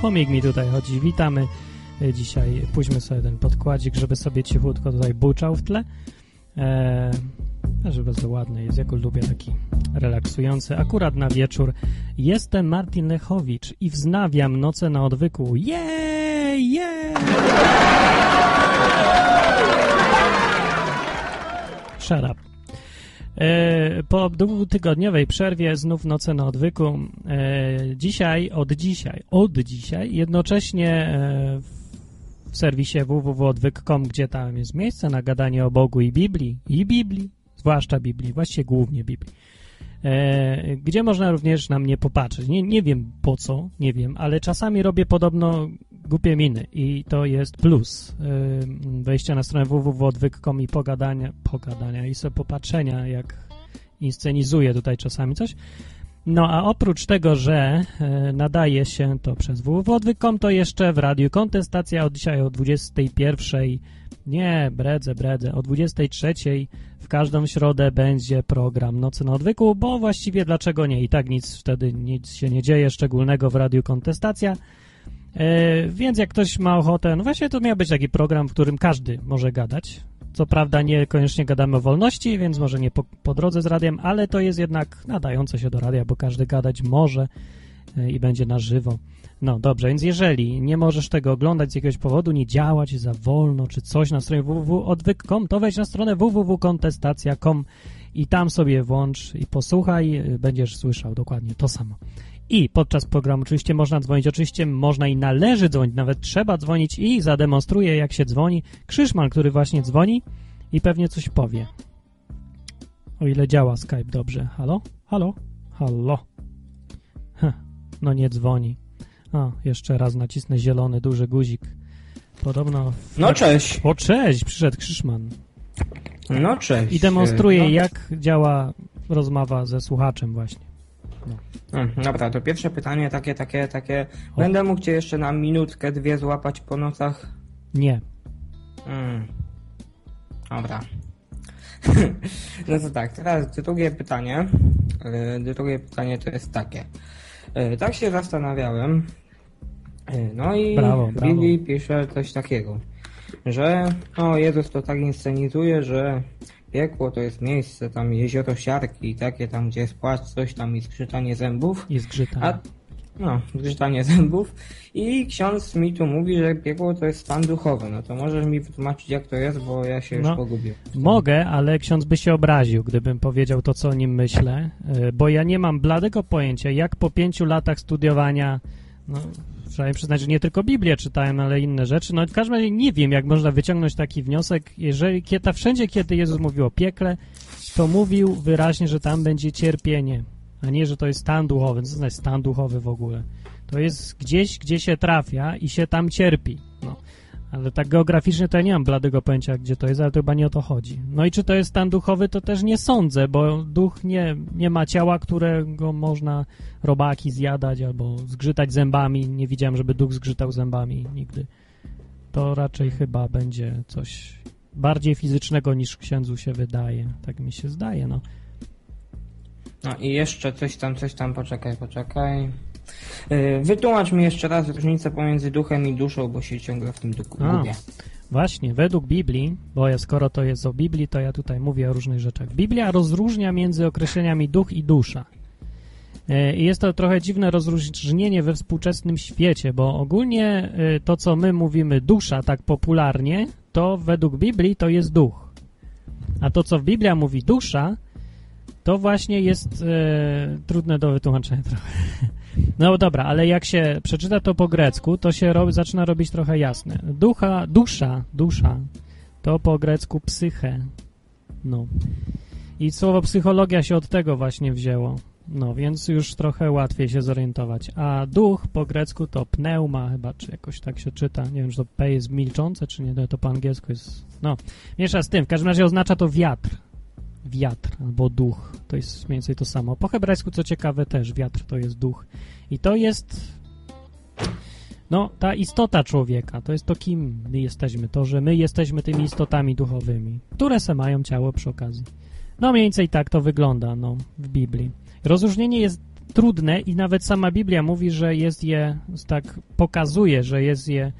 chomik mi tutaj chodzi. Witamy e, dzisiaj. Pójdźmy sobie ten podkładzik, żeby sobie cichutko tutaj buczał w tle. Eee, bardzo ładny jest, ja go lubię, taki relaksujący. Akurat na wieczór jestem Martin Lechowicz i wznawiam noce na odwyku. Jej, jej! Shut up. E, po dwutygodniowej przerwie znów noce na odwyku. E, dzisiaj, od dzisiaj, od dzisiaj, jednocześnie e, w serwisie www.odwyk.com, gdzie tam jest miejsce na gadanie o Bogu i Biblii, i Biblii, zwłaszcza Biblii, właściwie głównie Biblii, gdzie można również na mnie popatrzeć. Nie, nie wiem po co, nie wiem, ale czasami robię podobno głupie miny i to jest plus wejścia na stronę www.odwyk.com i pogadania, pogadania i sobie popatrzenia, jak inscenizuję tutaj czasami coś. No a oprócz tego, że e, nadaje się to przez www.odwyk.com, to jeszcze w Radiu Kontestacja od dzisiaj o 21 nie, bredze, bredze. O 23 w każdą środę będzie program Nocy na Odwyku, bo właściwie dlaczego nie? I tak nic wtedy nic się nie dzieje szczególnego w Radiu Kontestacja. E, więc jak ktoś ma ochotę, no właśnie to miał być taki program, w którym każdy może gadać. Co prawda niekoniecznie gadamy o wolności, więc może nie po, po drodze z radiem, ale to jest jednak nadające się do radia, bo każdy gadać może e, i będzie na żywo. No dobrze, więc jeżeli nie możesz tego oglądać z jakiegoś powodu, nie działać za wolno czy coś na stronie www.odwyk.com, to wejdź na stronę www.kontestacja.com i tam sobie włącz i posłuchaj, e, będziesz słyszał dokładnie to samo. I podczas programu oczywiście można dzwonić, oczywiście można i należy dzwonić, nawet trzeba dzwonić i zademonstruję, jak się dzwoni. Krzyszman, który właśnie dzwoni i pewnie coś powie. O ile działa Skype dobrze. Halo? Halo? Halo? Heh, no nie dzwoni. O, jeszcze raz nacisnę zielony, duży guzik. Podobno... W... No cześć. O, cześć, przyszedł Krzyszman. No cześć. I demonstruje, no. jak działa rozmowa ze słuchaczem właśnie. No. Hmm, dobra, to pierwsze pytanie takie, takie, takie. O. Będę mógł cię jeszcze na minutkę, dwie złapać po nocach? Nie. Hmm. Dobra. no to tak, teraz drugie pytanie. E, drugie pytanie to jest takie. E, tak się zastanawiałem. E, no i brawo, w Biblii pisze coś takiego, że o Jezus to tak inscenizuje, że Piekło to jest miejsce, tam jezioro siarki, takie tam, gdzie jest płacz, coś tam i zgrzytanie zębów. I zgrzytanie. A, no, zgrzytanie zębów. I ksiądz mi tu mówi, że piekło to jest stan duchowy. No to możesz mi wytłumaczyć, jak to jest, bo ja się no, już pogubię. Mogę, ale ksiądz by się obraził, gdybym powiedział to, co o nim myślę, y, bo ja nie mam bladego pojęcia, jak po pięciu latach studiowania no, trzeba przyznać, że nie tylko Biblię czytałem, ale inne rzeczy. No w każdym razie nie wiem, jak można wyciągnąć taki wniosek, jeżeli kiedy, wszędzie, kiedy Jezus mówił o piekle, to mówił wyraźnie, że tam będzie cierpienie, a nie, że to jest stan duchowy. Co znaczy stan duchowy w ogóle? To jest gdzieś, gdzie się trafia i się tam cierpi. No. Ale tak geograficznie to ja nie mam bladego pojęcia, gdzie to jest, ale to chyba nie o to chodzi. No i czy to jest stan duchowy, to też nie sądzę, bo duch nie, nie ma ciała, którego można robaki zjadać albo zgrzytać zębami. Nie widziałem, żeby duch zgrzytał zębami nigdy. To raczej chyba będzie coś bardziej fizycznego niż księdzu się wydaje. Tak mi się zdaje, no. No i jeszcze coś tam, coś tam, poczekaj, poczekaj. E, wytłumacz mi jeszcze raz różnicę pomiędzy duchem i duszą, bo się ciągle w tym gubię. Właśnie, według Biblii, bo ja skoro to jest o Biblii, to ja tutaj mówię o różnych rzeczach. Biblia rozróżnia między określeniami duch i dusza. E, I jest to trochę dziwne rozróżnienie we współczesnym świecie, bo ogólnie e, to, co my mówimy dusza tak popularnie, to według Biblii to jest duch. A to, co w Biblia mówi dusza, to właśnie jest e, trudne do wytłumaczenia trochę. No dobra, ale jak się przeczyta to po grecku, to się zaczyna robić trochę jasne. Ducha, dusza, dusza, to po grecku psyche. No. I słowo psychologia się od tego właśnie wzięło. No, więc już trochę łatwiej się zorientować. A duch po grecku to pneuma chyba, czy jakoś tak się czyta. Nie wiem, czy to P jest milczące, czy nie, to po angielsku jest... No, miesza z tym. W każdym razie oznacza to wiatr wiatr albo duch. To jest mniej więcej to samo. Po hebrajsku, co ciekawe, też wiatr to jest duch. I to jest no, ta istota człowieka, to jest to, kim my jesteśmy, to, że my jesteśmy tymi istotami duchowymi, które se mają ciało przy okazji. No, mniej więcej tak to wygląda, no, w Biblii. Rozróżnienie jest trudne i nawet sama Biblia mówi, że jest je, tak pokazuje, że jest je,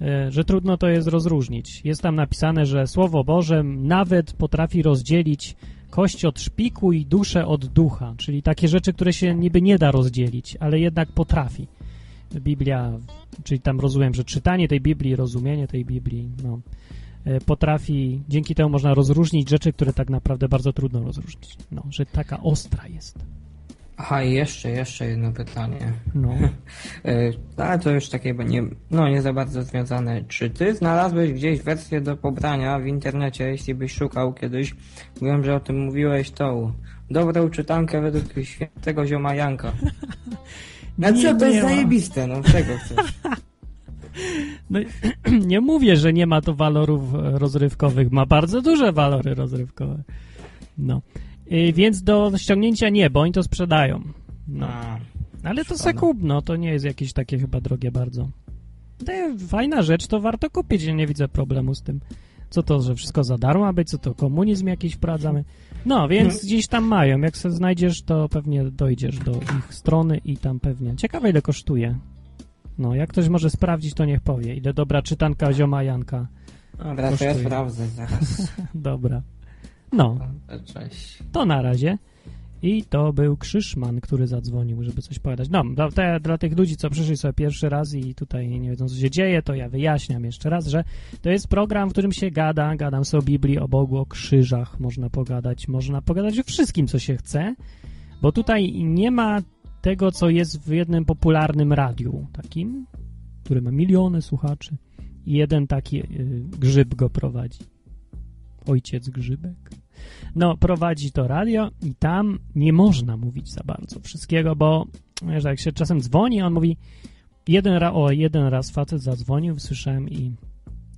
e, że trudno to jest rozróżnić. Jest tam napisane, że Słowo Boże nawet potrafi rozdzielić kość od szpiku i duszę od ducha, czyli takie rzeczy, które się niby nie da rozdzielić, ale jednak potrafi. Biblia, czyli tam rozumiem, że czytanie tej Biblii, rozumienie tej Biblii, no, e, potrafi, dzięki temu można rozróżnić rzeczy, które tak naprawdę bardzo trudno rozróżnić. No, że taka ostra jest. Aha, i jeszcze, jeszcze jedno pytanie. No. Ale to już takie, nie, no nie za bardzo związane. Czy ty znalazłeś gdzieś wersję do pobrania w internecie, jeśli byś szukał kiedyś? Wiem, że o tym mówiłeś tą dobrą czytankę według świętego zioma Janka. A Nie, co, to jest ma. zajebiste, no czego chcesz? No, nie mówię, że nie ma to walorów rozrywkowych. Ma bardzo duże walory rozrywkowe. No. Y, Więc do ściągnięcia nie, bo oni to sprzedają. No. A, Ale to szkoda. se kup, no to nie jest jakieś takie chyba drogie bardzo. To jest fajna rzecz, to warto kupić, ja nie widzę problemu z tym. Co to, że wszystko za darmo ma być, co to komunizm jakiś wprowadzamy. No, więc Mhm. gdzieś tam mają. Jak se znajdziesz, to pewnie dojdziesz do ich strony i tam pewnie. Ciekawe ile kosztuje. No, jak ktoś może sprawdzić, to niech powie. Ile dobra czytanka zioma Janka. Dobra, to ja sprawdzę zaraz. Dobra. No, Cześć. to na razie. I to był Krzyszman, który zadzwonił, żeby coś powiedzieć. No, dla, te, dla tych ludzi, co przyszli sobie pierwszy raz i tutaj nie wiedzą, co się dzieje, to ja wyjaśniam jeszcze raz, że to jest program, w którym się gada, gadam sobie o Biblii, o Bogu, o krzyżach, można pogadać, można pogadać o wszystkim, co się chce, bo tutaj nie ma tego, co jest w jednym popularnym radiu, takim, który ma miliony słuchaczy i jeden taki y, grzyb go prowadzi. Ojciec Grzybek. No, prowadzi to radio i tam nie można mówić za bardzo wszystkiego, bo wiesz, jak się czasem dzwoni, on mówi jeden raz, o, jeden raz facet zadzwonił, słyszałem i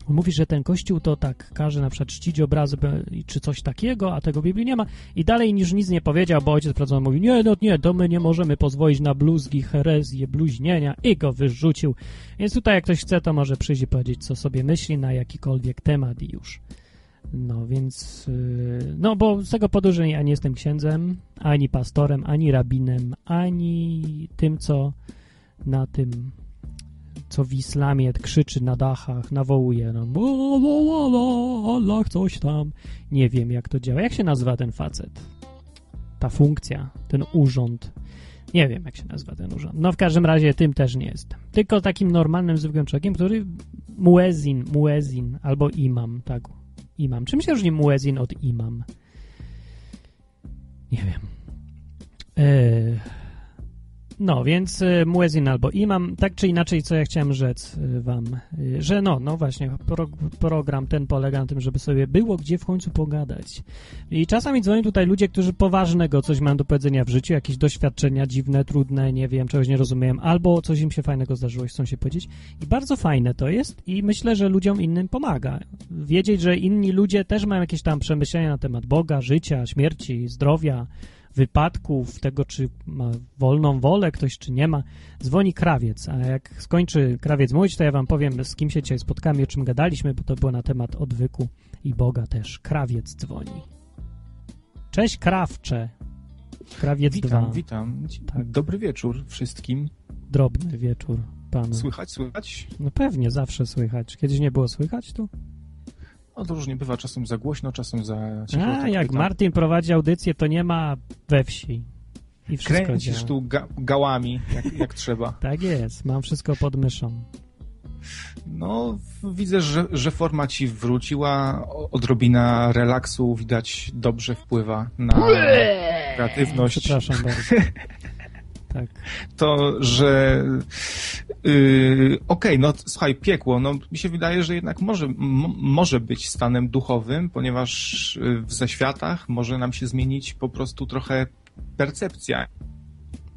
on mówi, że ten kościół to tak każe na przykład czcić obrazy czy coś takiego, a tego w Biblii nie ma. I dalej niż nic nie powiedział, bo ojciec pracował mówi, nie, no nie, to my nie możemy pozwolić na bluzgi, herezje, bluźnienia i go wyrzucił. Więc tutaj jak ktoś chce, to może przyjść i powiedzieć, co sobie myśli na jakikolwiek temat i już. No więc, yy, no bo z tego powodu, ja nie jestem księdzem, ani pastorem, ani rabinem, ani tym, co na tym, co w islamie krzyczy na dachach, nawołuje, no, "Ala, ala, Allah, coś tam. Nie wiem, jak to działa. Jak się nazywa ten facet? Ta funkcja, ten urząd. Nie wiem, jak się nazywa ten urząd. No w każdym razie tym też nie jestem. Tylko takim normalnym, zwykłym człowiekiem, który muezin, muezin albo imam, tak imam. Czym się różni muezin od imam? Nie wiem. E, no, więc e, muezin albo imam, tak czy inaczej, co ja chciałem rzec e, wam, e, że no, no właśnie, pro, program ten polega na tym, żeby sobie było gdzie w końcu pogadać. I czasami dzwonią tutaj ludzie, którzy poważnego coś mają do powiedzenia w życiu, jakieś doświadczenia dziwne, trudne, nie wiem, czegoś nie rozumiem, albo coś im się fajnego zdarzyło i chcą się powiedzieć. I bardzo fajne to jest i myślę, że ludziom innym pomaga. Wiedzieć, że inni ludzie też mają jakieś tam przemyślenia na temat Boga, życia, śmierci, zdrowia, wypadków, tego, czy ma wolną wolę ktoś, czy nie ma. Dzwoni krawiec, a jak skończy krawiec mówić, to ja wam powiem, z kim się dzisiaj spotkamy, o czym gadaliśmy, bo to było na temat odwyku i Boga też. Krawiec dzwoni. Cześć, krawcze. Krawiec Witam, 2. witam. Tak. Dobry wieczór wszystkim. Drobny wieczór panu. Słychać, słychać? No pewnie, zawsze słychać. Kiedyś nie było słychać tu? No to różnie bywa, czasem za głośno, czasem za cicho. A, tak jak pytam. Martin prowadzi audycję, to nie ma we wsi. I wszystko Kręcisz działa. tu ga gałami, jak, jak trzeba. Tak jest, mam wszystko pod myszą. No, widzę, że, że forma ci wróciła, odrobina relaksu widać dobrze wpływa na kreatywność. Przepraszam bardzo. Tak. To, że yy, okej, no słuchaj, piekło, no mi się wydaje, że jednak może, może być stanem duchowym, ponieważ yy, w zaświatach może nam się zmienić po prostu trochę percepcja.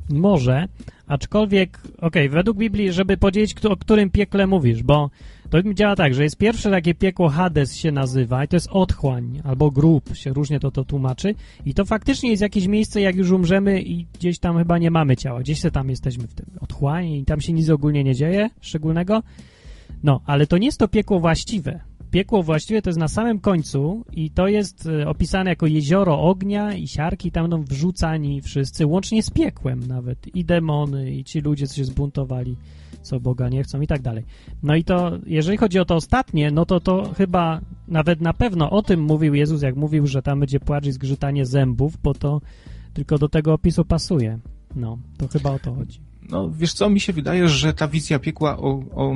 Może, aczkolwiek, okej, według Biblii, żeby podzielić, o którym piekle mówisz, bo to działa tak, że jest pierwsze takie piekło Hades się nazywa i to jest otchłań albo grób, się różnie to to tłumaczy. I to faktycznie jest jakieś miejsce, jak już umrzemy i gdzieś tam chyba nie mamy ciała, gdzieś se tam jesteśmy w tym otchłani i tam się nic ogólnie nie dzieje szczególnego, no, ale to nie jest to piekło właściwe. Piekło właściwie to jest na samym końcu i to jest e, opisane jako jezioro ognia i siarki, tam będą wrzucani wszyscy, łącznie z piekłem nawet, i demony, i ci ludzie, co się zbuntowali, co Boga nie chcą i tak dalej. No i to, jeżeli chodzi o to ostatnie, no to to chyba nawet na pewno o tym mówił Jezus, jak mówił, że tam będzie płacz i zgrzytanie zębów, bo to tylko do tego opisu pasuje. No, to chyba o to chodzi. No, wiesz co, mi się wydaje, że ta wizja piekła o, o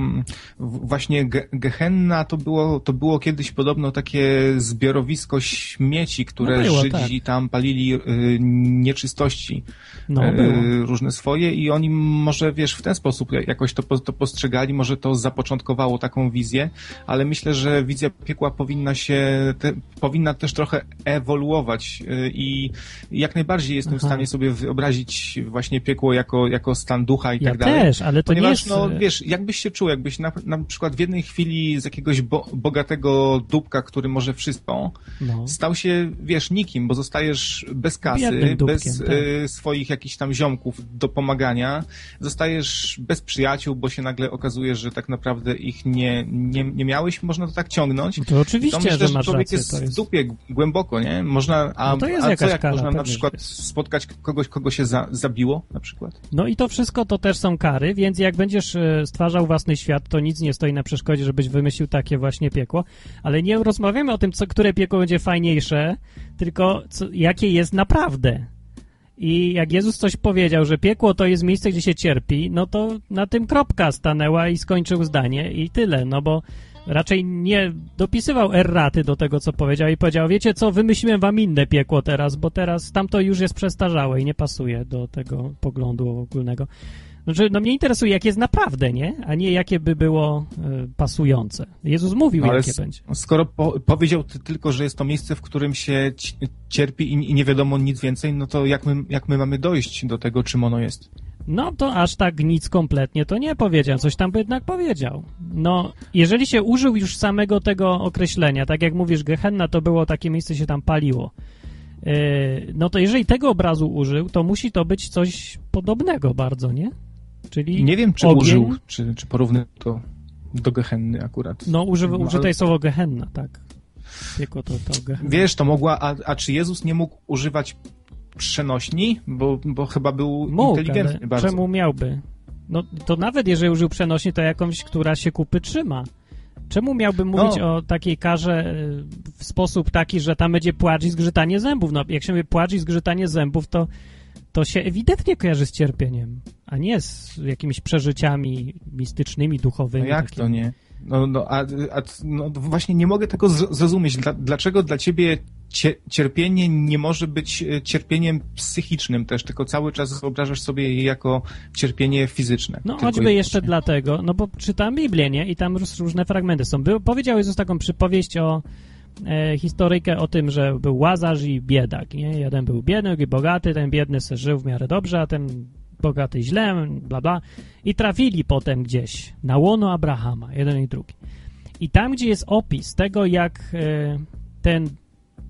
właśnie ge, Gehenna to było, to było kiedyś podobno takie zbiorowisko śmieci, które No było, Żydzi tak. tam palili y, nieczystości No, y, różne swoje i oni może, wiesz, w ten sposób jakoś to, to postrzegali, może to zapoczątkowało taką wizję, ale myślę, że wizja piekła powinna się, te, powinna też trochę ewoluować y, i jak najbardziej jestem w Aha. stanie sobie wyobrazić właśnie piekło jako, jako stan ducha i Ja tak dalej. też, ale to nie Ponieważ, jest... no wiesz, jakbyś się czuł, jakbyś na, na przykład w jednej chwili z jakiegoś bo, bogatego dupka, który może wszystko, no. stał się, wiesz, nikim, bo zostajesz bez kasy, dupkiem, bez tak. y, swoich jakichś tam ziomków do pomagania, zostajesz bez przyjaciół, bo się nagle okazuje, że tak naprawdę ich nie, nie, nie miałeś, można to tak ciągnąć. To oczywiście, to myślę, że że masz człowiek rację. jest To w jest... dupie głęboko, nie? Można, a, No to jest a co jak kara, można na pewnie, przykład jest. spotkać kogoś, kogo się za, zabiło, na przykład? No i to wszystko to też są kary, więc jak będziesz e, stwarzał własny świat, to nic nie stoi na przeszkodzie, żebyś wymyślił takie właśnie piekło. Ale nie rozmawiamy o tym, co, które piekło będzie fajniejsze, tylko co, jakie jest naprawdę. I jak Jezus coś powiedział, że piekło to jest miejsce, gdzie się cierpi, no to na tym kropka stanęła i skończył zdanie i tyle, no bo raczej nie dopisywał erraty do tego, co powiedział i powiedział, wiecie co, wymyśliłem wam inne piekło teraz, bo teraz tamto już jest przestarzałe i nie pasuje do tego poglądu ogólnego. Znaczy, no mnie interesuje, jakie jest naprawdę, nie? A nie jakie by było e, pasujące. Jezus mówił, No, jakie będzie. Skoro po, powiedział ty tylko, że jest to miejsce, w którym się ci- cierpi i, i nie wiadomo nic więcej, no to jak my, jak my mamy dojść do tego, czym ono jest? No to aż tak nic kompletnie to nie powiedział, coś tam by jednak powiedział. No, jeżeli się użył już samego tego określenia, tak jak mówisz, Gehenna to było takie miejsce, się tam paliło, yy, no to jeżeli tego obrazu użył, to musi to być coś podobnego bardzo, nie? Czyli Nie wiem, czy ogień? użył, czy, czy porównał to do Gehenny akurat. No, używa, No, ale- użyte jest słowo Gehenna, tak. Piekło to, to Gehenna. Wiesz, to mogła, a, a czy Jezus nie mógł używać przenośni? Bo, bo chyba był Mógł, inteligentny bardzo. czemu miałby? No to nawet jeżeli użył przenośni, to jakąś, która się kupy trzyma. Czemu miałby mówić No. o takiej karze y, w sposób taki, że tam będzie płacz i zgrzytanie zębów? No jak się mówi płacz i zgrzytanie zębów, to, to się ewidentnie kojarzy z cierpieniem, a nie z jakimiś przeżyciami mistycznymi, No duchowymi. jak takimi. to nie? No, no, a, a no, właśnie nie mogę tego zro- zrozumieć. Dla, dlaczego dla ciebie cie, cierpienie nie może być e, cierpieniem psychicznym też, tylko cały czas wyobrażasz sobie je jako cierpienie fizyczne. No choćby jeszcze dlatego, no bo czytam Biblię, nie? I tam róż- różne fragmenty są. Był, powiedział Jezus taką przypowieść o e, historyjkę o tym, że był Łazarz i biedak, nie? Jeden był biedny, drugi bogaty, ten biedny se żył w miarę dobrze, a ten bogaty źle, bla bla. I trafili potem gdzieś na łono Abrahama, jeden i drugi. I tam, gdzie jest opis tego, jak e, ten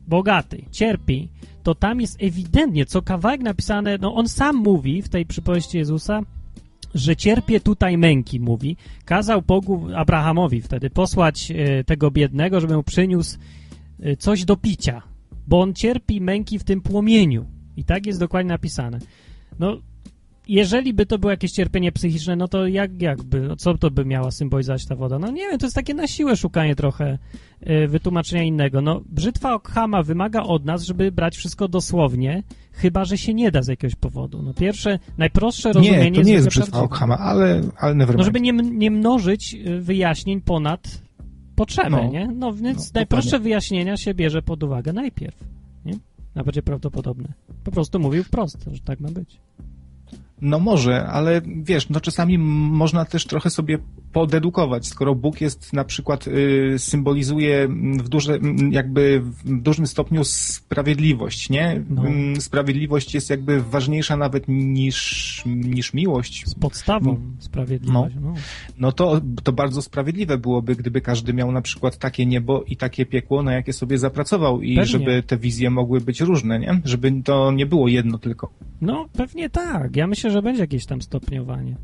bogaty cierpi, to tam jest ewidentnie, co kawałek napisane, no on sam mówi w tej przypowieści Jezusa, że cierpię tutaj męki, mówi. Kazał Bogu, Abrahamowi wtedy posłać e, tego biednego, żeby mu przyniósł e, coś do picia, bo on cierpi męki w tym płomieniu. I tak jest dokładnie napisane. No, jeżeli by to było jakieś cierpienie psychiczne, no to jak, jakby, no co to by miała symbolizować ta woda? No nie wiem, to jest takie na siłę szukanie trochę e, wytłumaczenia innego. No, brzytwa Okhama wymaga od nas, żeby brać wszystko dosłownie, chyba, że się nie da z jakiegoś powodu. No pierwsze, najprostsze rozumienie Nie, to nie jest zwykle brzytwa. Okhama, ale, ale never No, żeby nie, nie mnożyć y, wyjaśnień ponad potrzebę, No. nie? No więc No, najprostsze dokładnie. wyjaśnienia się bierze pod uwagę najpierw, nie? Najbardziej prawdopodobne. Po prostu mówił wprost, że tak ma być. No może, ale wiesz, no czasami można też trochę sobie podedukować, skoro Bóg jest na przykład, y, symbolizuje mm, w duże, mm, jakby w dużym stopniu sprawiedliwość, nie? No. Mm, Sprawiedliwość jest jakby ważniejsza nawet niż, niż miłość. Z podstawą sprawiedliwość. No. No to, to bardzo sprawiedliwe byłoby, gdyby każdy miał na przykład takie niebo i takie piekło, na jakie sobie zapracował i Pewnie. żeby te wizje mogły być różne, nie? Żeby to nie było jedno tylko. no pewnie tak. Ja myślę, że będzie jakieś tam stopniowanie.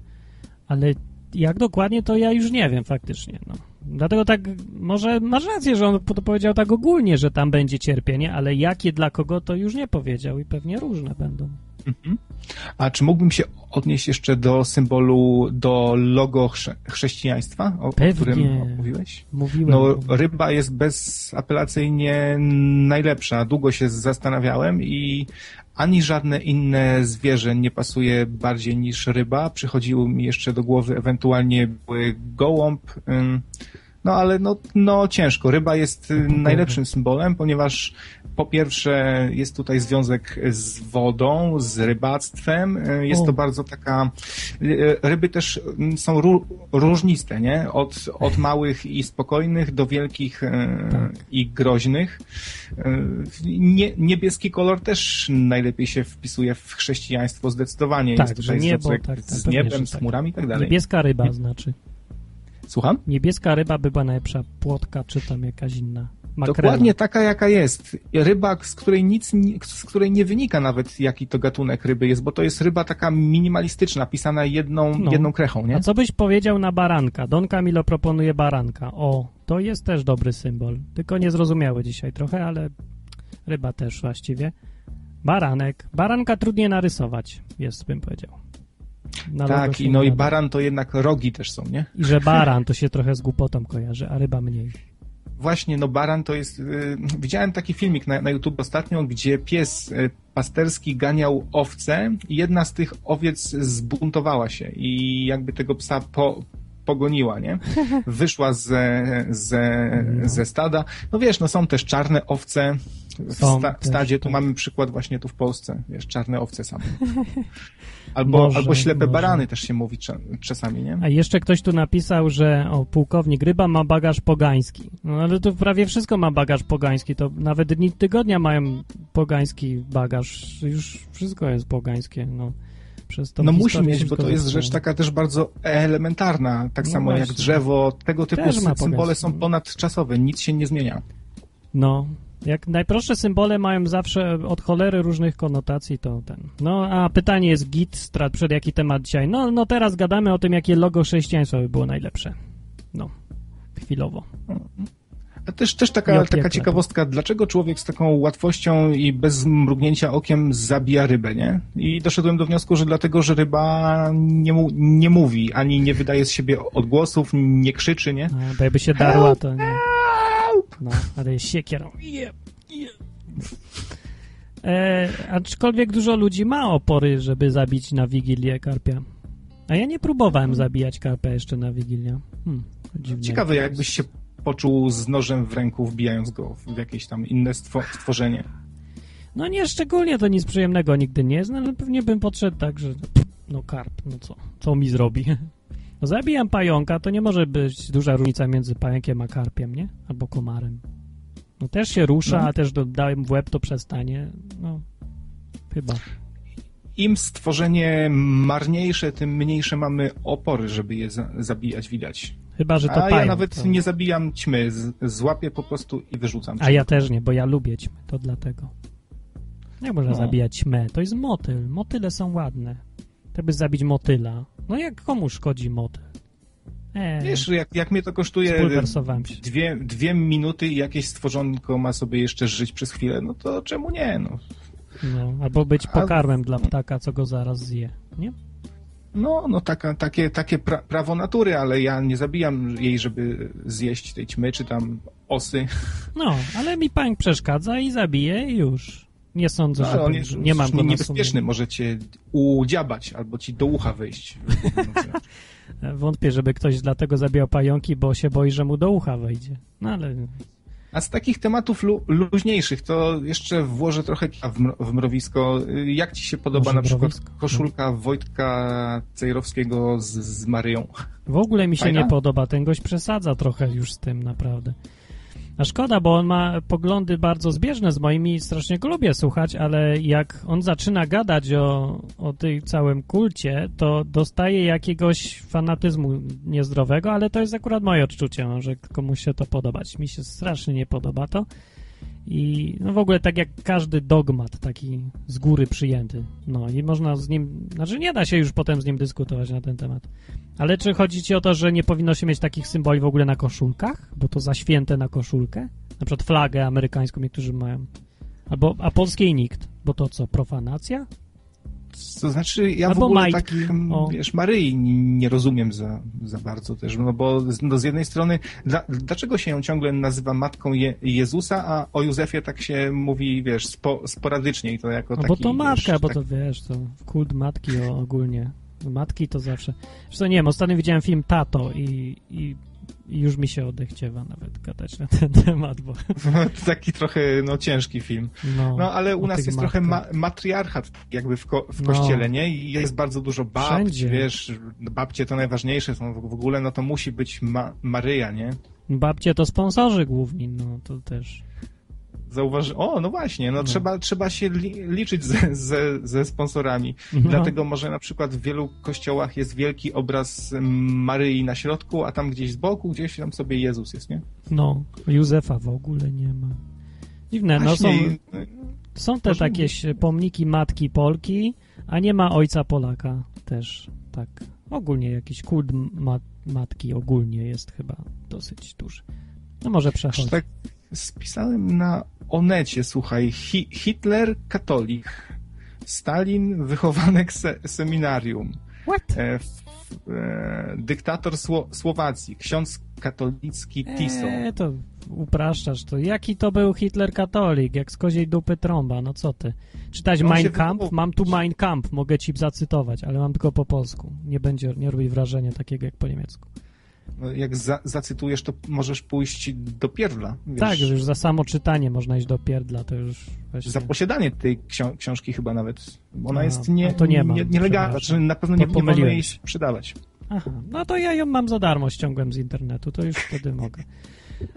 Ale jak dokładnie, to ja już nie wiem faktycznie. No. Dlatego tak, może masz rację, że on to powiedział tak ogólnie, że tam będzie cierpienie, ale jakie dla kogo to już nie powiedział i pewnie różne będą. Mhm. A czy mógłbym się odnieść jeszcze do symbolu, do logo chrze chrześcijaństwa, o, o którym mówiłeś? Mówiłem. No, ryba jest bezapelacyjnie najlepsza. Długo się zastanawiałem i ani żadne inne zwierzę nie pasuje bardziej niż ryba. Przychodziły mi jeszcze do głowy ewentualnie gołąb, no ale no, no ciężko. Ryba jest y, najlepszym symbolem, ponieważ po pierwsze jest tutaj związek z wodą, z rybactwem. Y, jest o. to bardzo taka... Y, ryby też są ró różniste, nie? Od, od małych i spokojnych do wielkich tak. i groźnych. Nie, niebieski kolor też najlepiej się wpisuje w chrześcijaństwo zdecydowanie. Tak, jest tutaj niebo, tak, tak, z niebem, z tak. chmurami i tak dalej. Niebieska ryba znaczy. Słucham? Niebieska ryba by była najlepsza, płotka czy tam jakaś inna. Makrela. Dokładnie taka, jaka jest. Ryba, z której nic, z której nie wynika nawet, jaki to gatunek ryby jest, bo to jest ryba taka minimalistyczna, pisana jedną, no. jedną krechą, nie? A co byś powiedział na baranka? Don Camilo proponuje baranka. O, to jest też dobry symbol. Tylko niezrozumiały dzisiaj trochę, ale ryba też właściwie. Baranek. Baranka trudniej narysować, jest, bym powiedział. Na tak, i no i baran to jednak rogi też są, nie? I że baran to się trochę z głupotą kojarzy, a ryba mniej. Właśnie, no baran to jest... Yy, widziałem taki filmik na, na YouTube ostatnio, gdzie pies y, pasterski ganiał owce i jedna z tych owiec zbuntowała się i jakby tego psa po, pogoniła, nie? Wyszła ze, ze, no. ze stada. No wiesz, no są też czarne owce w, sta, w stadzie. Tu mamy przykład właśnie tu w Polsce. Wiesz, czarne owce same. Albo, może, albo ślepe może. barany też się mówi czasami, nie? A jeszcze ktoś tu napisał, że o, pułkownik Ryba ma bagaż pogański. No ale to prawie wszystko ma bagaż pogański. To nawet dni tygodnia mają pogański bagaż. Już wszystko jest pogańskie, no. no musi mieć, bo to jest rzecz taka też bardzo elementarna, tak no samo właśnie. jak drzewo, tego typu symbole są ponadczasowe, nic się nie zmienia. No, jak najprostsze symbole mają zawsze od cholery różnych konotacji, to ten. No, a pytanie jest git, strat, przed jaki temat dzisiaj? No, no teraz gadamy o tym, jakie logo chrześcijaństwa by było najlepsze. No, chwilowo. A też, też taka, taka ciekawostka, dlaczego człowiek z taką łatwością i bez mrugnięcia okiem zabija rybę, nie? I doszedłem do wniosku, że dlatego, że ryba nie, mu, nie mówi, ani nie wydaje z siebie odgłosów, nie krzyczy, nie? A, bo jakby się darła, to nie. No, ale siekierą. E, aczkolwiek dużo ludzi ma opory, żeby zabić na Wigilię karpia. A ja nie próbowałem zabijać karpia jeszcze na Wigilię. Hmm, Ciekawe, jakbyś się poczuł z nożem w ręku, wbijając go w jakieś tam inne stworzenie. No nie, szczególnie to nic przyjemnego nigdy nie jest, no, ale pewnie bym podszedł tak, że no karp, no co, co mi zrobi? No zabijam pająka, to nie może być duża różnica między pająkiem a karpiem, nie? Albo komarem. No też się rusza, no. a też dodałem w łeb, to przestanie. No, chyba. Im stworzenie marniejsze, tym mniejsze mamy opory, żeby je za zabijać, widać. Chyba, że to A pająk, ja nawet to... nie zabijam ćmy, złapię po prostu i wyrzucam. A ja też nie, bo ja lubię ćmy, to dlatego. Jak można no. zabijać ćmę? To jest motyl. Motyle są ładne. Tak by zabić motyla. No jak komu szkodzi motyl? Eee, Wiesz, jak, jak mnie to kosztuje dwie, dwie minuty i jakieś stworzonko ma sobie jeszcze żyć przez chwilę, no to czemu nie? No, no albo być pokarmem A... dla ptaka, co go zaraz zje, nie? No, no taka, takie, takie pra, prawo natury, ale ja nie zabijam jej, żeby zjeść tej ćmy, czy tam osy. No, ale mi pań przeszkadza i zabije i już. Nie sądzę, no, że on jest, nie mam go niebezpieczny, może cię udziabać albo ci do ucha wejść. Wątpię, żeby ktoś dlatego zabijał pająki, bo się boi, że mu do ucha wejdzie. No ale... A z takich tematów lu luźniejszych, to jeszcze włożę trochę w, w mrowisko. Jak ci się podoba Może na przykład mrowisko? koszulka. Wojtka Cejrowskiego z, z Maryją? W ogóle mi się Fajna? nie podoba. Ten gość przesadza trochę już z tym, naprawdę. A szkoda, bo on ma poglądy bardzo zbieżne z moimi, strasznie go lubię słuchać, ale jak on zaczyna gadać o, o tej całym kulcie, to dostaje jakiegoś fanatyzmu niezdrowego, ale to jest akurat moje odczucie, może komuś się to podobać. Mi się strasznie nie podoba to. I no w ogóle tak jak każdy dogmat taki z góry przyjęty. No i można z nim, znaczy nie da się już potem z nim dyskutować na ten temat. Ale czy chodzi ci o to, że nie powinno się mieć takich symboli w ogóle na koszulkach? Bo to za święte na koszulkę? Na przykład flagę amerykańską niektórzy mają. Albo, a polskiej nikt. Bo to co, profanacja? To znaczy, ja Albo w ogóle majtki. mm, O. wiesz, Maryi nie rozumiem za, za bardzo też, no bo z, no z jednej strony, dla, dlaczego się ją ciągle nazywa matką Je, Jezusa, a o Józefie tak się mówi, wiesz, spo, sporadycznie i to jako No taki, bo to matka, wiesz, bo tak, to wiesz, to kult matki ogólnie. Matki to zawsze. Zresztą nie wiem, ostatnio widziałem film Tato i, i już mi się odechciewa nawet gadać na ten temat, bo taki trochę, no, ciężki film. no, No, ale u nas jest trochę matkach. ma, matriarchat jakby w, ko, w No. kościele, nie? I jest bardzo dużo babci, Wszędzie. wiesz, babcie to najważniejsze są w, w ogóle, no to musi być ma, Maryja, nie? Babcie to sponsorzy główni, no to też. Zauważy, o, no właśnie, no, No. Trzeba, trzeba się li, liczyć ze, ze, ze sponsorami. No. Dlatego może na przykład w wielu kościołach jest wielki obraz Maryi na środku, a tam gdzieś z boku, gdzieś tam sobie Jezus jest, nie? No, Józefa w ogóle nie ma. Dziwne, no są, są te może- takie ś- pomniki matki Polki, a nie ma ojca Polaka też, tak. Ogólnie jakiś kult ma matki ogólnie jest chyba dosyć duży. No może przechodzi. tak spisałem na Onecie, słuchaj, Hi Hitler katolik, Stalin wychowanek se seminarium, What? e, f, e, dyktator Sło Słowacji, ksiądz katolicki Tiso. Eee, to upraszczasz to. Jaki to był Hitler katolik? Jak z koziej dupy trąba, no co ty? Czytać Mein Kampf? Mam tu Mein Kampf, mogę ci zacytować, ale mam tylko po polsku. Nie będzie, nie robi wrażenia takiego jak po niemiecku. No, Jak za zacytujesz, to możesz pójść do pierdla. Wiesz, Tak, że już za samo czytanie można iść do pierdla, to już właśnie... Za posiadanie tej ksią książki chyba nawet. Ona A, jest nie, to nie nie, nielegalna, znaczy na pewno nie, nie pomyliłem jej sprzedawać. Aha, no to ja ją mam za darmo, ściągłem z internetu, to już wtedy mogę.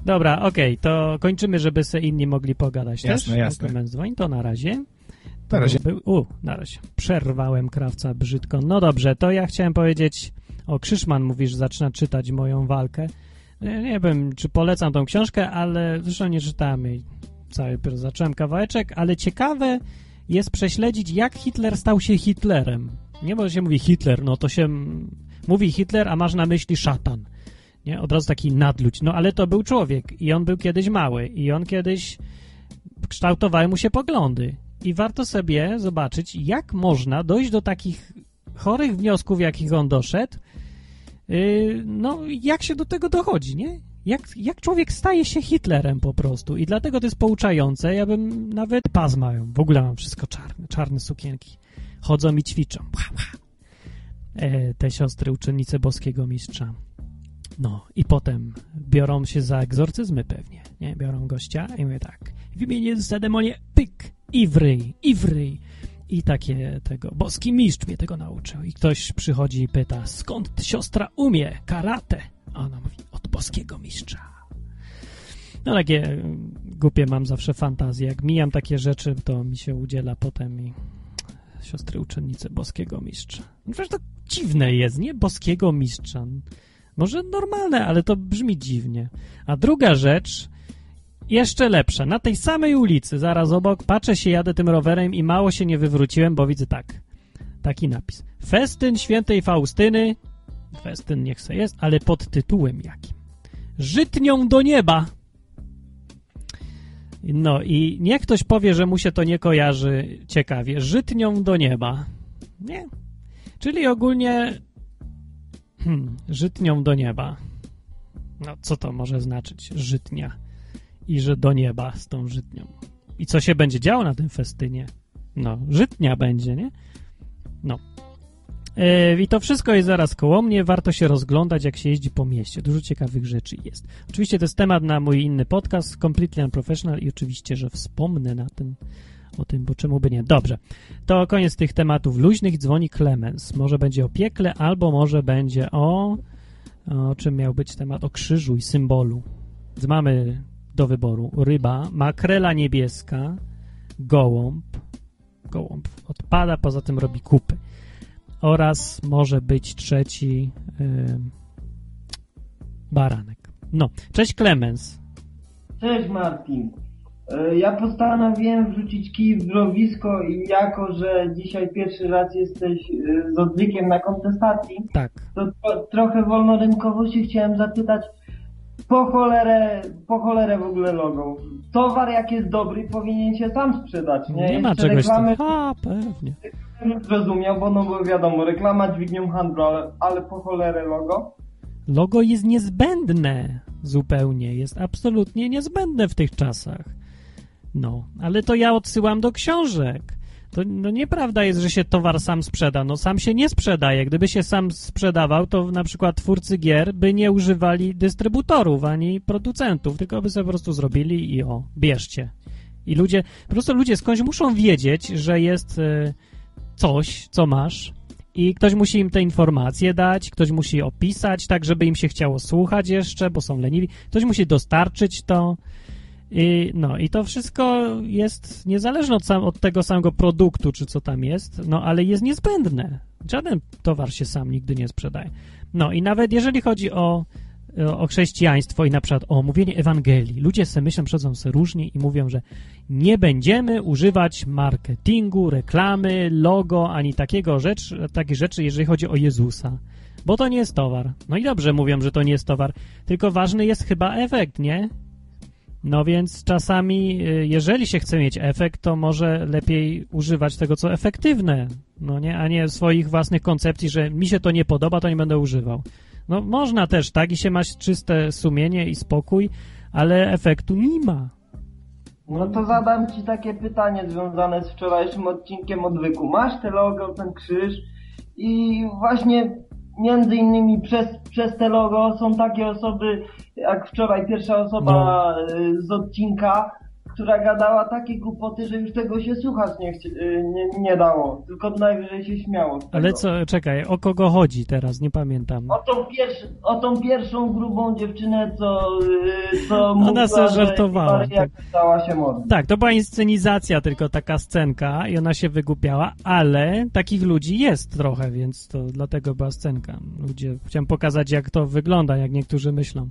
Dobra, okej, to kończymy, żeby se inni mogli pogadać Jasne, też. jasne. Dzwoń, to na razie. Na razie. Był, u, na razie. Przerwałem krawca brzydko. No dobrze, to ja chciałem powiedzieć, o Krzyszman mówisz, zaczyna czytać moją walkę. Nie, nie wiem, czy polecam tą książkę, ale zresztą nie czytałem jej całej, zacząłem kawałeczek, ale ciekawe jest prześledzić, jak Hitler stał się Hitlerem. Nie, bo się mówi Hitler, no to się mówi Hitler, a masz na myśli szatan. Nie, od razu taki nadludź. No ale to był człowiek i on był kiedyś mały i on kiedyś kształtowały mu się poglądy. I warto sobie zobaczyć, jak można dojść do takich chorych wniosków, jakich on doszedł. Yy, no, jak się do tego dochodzi, nie? Jak, jak człowiek staje się Hitlerem po prostu. I dlatego to jest pouczające. Ja bym nawet pas mają. W ogóle mam wszystko czarne, czarne sukienki. Chodzą i ćwiczą. E, te siostry uczennice boskiego mistrza. No i potem biorą się za egzorcyzmy pewnie, nie? Biorą gościa i mówię tak, w imieniu Jezusa demonie, pyk, i wryj, i. I takie tego, boski mistrz mnie tego nauczył. I ktoś przychodzi i pyta, skąd siostra umie karate? A ona mówi, od boskiego mistrza. No takie mm, głupie mam zawsze fantazje. Jak mijam takie rzeczy, to mi się udziela potem i siostry uczennice boskiego mistrza. Przecież to dziwne jest, nie? Boskiego mistrza. Może normalne, ale to brzmi dziwnie. A druga rzecz, jeszcze lepsza. Na tej samej ulicy, zaraz obok, patrzę się, jadę tym rowerem i mało się nie wywróciłem, bo widzę tak. Taki napis. Festyn świętej Faustyny. Festyn niech se jest, ale pod tytułem jakim? Żytnią do nieba. No i niech ktoś powie, że mu się to nie kojarzy ciekawie. Żytnią do nieba. Nie. Czyli ogólnie Hmm, żytnią do nieba. No, co to może znaczyć? Żytnia. I że do nieba z tą żytnią. I co się będzie działo na tym festynie? No, żytnia będzie, nie? No. E, I to wszystko jest zaraz koło mnie. Warto się rozglądać, jak się jeździ po mieście. Dużo ciekawych rzeczy jest. Oczywiście to jest temat na mój inny podcast, Completely Unprofessional i oczywiście, że wspomnę na tym, o tym, bo czemu by nie. Dobrze. To koniec tych tematów luźnych. Dzwoni Clemens. Może będzie o piekle, albo może będzie o... O czym miał być temat? O krzyżu i symbolu. Mamy do wyboru ryba, makrela niebieska, gołąb. Gołąb odpada, poza tym robi kupy. Oraz może być trzeci yy, baranek. No, cześć Clemens. Cześć Martin. E, Ja postanowiłem wrzucić kij w mrowisko i jako, że dzisiaj pierwszy raz jesteś e, z odwykiem na kontestacji, Tak. to tro, trochę wolnorynkowo się chciałem zapytać, po cholerę, po cholerę w ogóle logo. Towar jak jest dobry powinien się sam sprzedać, nie? Nie ma Jeszcze czegoś reklamy. A, pewnie. zrozumiał, bo no bo wiadomo, reklama dźwignią handlu, ale, ale po cholerę logo. Logo jest niezbędne zupełnie, jest absolutnie niezbędne w tych czasach. No, ale to ja odsyłam do książek. To no nieprawda jest, że się towar sam sprzeda. No sam się nie sprzedaje. Gdyby się sam sprzedawał, to na przykład twórcy gier by nie używali dystrybutorów ani producentów, tylko by sobie po prostu zrobili i o, bierzcie. I ludzie, po prostu ludzie skądś muszą wiedzieć, że jest e, coś, co masz i ktoś musi im te informacje dać, ktoś musi opisać, tak żeby im się chciało słuchać jeszcze, bo są leniwi. Ktoś musi dostarczyć to. I, no i to wszystko jest niezależne od, sam, od tego samego produktu, czy co tam jest, no ale jest niezbędne. Żaden towar się sam nigdy nie sprzedaje. No i nawet jeżeli chodzi o, o chrześcijaństwo i na przykład o mówienie Ewangelii, ludzie se myślą, przychodzą se różnie i mówią, że nie będziemy używać marketingu, reklamy, logo, ani takiego rzecz, takich rzeczy, jeżeli chodzi o Jezusa. Bo to nie jest towar. No i dobrze mówią, że to nie jest towar, tylko ważny jest chyba efekt, nie? No więc czasami, y, jeżeli się chce mieć efekt, to może lepiej używać tego, co efektywne, no nie, a nie swoich własnych koncepcji, że mi się to nie podoba, to nie będę używał. No można też, tak, i się ma czyste sumienie i spokój, ale efektu nie ma. No to zadam Ci takie pytanie związane z wczorajszym odcinkiem odwyku. Masz te logo, ten krzyż i właśnie między innymi przez, przez te logo są takie osoby, jak wczoraj pierwsza osoba y, z odcinka, która gadała takie głupoty, że już tego się słuchać nie, chci- y, nie, nie dało, tylko najwyżej się śmiało. Ale co, czekaj, o kogo chodzi teraz, nie pamiętam. O tą, pierwszy, o tą pierwszą grubą dziewczynę, co, y, co Ona mówiła, sobie że żartowała, Maryja tak. stała się modna. Tak, to była inscenizacja, tylko taka scenka i ona się wygłupiała, ale takich ludzi jest trochę, więc to dlatego była scenka. Ludzie, chciałem pokazać, jak to wygląda, jak niektórzy myślą.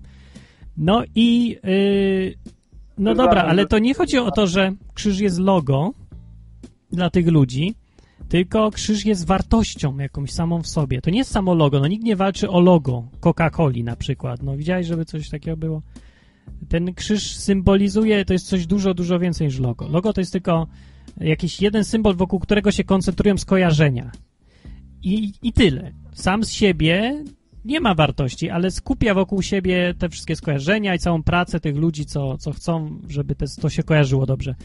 No i, yy, no dobra, ale to nie chodzi o to, że krzyż jest logo dla tych ludzi, tylko krzyż jest wartością jakąś samą w sobie. To nie jest samo logo, no nikt nie walczy o logo Coca-Coli na przykład. No widziałeś, żeby coś takiego było? Ten krzyż symbolizuje, to jest coś dużo, dużo więcej niż logo. Logo to jest tylko jakiś jeden symbol, wokół którego się koncentrują skojarzenia. I, I tyle. Sam z siebie nie ma wartości, ale skupia wokół siebie te wszystkie skojarzenia i całą pracę tych ludzi, co, co chcą, żeby te, to się kojarzyło dobrze.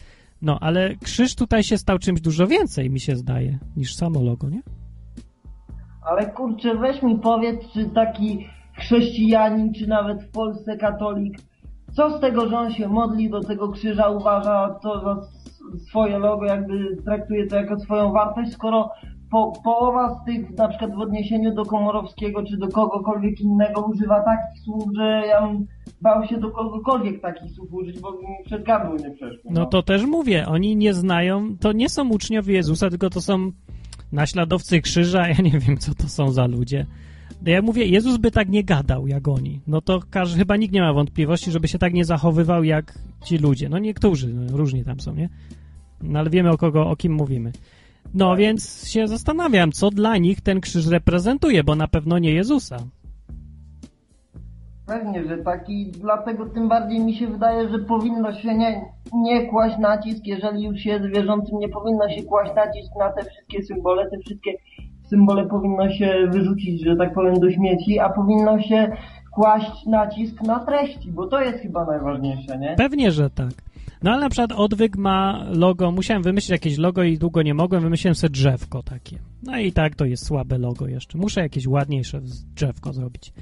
No, ale krzyż tutaj się stał czymś dużo więcej, mi się zdaje, niż samo logo, nie? Ale kurczę, weź mi powiedz, czy taki chrześcijanin, czy nawet w Polsce katolik, co z tego, że on się modli do tego krzyża, uważa to za swoje logo, jakby traktuje to jako swoją wartość, skoro po, połowa z tych, na przykład w odniesieniu do Komorowskiego, czy do kogokolwiek innego używa takich słów, że ja bym bał się do kogokolwiek takich słów użyć, bo przed gardło nie przeszło. No to też mówię, oni nie znają, to nie są uczniowie Jezusa, tylko to są naśladowcy krzyża, ja nie wiem, co to są za ludzie. Ja mówię, Jezus by tak nie gadał jak oni. No to każdy, chyba nikt nie ma wątpliwości, żeby się tak nie zachowywał jak ci ludzie. No niektórzy, no, różni tam są, nie? No ale wiemy o kogo, o kim mówimy. No więc się zastanawiam, co dla nich ten krzyż reprezentuje, bo na pewno nie Jezusa. Pewnie, że taki, dlatego tym bardziej mi się wydaje, że powinno się nie, nie kłaść nacisk, jeżeli już jest wierzącym, nie powinno się kłaść nacisk na te wszystkie symbole, te wszystkie symbole powinno się wyrzucić, że tak powiem, do śmieci, a powinno się kłaść nacisk na treści, bo to jest chyba najważniejsze, nie? Pewnie, że tak. No ale na przykład odwyk ma logo, musiałem wymyślić jakieś logo i długo nie mogłem, wymyśliłem sobie drzewko takie. No i tak to jest słabe logo jeszcze. Muszę jakieś ładniejsze drzewko zrobić.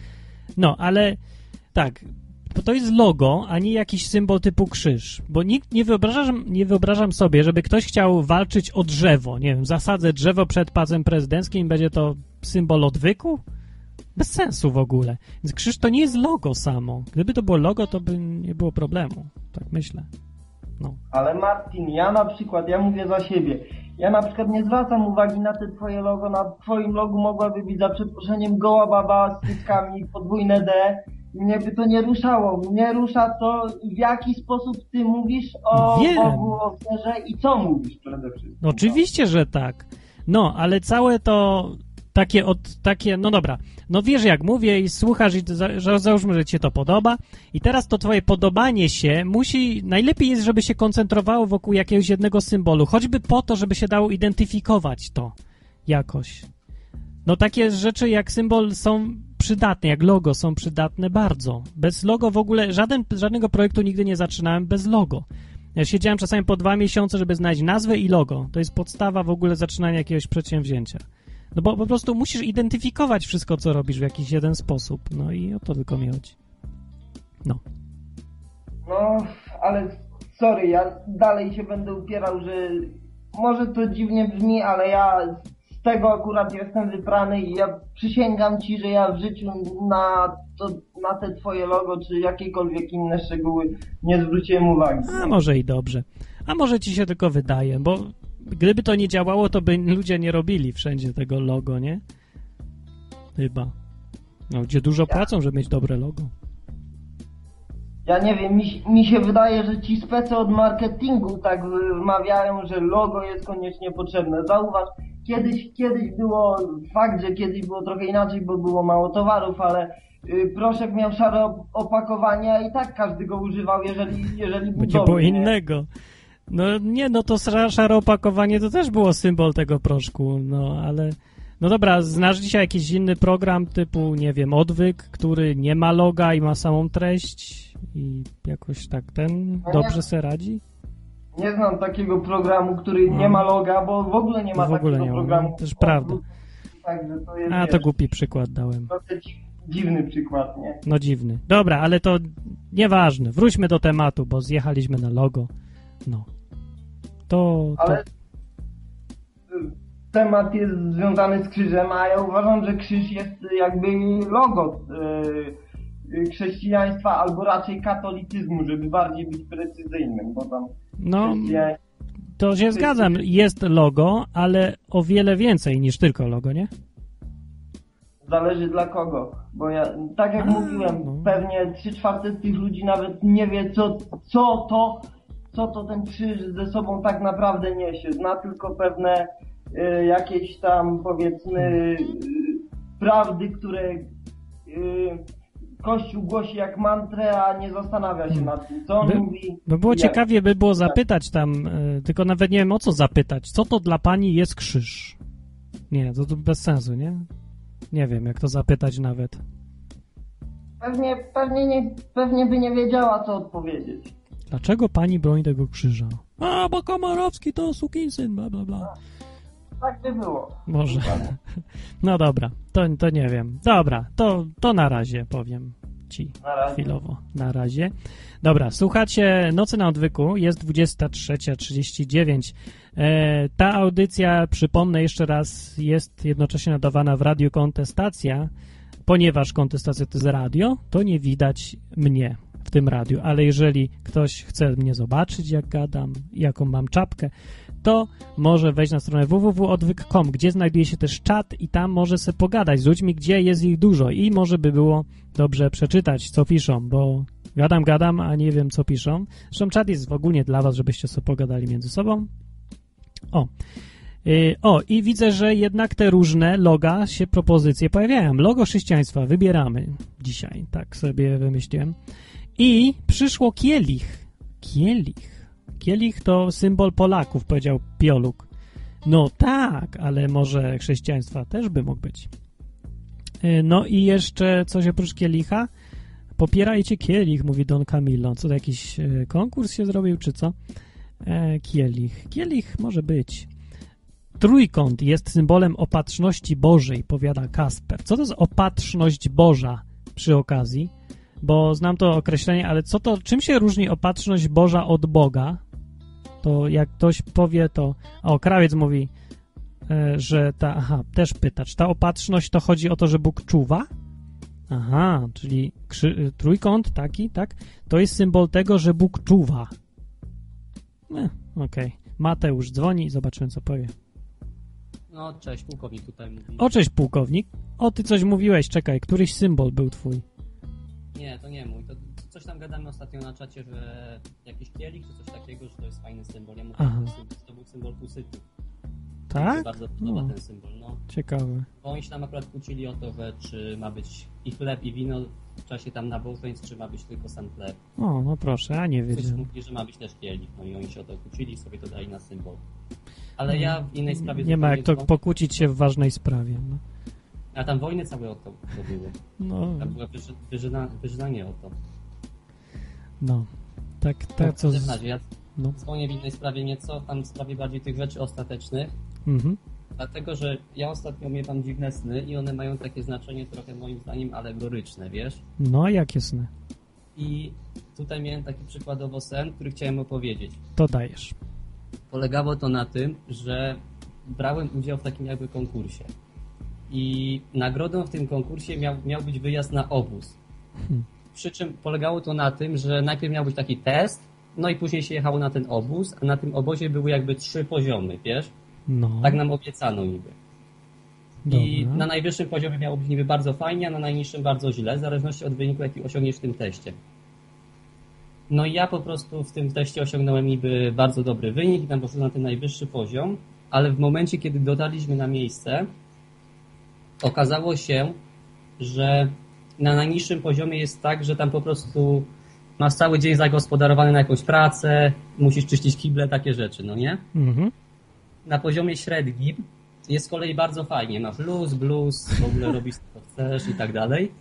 No, ale tak, bo to jest logo, a nie jakiś symbol typu krzyż. Bo nikt nie wyobrażam, nie wyobrażam sobie, żeby ktoś chciał walczyć o drzewo. Nie wiem, zasadzę drzewo przed pacem prezydenckim i będzie to symbol odwyku? Bez sensu w ogóle. Więc krzyż to nie jest logo samo. Gdyby to było logo, to by nie było problemu. Tak myślę. Ale Martin, ja na przykład, ja mówię za siebie, ja na przykład nie zwracam uwagi na te twoje logo, na twoim logu mogłaby być za przeproszeniem goła baba z cyckami, podwójne D mnie by to nie ruszało. Mnie rusza to, w jaki sposób ty mówisz o Wiem. Bogu, o wierze i co mówisz przede wszystkim. No, oczywiście, że tak. No, ale całe to takie od takie, no dobra, no wiesz jak mówię i słuchasz i za, że załóżmy, że ci się to podoba i teraz to twoje podobanie się musi, najlepiej jest, żeby się koncentrowało wokół jakiegoś jednego symbolu, choćby po to, żeby się dało identyfikować to jakoś. No takie rzeczy jak symbol są przydatne, jak logo są przydatne bardzo. Bez logo w ogóle, żaden, żadnego projektu nigdy nie zaczynałem bez logo. Ja siedziałem czasami po dwa miesiące, żeby znaleźć nazwę i logo. To jest podstawa w ogóle zaczynania jakiegoś przedsięwzięcia. No bo po prostu musisz identyfikować wszystko, co robisz w jakiś jeden sposób. No i o to tylko mi chodzi. No. No, ale sorry, ja dalej się będę upierał, że może to dziwnie brzmi, ale ja z tego akurat jestem wybrany i ja przysięgam ci, że ja w życiu na, to, na te twoje logo czy jakiekolwiek inne szczegóły nie zwróciłem uwagi. A może i dobrze. A może ci się tylko wydaje, bo gdyby to nie działało, to by ludzie nie robili wszędzie tego logo, nie? Chyba. No, gdzie dużo płacą, żeby mieć dobre logo. Ja nie wiem, mi, się- mi się wydaje, że ci specy od marketingu tak wymawiają, że logo jest koniecznie potrzebne. Zauważ, kiedyś, kiedyś było, fakt, że kiedyś było trochę inaczej, bo było mało towarów, ale y, proszek miał szare op- opakowanie, a i tak każdy go używał, jeżeli, jeżeli był Będzie było nie? No nie, no to szare opakowanie to też było symbol tego proszku, no ale... No dobra, znasz dzisiaj jakiś inny program typu, nie wiem, odwyk, który nie ma loga i ma samą treść i jakoś tak ten No dobrze se radzi? Nie znam takiego programu, który No. nie ma loga, bo w ogóle nie ma W ogóle takiego nie ma, programu. no, też prawda. Także to jest, A, to wiesz, głupi przykład dałem. dzi- dziwny przykład, nie? No dziwny. Dobra, ale to nieważne. Wróćmy do tematu, bo zjechaliśmy na logo. No. To, to Ale y, temat jest związany z krzyżem, a ja uważam, że krzyż jest jakby logo y, y, chrześcijaństwa, albo raczej katolicyzmu, żeby bardziej być precyzyjnym, bo tam no, to się zgadzam. Jest logo, ale o wiele więcej niż tylko logo, nie? zależy dla kogo. Bo ja, tak jak A, mówiłem, no. pewnie trzy czwarte z tych ludzi nawet nie wie, co, co to, co to ten krzyż ze sobą tak naprawdę niesie. Zna tylko pewne y, jakieś tam, powiedzmy, y, prawdy, które y, Kościół głosi jak mantrę, a nie zastanawia się nad tym, co on By- mówi. By było jak. ciekawie, by było zapytać tam, y, tylko nawet nie wiem o co zapytać. Co to dla pani jest krzyż? Nie, to, to bez sensu, nie? Nie wiem, jak to zapytać nawet. Pewnie, pewnie, nie, pewnie by nie wiedziała, co odpowiedzieć. Dlaczego pani broni tego krzyża? A, bo Komorowski to sukinsyn, bla, bla, bla. Tak by było. Może. No dobra, to, to nie wiem. Dobra, to, to na razie powiem ci Na razie. chwilowo. Na razie. Dobra, słuchacie Nocy na Odwyku, jest 23.39. E, ta audycja, przypomnę jeszcze raz, jest jednocześnie nadawana w Radiu Kontestacja. Ponieważ kontestacja to jest radio, to nie widać mnie w tym radiu, ale jeżeli ktoś chce mnie zobaczyć, jak gadam, jaką mam czapkę, to może wejść na stronę www.odwyk.com, gdzie znajduje się też czat i tam może sobie pogadać z ludźmi, gdzie jest ich dużo i może by było dobrze przeczytać, co piszą, bo gadam, gadam, a nie wiem, co piszą. Zresztą czat jest ogólnie dla was, żebyście sobie pogadali między sobą. O. Yy, o, i widzę, że jednak te różne loga się, propozycje pojawiają. Logo chrześcijaństwa wybieramy dzisiaj, tak sobie wymyśliłem. I przyszło kielich. Kielich. Kielich to symbol Polaków, powiedział Pioluk. No tak, ale może chrześcijaństwa też by mógł być. Yy, No i jeszcze coś oprócz kielicha? Popierajcie kielich, mówi Don Camillo. Co to jakiś e, konkurs się zrobił, czy co? E, kielich. Kielich może być. Trójkąt jest symbolem opatrzności Bożej, powiada Kasper. Co to jest opatrzność Boża przy okazji? Bo znam to określenie, ale co to, czym się różni opatrzność Boża od Boga? To jak ktoś powie, to. O, krawiec mówi, e, że ta. Aha, też pyta, czy ta opatrzność to chodzi o to, że Bóg czuwa? Aha, czyli krzy, trójkąt taki, tak? To jest symbol tego, że Bóg czuwa. Eh, Okej. Mateusz dzwoni i zobaczymy, co powie. No, cześć, pułkownik tutaj mówi. O, cześć pułkownik. O, ty coś mówiłeś, czekaj, któryś symbol był twój. Nie, to nie mój. To coś tam gadamy ostatnio na czacie, że jakiś kielich czy coś takiego, że to jest fajny symbol. Ja mówię, Aha. że to był symbol pusytu. Mi Tak? się bardzo podoba No. ten symbol. No, Ciekawe. bo oni się tam akurat kłócili o to, że czy ma być i chleb, i wino w czasie tam nabożeństw, czy ma być tylko sam chleb. O, no proszę, a nie Ktoś wiedziałem. mówi, że ma być też kielich. No i oni się o to kłócili i sobie to dali na symbol. Ale ja w innej sprawie... Nie ma jak to pokłócić się w ważnej sprawie. No, A tam wojny całe o to, to były. no, Tam było wyży, wyżyna, wyżynanie o to. no. Tak, No, tak, co... w każdym Z... ja No. dzwonię w innej sprawie nieco, tam w sprawie bardziej tych rzeczy ostatecznych, Mhm. dlatego, że ja ostatnio miewam dziwne sny i one mają takie znaczenie trochę moim zdaniem alegoryczne, wiesz? No, a jakie sny? I tutaj miałem taki przykładowo sen, który chciałem opowiedzieć. To dajesz. Polegało to na tym, że brałem udział w takim jakby konkursie. I nagrodą w tym konkursie miał, miał być wyjazd na obóz. Hmm. Przy czym polegało to na tym, że najpierw miał być taki test, no i później się jechało na ten obóz, a na tym obozie były jakby trzy poziomy, wiesz? No, Tak nam obiecano niby. I na najwyższym poziomie miało być niby bardzo fajnie, a na najniższym bardzo źle, w zależności od wyniku, jaki osiągniesz w tym teście. No i ja po prostu w tym teście osiągnąłem niby bardzo dobry wynik i tam poszedłem na ten najwyższy poziom, ale w momencie, kiedy dotarliśmy na miejsce, okazało się, że na najniższym poziomie jest tak, że tam po prostu masz cały dzień zagospodarowany na jakąś pracę, musisz czyścić kible, takie rzeczy, no nie? Mhm. na poziomie średnim jest z kolei bardzo fajnie. Masz luz, blues, w ogóle robisz co chcesz i tak dalej.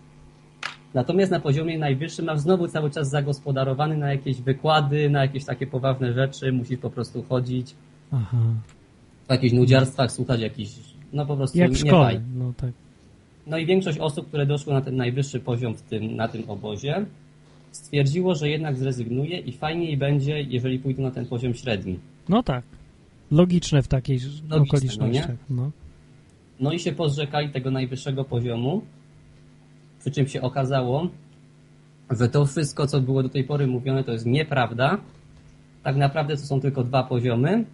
Natomiast na poziomie najwyższym masz znowu cały czas zagospodarowany na jakieś wykłady, na jakieś takie poważne rzeczy, musisz po prostu chodzić Aha. w jakichś nudziarstwach, słuchać jakichś, no po prostu Jak w nie fajnie. No tak. No i większość osób, które doszło na ten najwyższy poziom w tym, na tym obozie, stwierdziło, że jednak zrezygnuje i fajniej będzie, jeżeli pójdą na ten poziom średni. No tak. Logiczne w takiej no okolicznościach. No. No i się pozrzekali tego najwyższego poziomu, przy czym się okazało, że to wszystko, co było do tej pory mówione, to jest nieprawda. Tak naprawdę to są tylko dwa poziomy.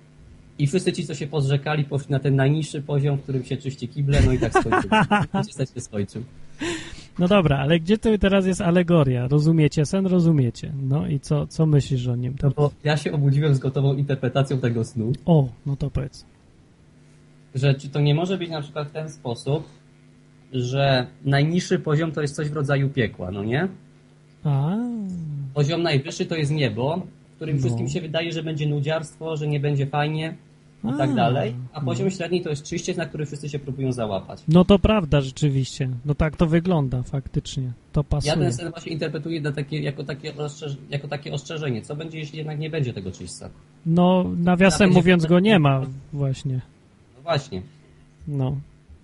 I wszyscy ci, co się pozrzekali, poszli na ten najniższy poziom, w którym się czyści kible, no i tak skończył. Niestety się skończył. no dobra, ale gdzie to teraz jest alegoria? Rozumiecie sen? Rozumiecie. No i co, co myślisz o nim? No bo ja się obudziłem z gotową interpretacją tego snu, O, no to powiedz. że czy to nie może być na przykład w ten sposób, że najniższy poziom to jest coś w rodzaju piekła, no nie? A, Poziom najwyższy to jest niebo, w którym No. wszystkim się wydaje, że będzie nudziarstwo, że nie będzie fajnie i tak dalej. A no. poziom średni to jest czyściec, na który wszyscy się próbują załapać. no to prawda rzeczywiście. No tak to wygląda faktycznie. To Ja pasuje. ten sen właśnie interpretuję takie, jako, takie ostrzeż, jako takie ostrzeżenie. Co będzie, jeśli jednak nie będzie tego czyśćca? No, nawiasem będzie- mówiąc go nie ma właśnie. No właśnie. No,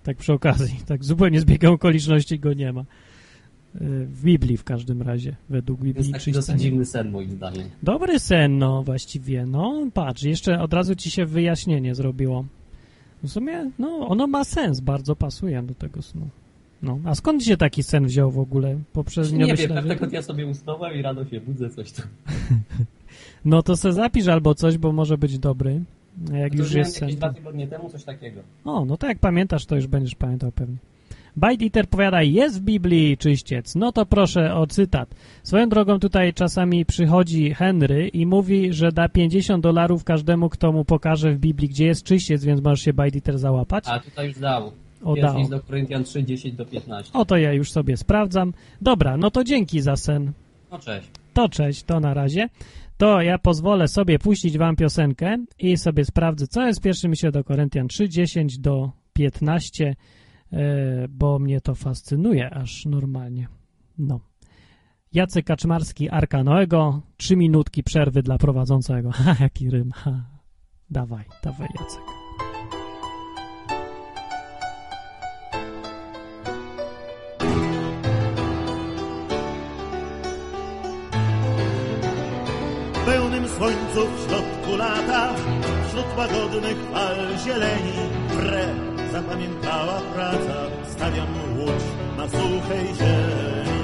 tak przy okazji. Tak zupełnie z biegiem okoliczności go nie ma. W Biblii w każdym razie, według Biblii taki czyśćca dosyć nie ma. dziwny sen moim zdaniem. Dobry sen, no właściwie. No, patrz, jeszcze od razu ci się wyjaśnienie zrobiło. W sumie, no, ono ma sens, bardzo pasuje do tego snu. No, a skąd się taki sen wziął w ogóle? Poprzez Nie wiem, pewnego dnia sobie usnąłem i rano się budzę, coś tam. No to se zapisz albo coś, bo może być dobry. Jak To już jest sen. jakieś To... dwa tygodnie temu, coś takiego. O, no to jak pamiętasz, to już będziesz pamiętał pewnie. Eater powiada, jest w Biblii czyściec. No to proszę o cytat. Swoją drogą tutaj czasami przychodzi Henry i mówi, że da 50 dolarów każdemu, kto mu pokaże w Biblii, gdzie jest czyściec, więc możesz się Eater załapać. A tutaj już dał. O, Pierwszy dał. list do Koryntian 3, 10 do 15. O, to ja już sobie sprawdzam. Dobra, no to dzięki za sen. No cześć. To cześć, to na razie. To ja pozwolę sobie puścić wam piosenkę i sobie sprawdzę, co jest pierwszy myślę do Koryntian 3, 10 do 15, e, bo mnie to fascynuje aż normalnie. No. Jacek Kaczmarski, Arka Noego, trzy minutki przerwy dla prowadzącego. Ha, jaki rym. Ha. Dawaj, dawaj Jacek. W pełnym słońcu w środku lata, wśród łagodnych fal zieleni, wre zapamiętała praca, stawiam łódź na suchej ziemi.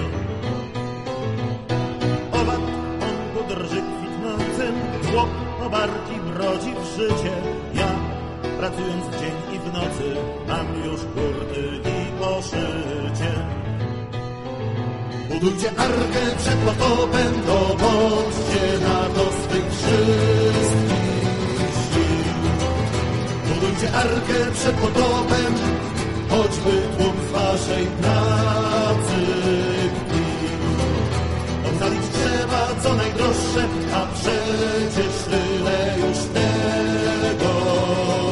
Owad on drży kwitnącym, chłop po barki brodzi w życie. Ja, pracując w dzień i w nocy, mam już kurty i poszycie. Budujcie arkę przed potopem, dowodźcie na to swych wszystkich. Budujcie arkę przed potopem, choćby tłum z waszej pracy. Ocalić trzeba co najdroższe, a przecież tyle już tego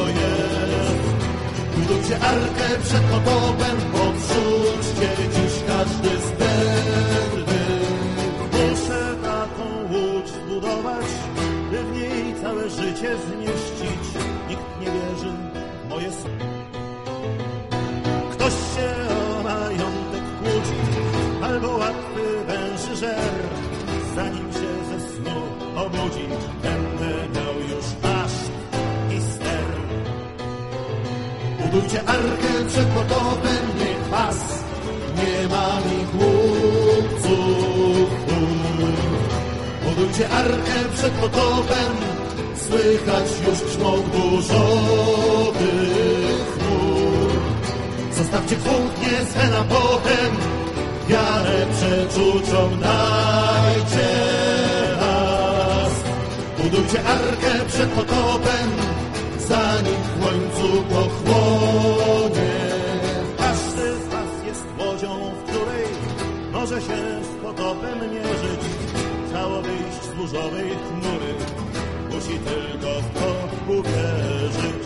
jest. Budujcie arkę przed potopem, podrzućcie dziś każdy sterny. Muszę taką łódź zbudować, by w niej całe życie zmieścić. Albo łatwy węży żer. Zanim się ze snu obudzi, będę miał już maszt i ster. Budujcie arkę przed potopem, niech was nie ma mi głupców. Budujcie arkę przed potopem, słychać już grzmot burzowych chmur. Zostawcie kłótnie na potem, wiarę przeczuczą dajcie nas. Budujcie arkę przed potopem, zanim w końcu pochłonie. Każdy z was jest łodzią, w której może się z potopem mierzyć. Chciało wyjść z burzowej chmury, musi tylko w to uwierzyć.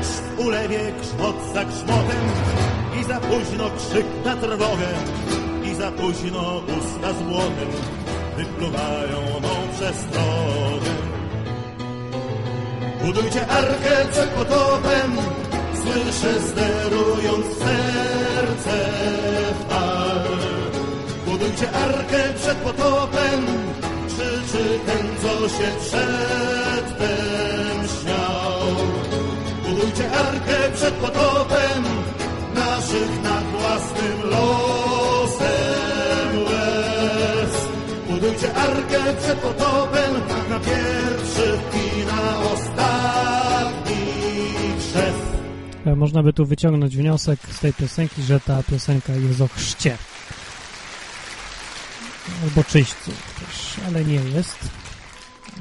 Lecz ulewie grzmot za grzmotem i za późno krzyk na trwogę i za późno usta z młotem wypluwają mą przestrogę. Budujcie arkę przed potopem, słyszę sterując serce fal. Budujcie arkę przed potopem, krzyczy ten, co się przedtem. Budujcie arkę przed potopem, naszych nad własnym losem łez. Budujcie arkę przed potopem, na pierwszy i na ostatni chrzest. E, Można by tu wyciągnąć wniosek z tej piosenki, że ta piosenka jest o chrzcie. Albo czyśćcu też, ale nie jest.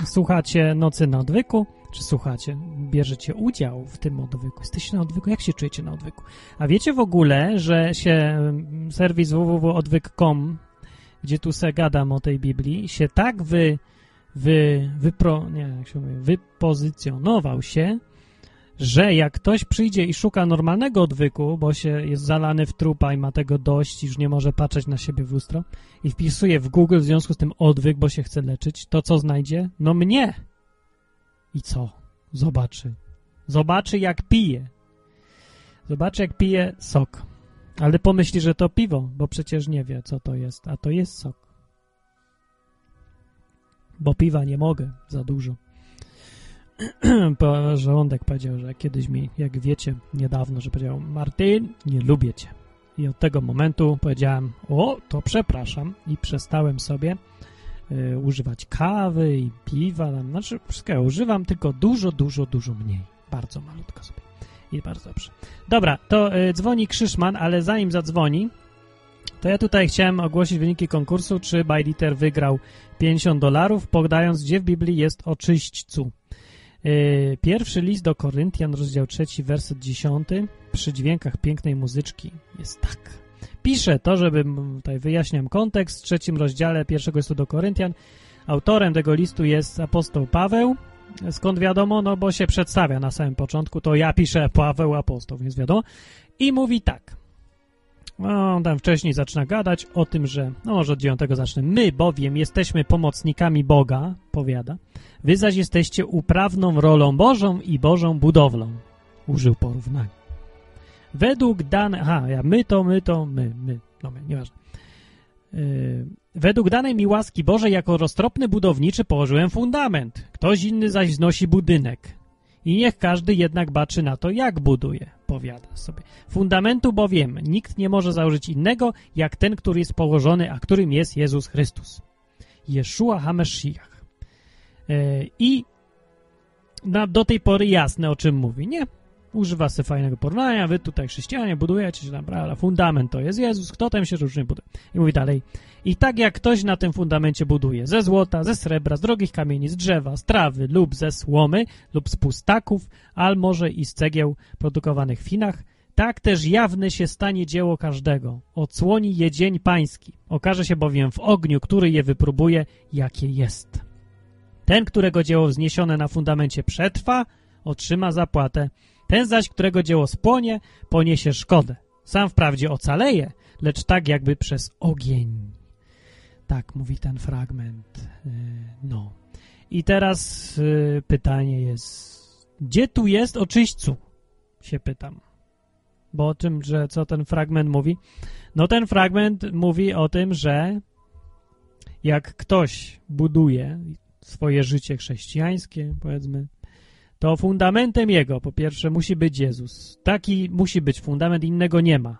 Słuchacie Nocy na Odwyku, czy słuchacie, bierzecie udział w tym odwyku? Jesteście na odwyku? Jak się czujecie na odwyku? A wiecie w ogóle, że się mm, serwis www.odwyk.com, gdzie tu se gadam o tej Biblii, się tak wy, wy, wypro, nie, jak się mówi, wypozycjonował się, że jak ktoś przyjdzie i szuka normalnego odwyku, bo się jest zalany w trupa i ma tego dość już nie może patrzeć na siebie w lustro i wpisuje w Google w związku z tym odwyk, bo się chce leczyć, to co znajdzie? No mnie! I co? Zobaczy. Zobaczy jak pije. Zobaczy jak pije sok. Ale pomyśli, że to piwo, bo przecież nie wie, co to jest, a to jest sok. Bo piwa nie mogę za dużo. Żołądek powiedział, że kiedyś mi, jak wiecie, niedawno, że powiedział Martin, nie lubię cię. I od tego momentu powiedziałem, o, to przepraszam i przestałem sobie y, używać kawy i piwa, tam, znaczy wszystkiego używam, tylko dużo, dużo, dużo mniej. Bardzo malutko sobie. I bardzo dobrze. Dobra, to y, dzwoni Krzyszman, ale zanim zadzwoni, to ja tutaj chciałem ogłosić wyniki konkursu, czy Bajliter wygrał 50 dolarów, podając, gdzie w Biblii jest o czyśćcu. Yy, Pierwszy list do Koryntian, rozdział 3, werset 10, przy dźwiękach pięknej muzyczki jest tak. Piszę to, żeby tutaj wyjaśniam kontekst. W trzecim rozdziale pierwszego listu do Koryntian autorem tego listu jest apostoł Paweł. Skąd wiadomo? No bo się przedstawia na samym początku, to ja piszę Paweł apostoł, więc wiadomo. I mówi tak. No, on tam wcześniej zaczyna gadać o tym, że, no może od dziewiątego zacznę. My bowiem jesteśmy pomocnikami Boga, powiada. Wy zaś jesteście uprawną rolą Bożą i Bożą budowlą. Użył porównania. Według danych, aha, ja, my to, my to, my, my, no my, nieważne. Yy, według danej mi łaski Bożej jako roztropny budowniczy położyłem fundament. Ktoś inny zaś znosi budynek. I niech każdy jednak baczy na to, jak buduje, powiada sobie. Fundamentu bowiem nikt nie może założyć innego, jak ten, który jest położony, a którym jest Jezus Chrystus. Jeszua HaMashiach. Yy, I na, do tej pory jasne, o czym mówi, nie? Używa sobie fajnego porównania, wy tutaj chrześcijanie budujecie się tam, prawda, fundament to jest Jezus, kto tam się różnie buduje. I mówi dalej, i tak jak ktoś na tym fundamencie buduje ze złota, ze srebra, z drogich kamieni, z drzewa, z trawy lub ze słomy lub z pustaków, al może i z cegieł produkowanych w Finach, tak też jawne się stanie dzieło każdego. Odsłoni je dzień pański. Okaże się bowiem w ogniu, który je wypróbuje, jakie jest. Ten, którego dzieło wzniesione na fundamencie przetrwa, otrzyma zapłatę. Ten zaś, którego dzieło spłonie, poniesie szkodę. Sam wprawdzie ocaleje, lecz tak jakby przez ogień. Tak mówi ten fragment. Yy, no. I teraz yy, pytanie jest, gdzie tu jest o czyśćcu? Się pytam. Bo o tym, że co ten fragment mówi? No ten fragment mówi o tym, że jak ktoś buduje swoje życie chrześcijańskie, powiedzmy, to fundamentem jego, po pierwsze, musi być Jezus. Taki musi być fundament, innego nie ma.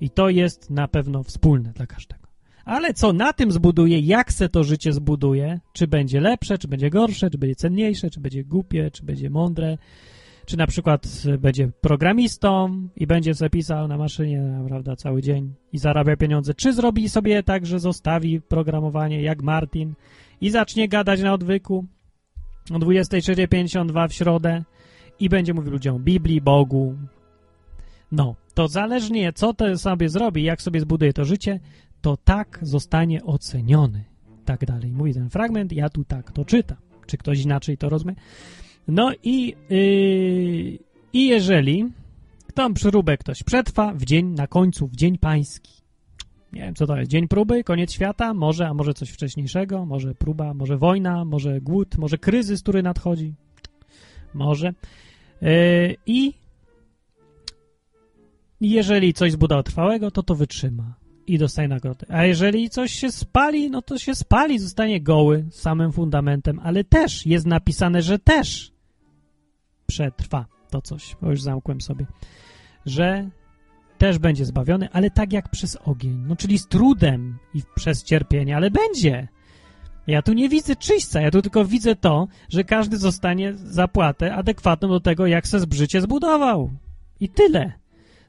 I to jest na pewno wspólne dla każdego. Ale co na tym zbuduje, jak se to życie zbuduje, czy będzie lepsze, czy będzie gorsze, czy będzie cenniejsze, czy będzie głupie, czy będzie mądre, czy na przykład będzie programistą i będzie sobie pisał na maszynie, prawda, cały dzień i zarabia pieniądze, czy zrobi sobie tak, że zostawi programowanie jak Martin i zacznie gadać na odwyku o 23.52 w środę i będzie mówił ludziom Biblii, Bogu. No, to zależnie co to sobie zrobi, jak sobie zbuduje to życie, to tak zostanie oceniony. Tak dalej mówi ten fragment, ja tu tak to czytam. Czy ktoś inaczej to rozumie? No i, yy, i jeżeli tą przyróbę ktoś przetrwa w dzień, na końcu, w dzień pański, nie wiem, co to jest, dzień próby, koniec świata, może, a może coś wcześniejszego, może próba, może wojna, może głód, może kryzys, który nadchodzi, może. Yy, I jeżeli coś zbudował trwałego, to to wytrzyma i dostaje nagrodę. A jeżeli coś się spali, no to się spali, zostanie goły samym fundamentem, ale też jest napisane, że też przetrwa to coś, bo już zamkłem sobie, że też będzie zbawiony, ale tak jak przez ogień, no czyli z trudem i przez cierpienie, ale będzie. Ja tu nie widzę czyśćca, ja tu tylko widzę to, że każdy zostanie zapłatę adekwatną do tego, jak se zbrzycie zbudował. I tyle.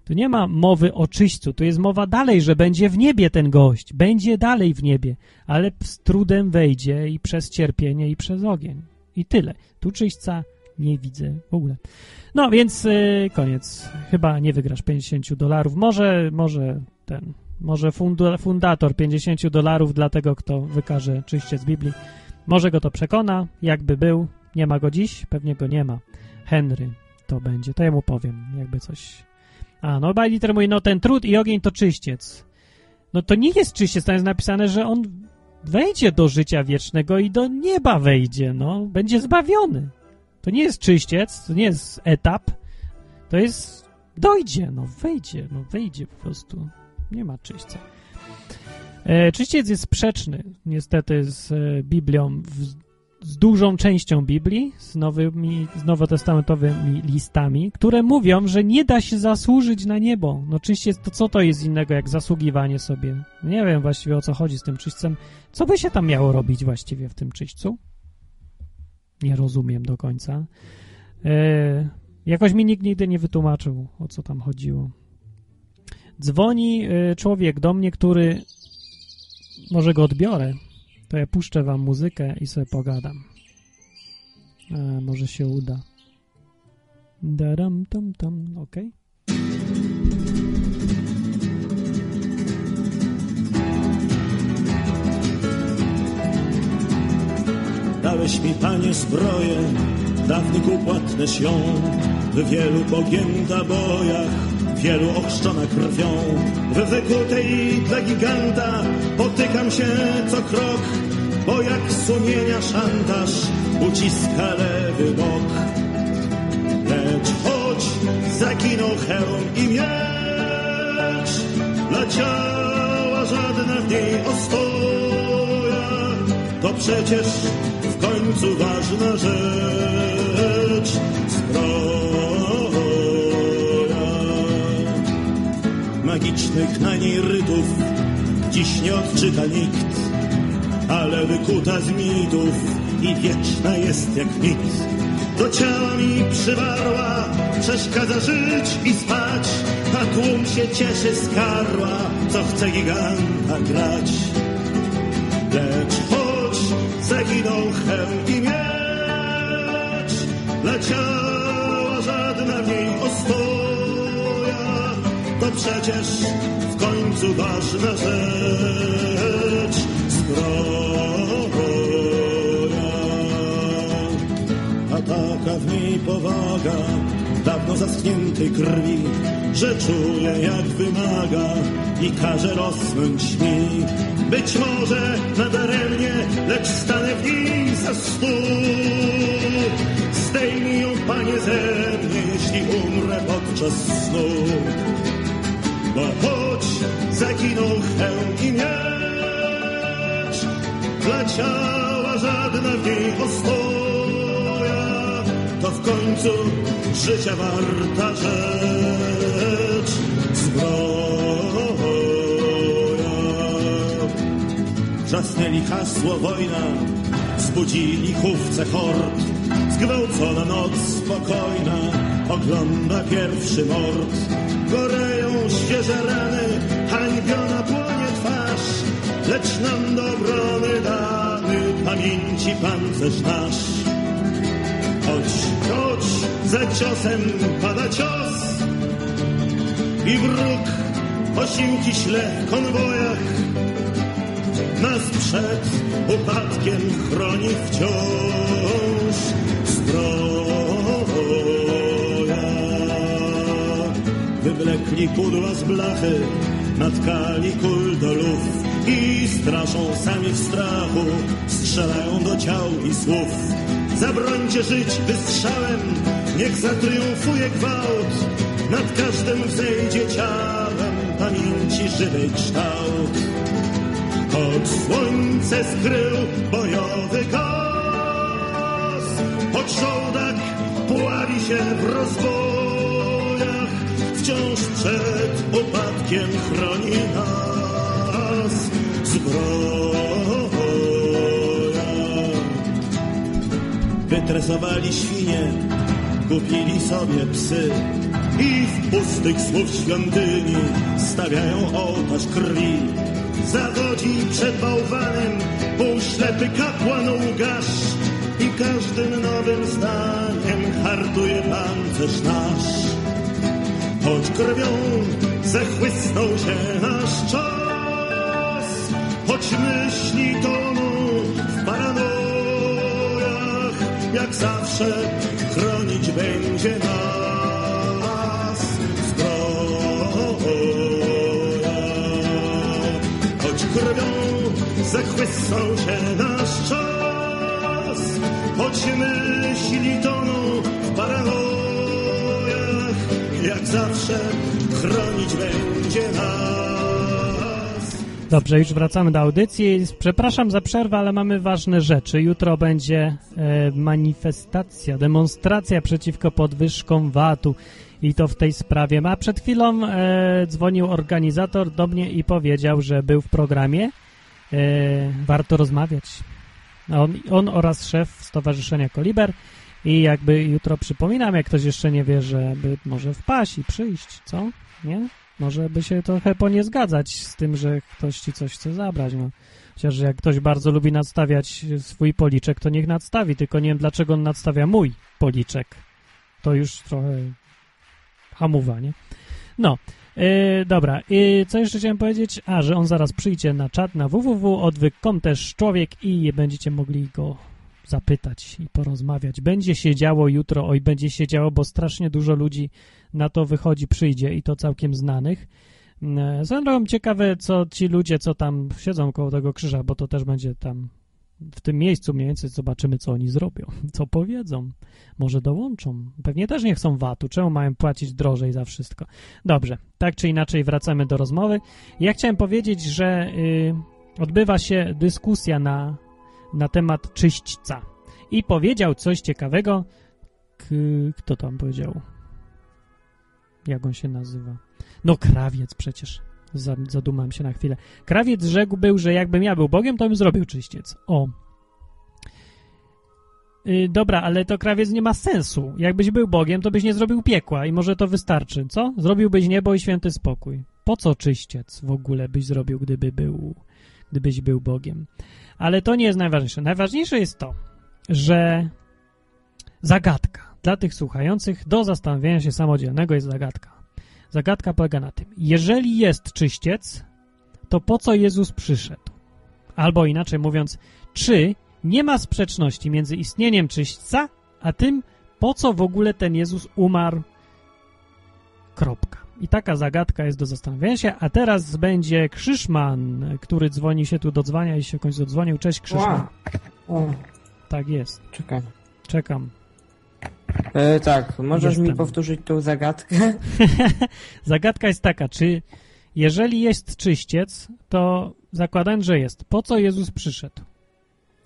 Tu nie ma mowy o czyśćcu, tu jest mowa dalej, że będzie w niebie ten gość, będzie dalej w niebie, ale z trudem wejdzie i przez cierpienie i przez ogień. I tyle. Tu czyśćca nie widzę w ogóle. No więc yy, koniec. Chyba nie wygrasz 50 dolarów. Może, może ten, może fundator 50 dolarów dla tego, kto wykaże czyście z Biblii. Może go to przekona, jakby był. Nie ma go dziś? Pewnie go nie ma. Henry to będzie. To ja mu powiem, jakby coś a, no Bajliter mówi, no ten trud i ogień to czyściec. No to nie jest czyściec, tam jest napisane, że on wejdzie do życia wiecznego i do nieba wejdzie, no. Będzie zbawiony. To nie jest czyściec, to nie jest etap, to jest dojdzie, no wejdzie, no wejdzie po prostu. Nie ma czyśćca. E, czyściec jest sprzeczny niestety z e, Biblią w z dużą częścią Biblii, z, nowymi, z nowotestamentowymi listami, które mówią, że nie da się zasłużyć na niebo. No oczywiście to co to jest innego jak zasługiwanie sobie? Nie wiem właściwie o co chodzi z tym czyśćcem. Co by się tam miało robić właściwie w tym czyśćcu? Nie rozumiem do końca. E, jakoś mi nikt nigdy nie wytłumaczył, o co tam chodziło. Dzwoni e, człowiek do mnie, który może go odbiorę to ja puszczę wam muzykę i sobie pogadam. A, może się uda. Daram, tam, tam, ok. Dałeś mi, Panie, zbroję, dawniku płatność ją, w wielu pogięta bojach wielu ochrzczona krwią. W wykutej dla giganta potykam się co krok, bo jak sumienia szantaż uciska lewy bok. Lecz choć zaginął hełm i miecz, dla ciała żadna w niej ostoja, to przecież w końcu ważna rzecz. magicznych na niej rydów dziś nie odczyta nikt, ale wykuta z mitów i wieczna jest jak nic. Do ciała mi przywarła, przeszkadza żyć i spać, a tłum się cieszy z karła, co chce giganta grać. Lecz hełm i miecz, leciała żadna w niej ostoja, to przecież w końcu ważna rzecz. Zbroja. A taka w niej powaga dawno zaschniętej krwi, że czuje jak wymaga i każe rosnąć mi. Być może nadaremnie, lecz stanę w niej za stół. Zdejmij ją, panie, ze mnie, jeśli umrę podczas snu. Bo choć zaginął hełm i miecz, dla ciała żadna w niej ostoja, to w końcu życia warta rzecz zbroja. Wrzasnęli hasło wojna, zbudzili chówce hord, zgwałcona noc spokojna, ogląda pierwszy mord. Goreją świeże rany, hańbiona płonie twarz, lecz nam do obrony dany pamięci pancerz nasz. Choć, choć za ciosem pada cios i wróg posiłki śle w konwojach, nas przed upadkiem chroni wciąż zbroja. Wywlekli pudła z blachy, natkali kul do luf i straszą sami w strachu, strzelają do ciał i słów. Zabrońcie żyć wystrzałem, niech zatriumfuje gwałt, nad każdym wzejdzie ciałem pamięci żywej kształt. Choć słońce skrył bojowy kos, choć żołdak pławi się w rozbojach, wciąż przed upadkiem chroni nas zbroja. Wytresowali świnie, kupili sobie psy i w pustych słów świątyni stawiają ołtarz krwi. Zawodzi przed bałwanem półślepy kapłan łgarz i każdym nowym zdaniem hartuje pancerz nasz. Choć krwią zachłysnął się nasz czas, choć myśli się nasz czas, choć myśli toną w paranojach, jak zawsze chronić będzie nas. Dobrze, już wracamy do audycji. Przepraszam za przerwę, ale mamy ważne rzeczy. Jutro będzie e, manifestacja, demonstracja przeciwko podwyżkom VAT-u i to w tej sprawie. A przed chwilą e, dzwonił organizator do mnie i powiedział, że był w programie. E, warto rozmawiać. On, on oraz szef Stowarzyszenia Koliber i jakby jutro przypominam, jak ktoś jeszcze nie wie, żeby może wpaść i przyjść, co? Nie? Może by się trochę po nie zgadzać z tym, że ktoś ci coś chce zabrać, no. Chociaż jak ktoś bardzo lubi nadstawiać swój policzek, to niech nadstawi, tylko nie wiem, dlaczego on nadstawia mój policzek. To już trochę hamuwa, nie? No, yy, dobra. Yy, co jeszcze chciałem powiedzieć? A, że on zaraz przyjdzie na czat na www.odwyk.com też człowiek i będziecie mogli go zapytać i porozmawiać. Będzie się działo jutro, oj, będzie się działo, bo strasznie dużo ludzi na to wychodzi, przyjdzie i to całkiem znanych. Drogą ciekawe, co ci ludzie, co tam siedzą koło tego krzyża, bo to też będzie tam w tym miejscu mniej więcej zobaczymy, co oni zrobią, co powiedzą. Może dołączą. Pewnie też nie chcą VAT-u. Czemu mają płacić drożej za wszystko? Dobrze, tak czy inaczej wracamy do rozmowy. Ja chciałem powiedzieć, że y, odbywa się dyskusja na, na temat czyśćca. I powiedział coś ciekawego. K kto tam powiedział? Jak on się nazywa? No, krawiec przecież. Zadumałem się na chwilę. Krawiec rzekł był, że jakbym ja był Bogiem, to bym zrobił czyściec. O. Y, dobra, ale to krawiec nie ma sensu. Jakbyś był Bogiem, to byś nie zrobił piekła i może to wystarczy, co? Zrobiłbyś niebo i święty spokój. Po co czyściec w ogóle byś zrobił, gdyby był, gdybyś był Bogiem? Ale to nie jest najważniejsze. Najważniejsze jest to, że zagadka dla tych słuchających do zastanowienia się samodzielnego jest zagadka. Zagadka polega na tym, jeżeli jest czyściec, to po co Jezus przyszedł? Albo inaczej mówiąc, czy nie ma sprzeczności między istnieniem czyśćca, a tym, po co w ogóle ten Jezus umarł? Kropka. I taka zagadka jest do zastanowienia się, a teraz będzie Krzyszman, który dzwoni się tu do dzwania i się w końcu dodzwonił. Cześć Krzyszman. O, Tak jest. czekaj. Czekam. E, tak, możesz mi Jestem. powtórzyć tą zagadkę? Zagadka jest taka, czy jeżeli jest czyściec, to zakładając, że jest, po co Jezus przyszedł?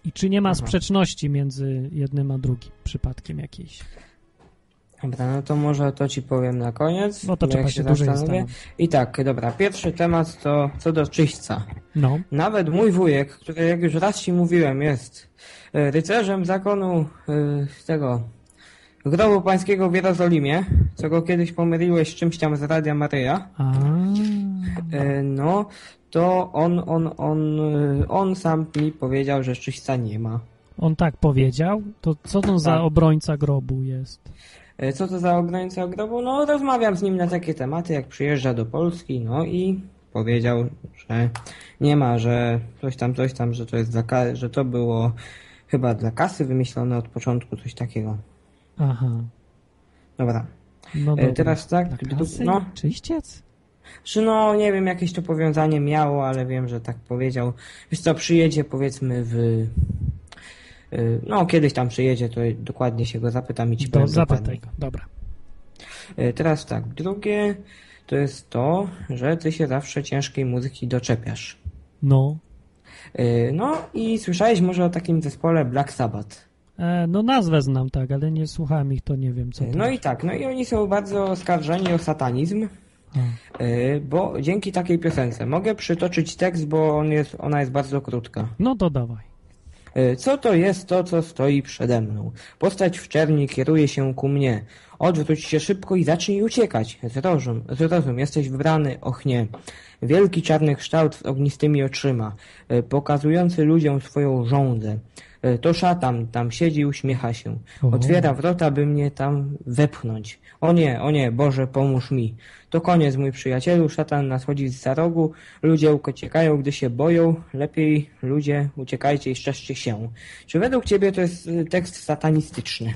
I czy nie ma Aha. sprzeczności między jednym a drugim przypadkiem jakiejś? Dobra, no to może to ci powiem na koniec. No to jak trzeba się dłużej zastanowić. I tak, dobra, pierwszy temat to co do czyśćca. No, Nawet mój wujek, który jak już raz ci mówiłem, jest e, rycerzem zakonu e, tego grobu pańskiego w Jerozolimie, co go kiedyś pomyliłeś z czymś tam z Radia Maryja. a E, No, to on, on, on, on sam mi powiedział, że czyśćca nie ma. on tak powiedział, to co to za Tak. obrońca grobu jest? E, Co to za obrońca grobu? No, rozmawiam z nim na takie tematy, jak przyjeżdża do Polski, no i powiedział, że nie ma, że coś tam, coś tam, że to jest dla, że to było chyba dla kasy wymyślone od początku, coś takiego. Aha, Dobra. no E, dobra. teraz tak, kasy? no, Czyściec? czy no, nie wiem, jakieś to powiązanie miało, ale wiem, że tak powiedział. Wiesz co, przyjedzie powiedzmy w... e, No, kiedyś tam przyjedzie, to dokładnie się go zapytam i ci powiem zapytaj go, dobra. E, Teraz tak, drugie to jest to, że ty się zawsze ciężkiej muzyki doczepiasz. No, E, No i słyszałeś może o takim zespole Black Sabbath. E, no nazwę znam tak, ale nie słuchałem ich, to nie wiem co to No i tak, no i oni są bardzo oskarżeni o satanizm, A. e, bo dzięki takiej piosence mogę przytoczyć tekst, bo on jest, ona jest bardzo krótka. No to dawaj. E, Co to jest to, co stoi przede mną? Postać w czerni kieruje się ku mnie. Odwróć się szybko i zacznij uciekać. Zrozum, zrozum, jesteś wybrany, och nie. Wielki czarny kształt z ognistymi oczyma, e, pokazujący ludziom swoją żądzę. E, To szatan tam siedzi i uśmiecha się. Otwiera wrota, by mnie tam wepchnąć. O nie, o nie, Boże, pomóż mi. To koniec, mój przyjacielu, szatan nadchodzi z za rogu, ludzie uciekają, gdy się boją, lepiej ludzie uciekajcie i strzeżcie się. Czy według ciebie to jest y, tekst satanistyczny?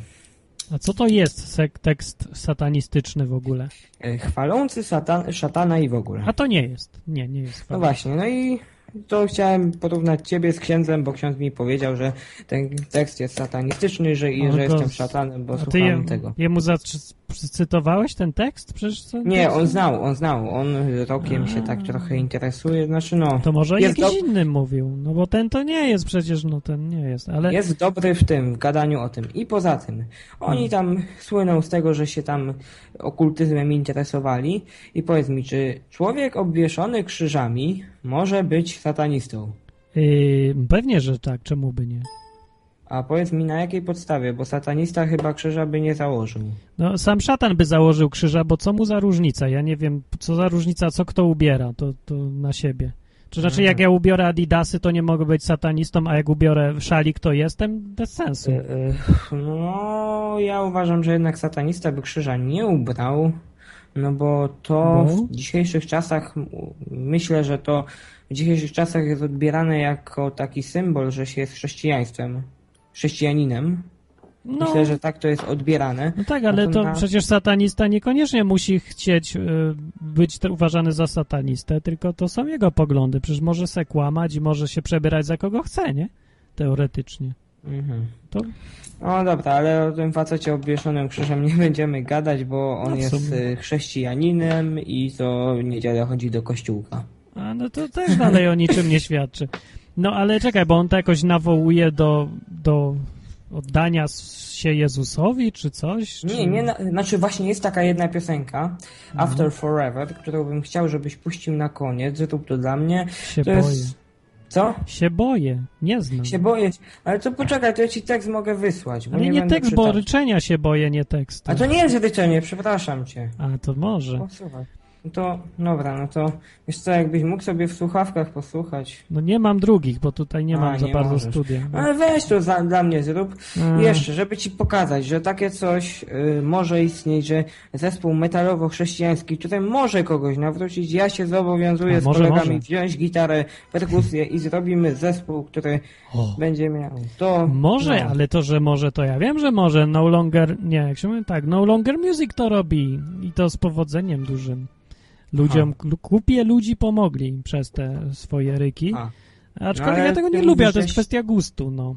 A co to jest tekst satanistyczny w ogóle? Y, Chwalący satan, szatana i w ogóle. A to nie jest. Nie, nie jest. No fajne. właśnie, no i to chciałem porównać ciebie z księdzem, bo ksiądz mi powiedział, że ten tekst jest satanistyczny, że, i Ale że jestem szatanem, bo je, tego. jemu zacytowałeś ten tekst? Przecież Nie, on znał, on znał. On rokiem się tak trochę interesuje, znaczy no... To może jakiś do- inny mówił. No bo ten to nie jest przecież, no ten nie jest, ale... Jest dobry w tym, w gadaniu o tym. I poza tym, oni tam słyną z tego, że się tam okultyzmem interesowali. I powiedz mi, czy człowiek obwieszony krzyżami może być satanistą? Yy, pewnie, że tak, czemu by nie? A powiedz mi na jakiej podstawie, bo satanista chyba krzyża by nie założył. No, sam szatan by założył krzyża, bo co mu za różnica? Ja nie wiem, co za różnica, co kto ubiera, to, to na siebie. Czy znaczy, Mhm. jak ja ubiorę adidasy, to nie mogę być satanistą, a jak ubiorę szalik, to jestem? Bez sensu. Y, y, No, ja uważam, że jednak satanista by krzyża nie ubrał, no bo to w dzisiejszych czasach, myślę, że to w dzisiejszych czasach jest odbierane jako taki symbol, że się jest chrześcijaństwem, chrześcijaninem. No, Myślę, że tak to jest odbierane. no tak, ale to na- przecież satanista niekoniecznie musi chcieć y, być uważany za satanistę, tylko to są jego poglądy. Przecież może se kłamać i może się przebierać za kogo chce, nie? Teoretycznie. Mhm. To No dobra, ale o tym facecie obwieszonym krzyżem nie będziemy gadać, bo on No jest y, chrześcijaninem i co niedzielę chodzi do kościółka. A no to też dalej o niczym nie świadczy. No ale czekaj, bo on to jakoś nawołuje do, do oddania się Jezusowi, czy coś? Nie, czy... nie, na, znaczy właśnie jest taka jedna piosenka, Mhm. After Forever, którą bym chciał, żebyś puścił na koniec, zrób to dla mnie. Się To boję. jest, Co? Się boję, nie znam. Się boję. Ale to poczekaj, to ja ci tekst mogę wysłać. Bo Ale nie, nie tekst, bo czytać. ryczenia się boję, nie tekst. A to nie jest ryczenie, przepraszam cię. A, to może. Posłuchaj. No to, dobra, no to wiesz co, jakbyś mógł sobie w słuchawkach posłuchać. No nie mam drugich, bo tutaj nie A, mam za nie bardzo możesz. studia. Ale weź to za, dla mnie zrób. A. Jeszcze, żeby ci pokazać, że takie coś y, może istnieć, że zespół metalowo-chrześcijański, który może kogoś nawrócić, ja się zobowiązuję A, z może, kolegami może. wziąć gitarę, perkusję i zrobimy zespół, który O. będzie miał to. Może, no. ale to, że może, to ja wiem, że może. No longer, nie, jak się mówi, tak, no longer music to robi i to z powodzeniem dużym. Ludziom, lu- kupie ludzi pomogli przez te swoje ryki. A. Aczkolwiek No, ja tego nie lubię, to jest kwestia gustu, no.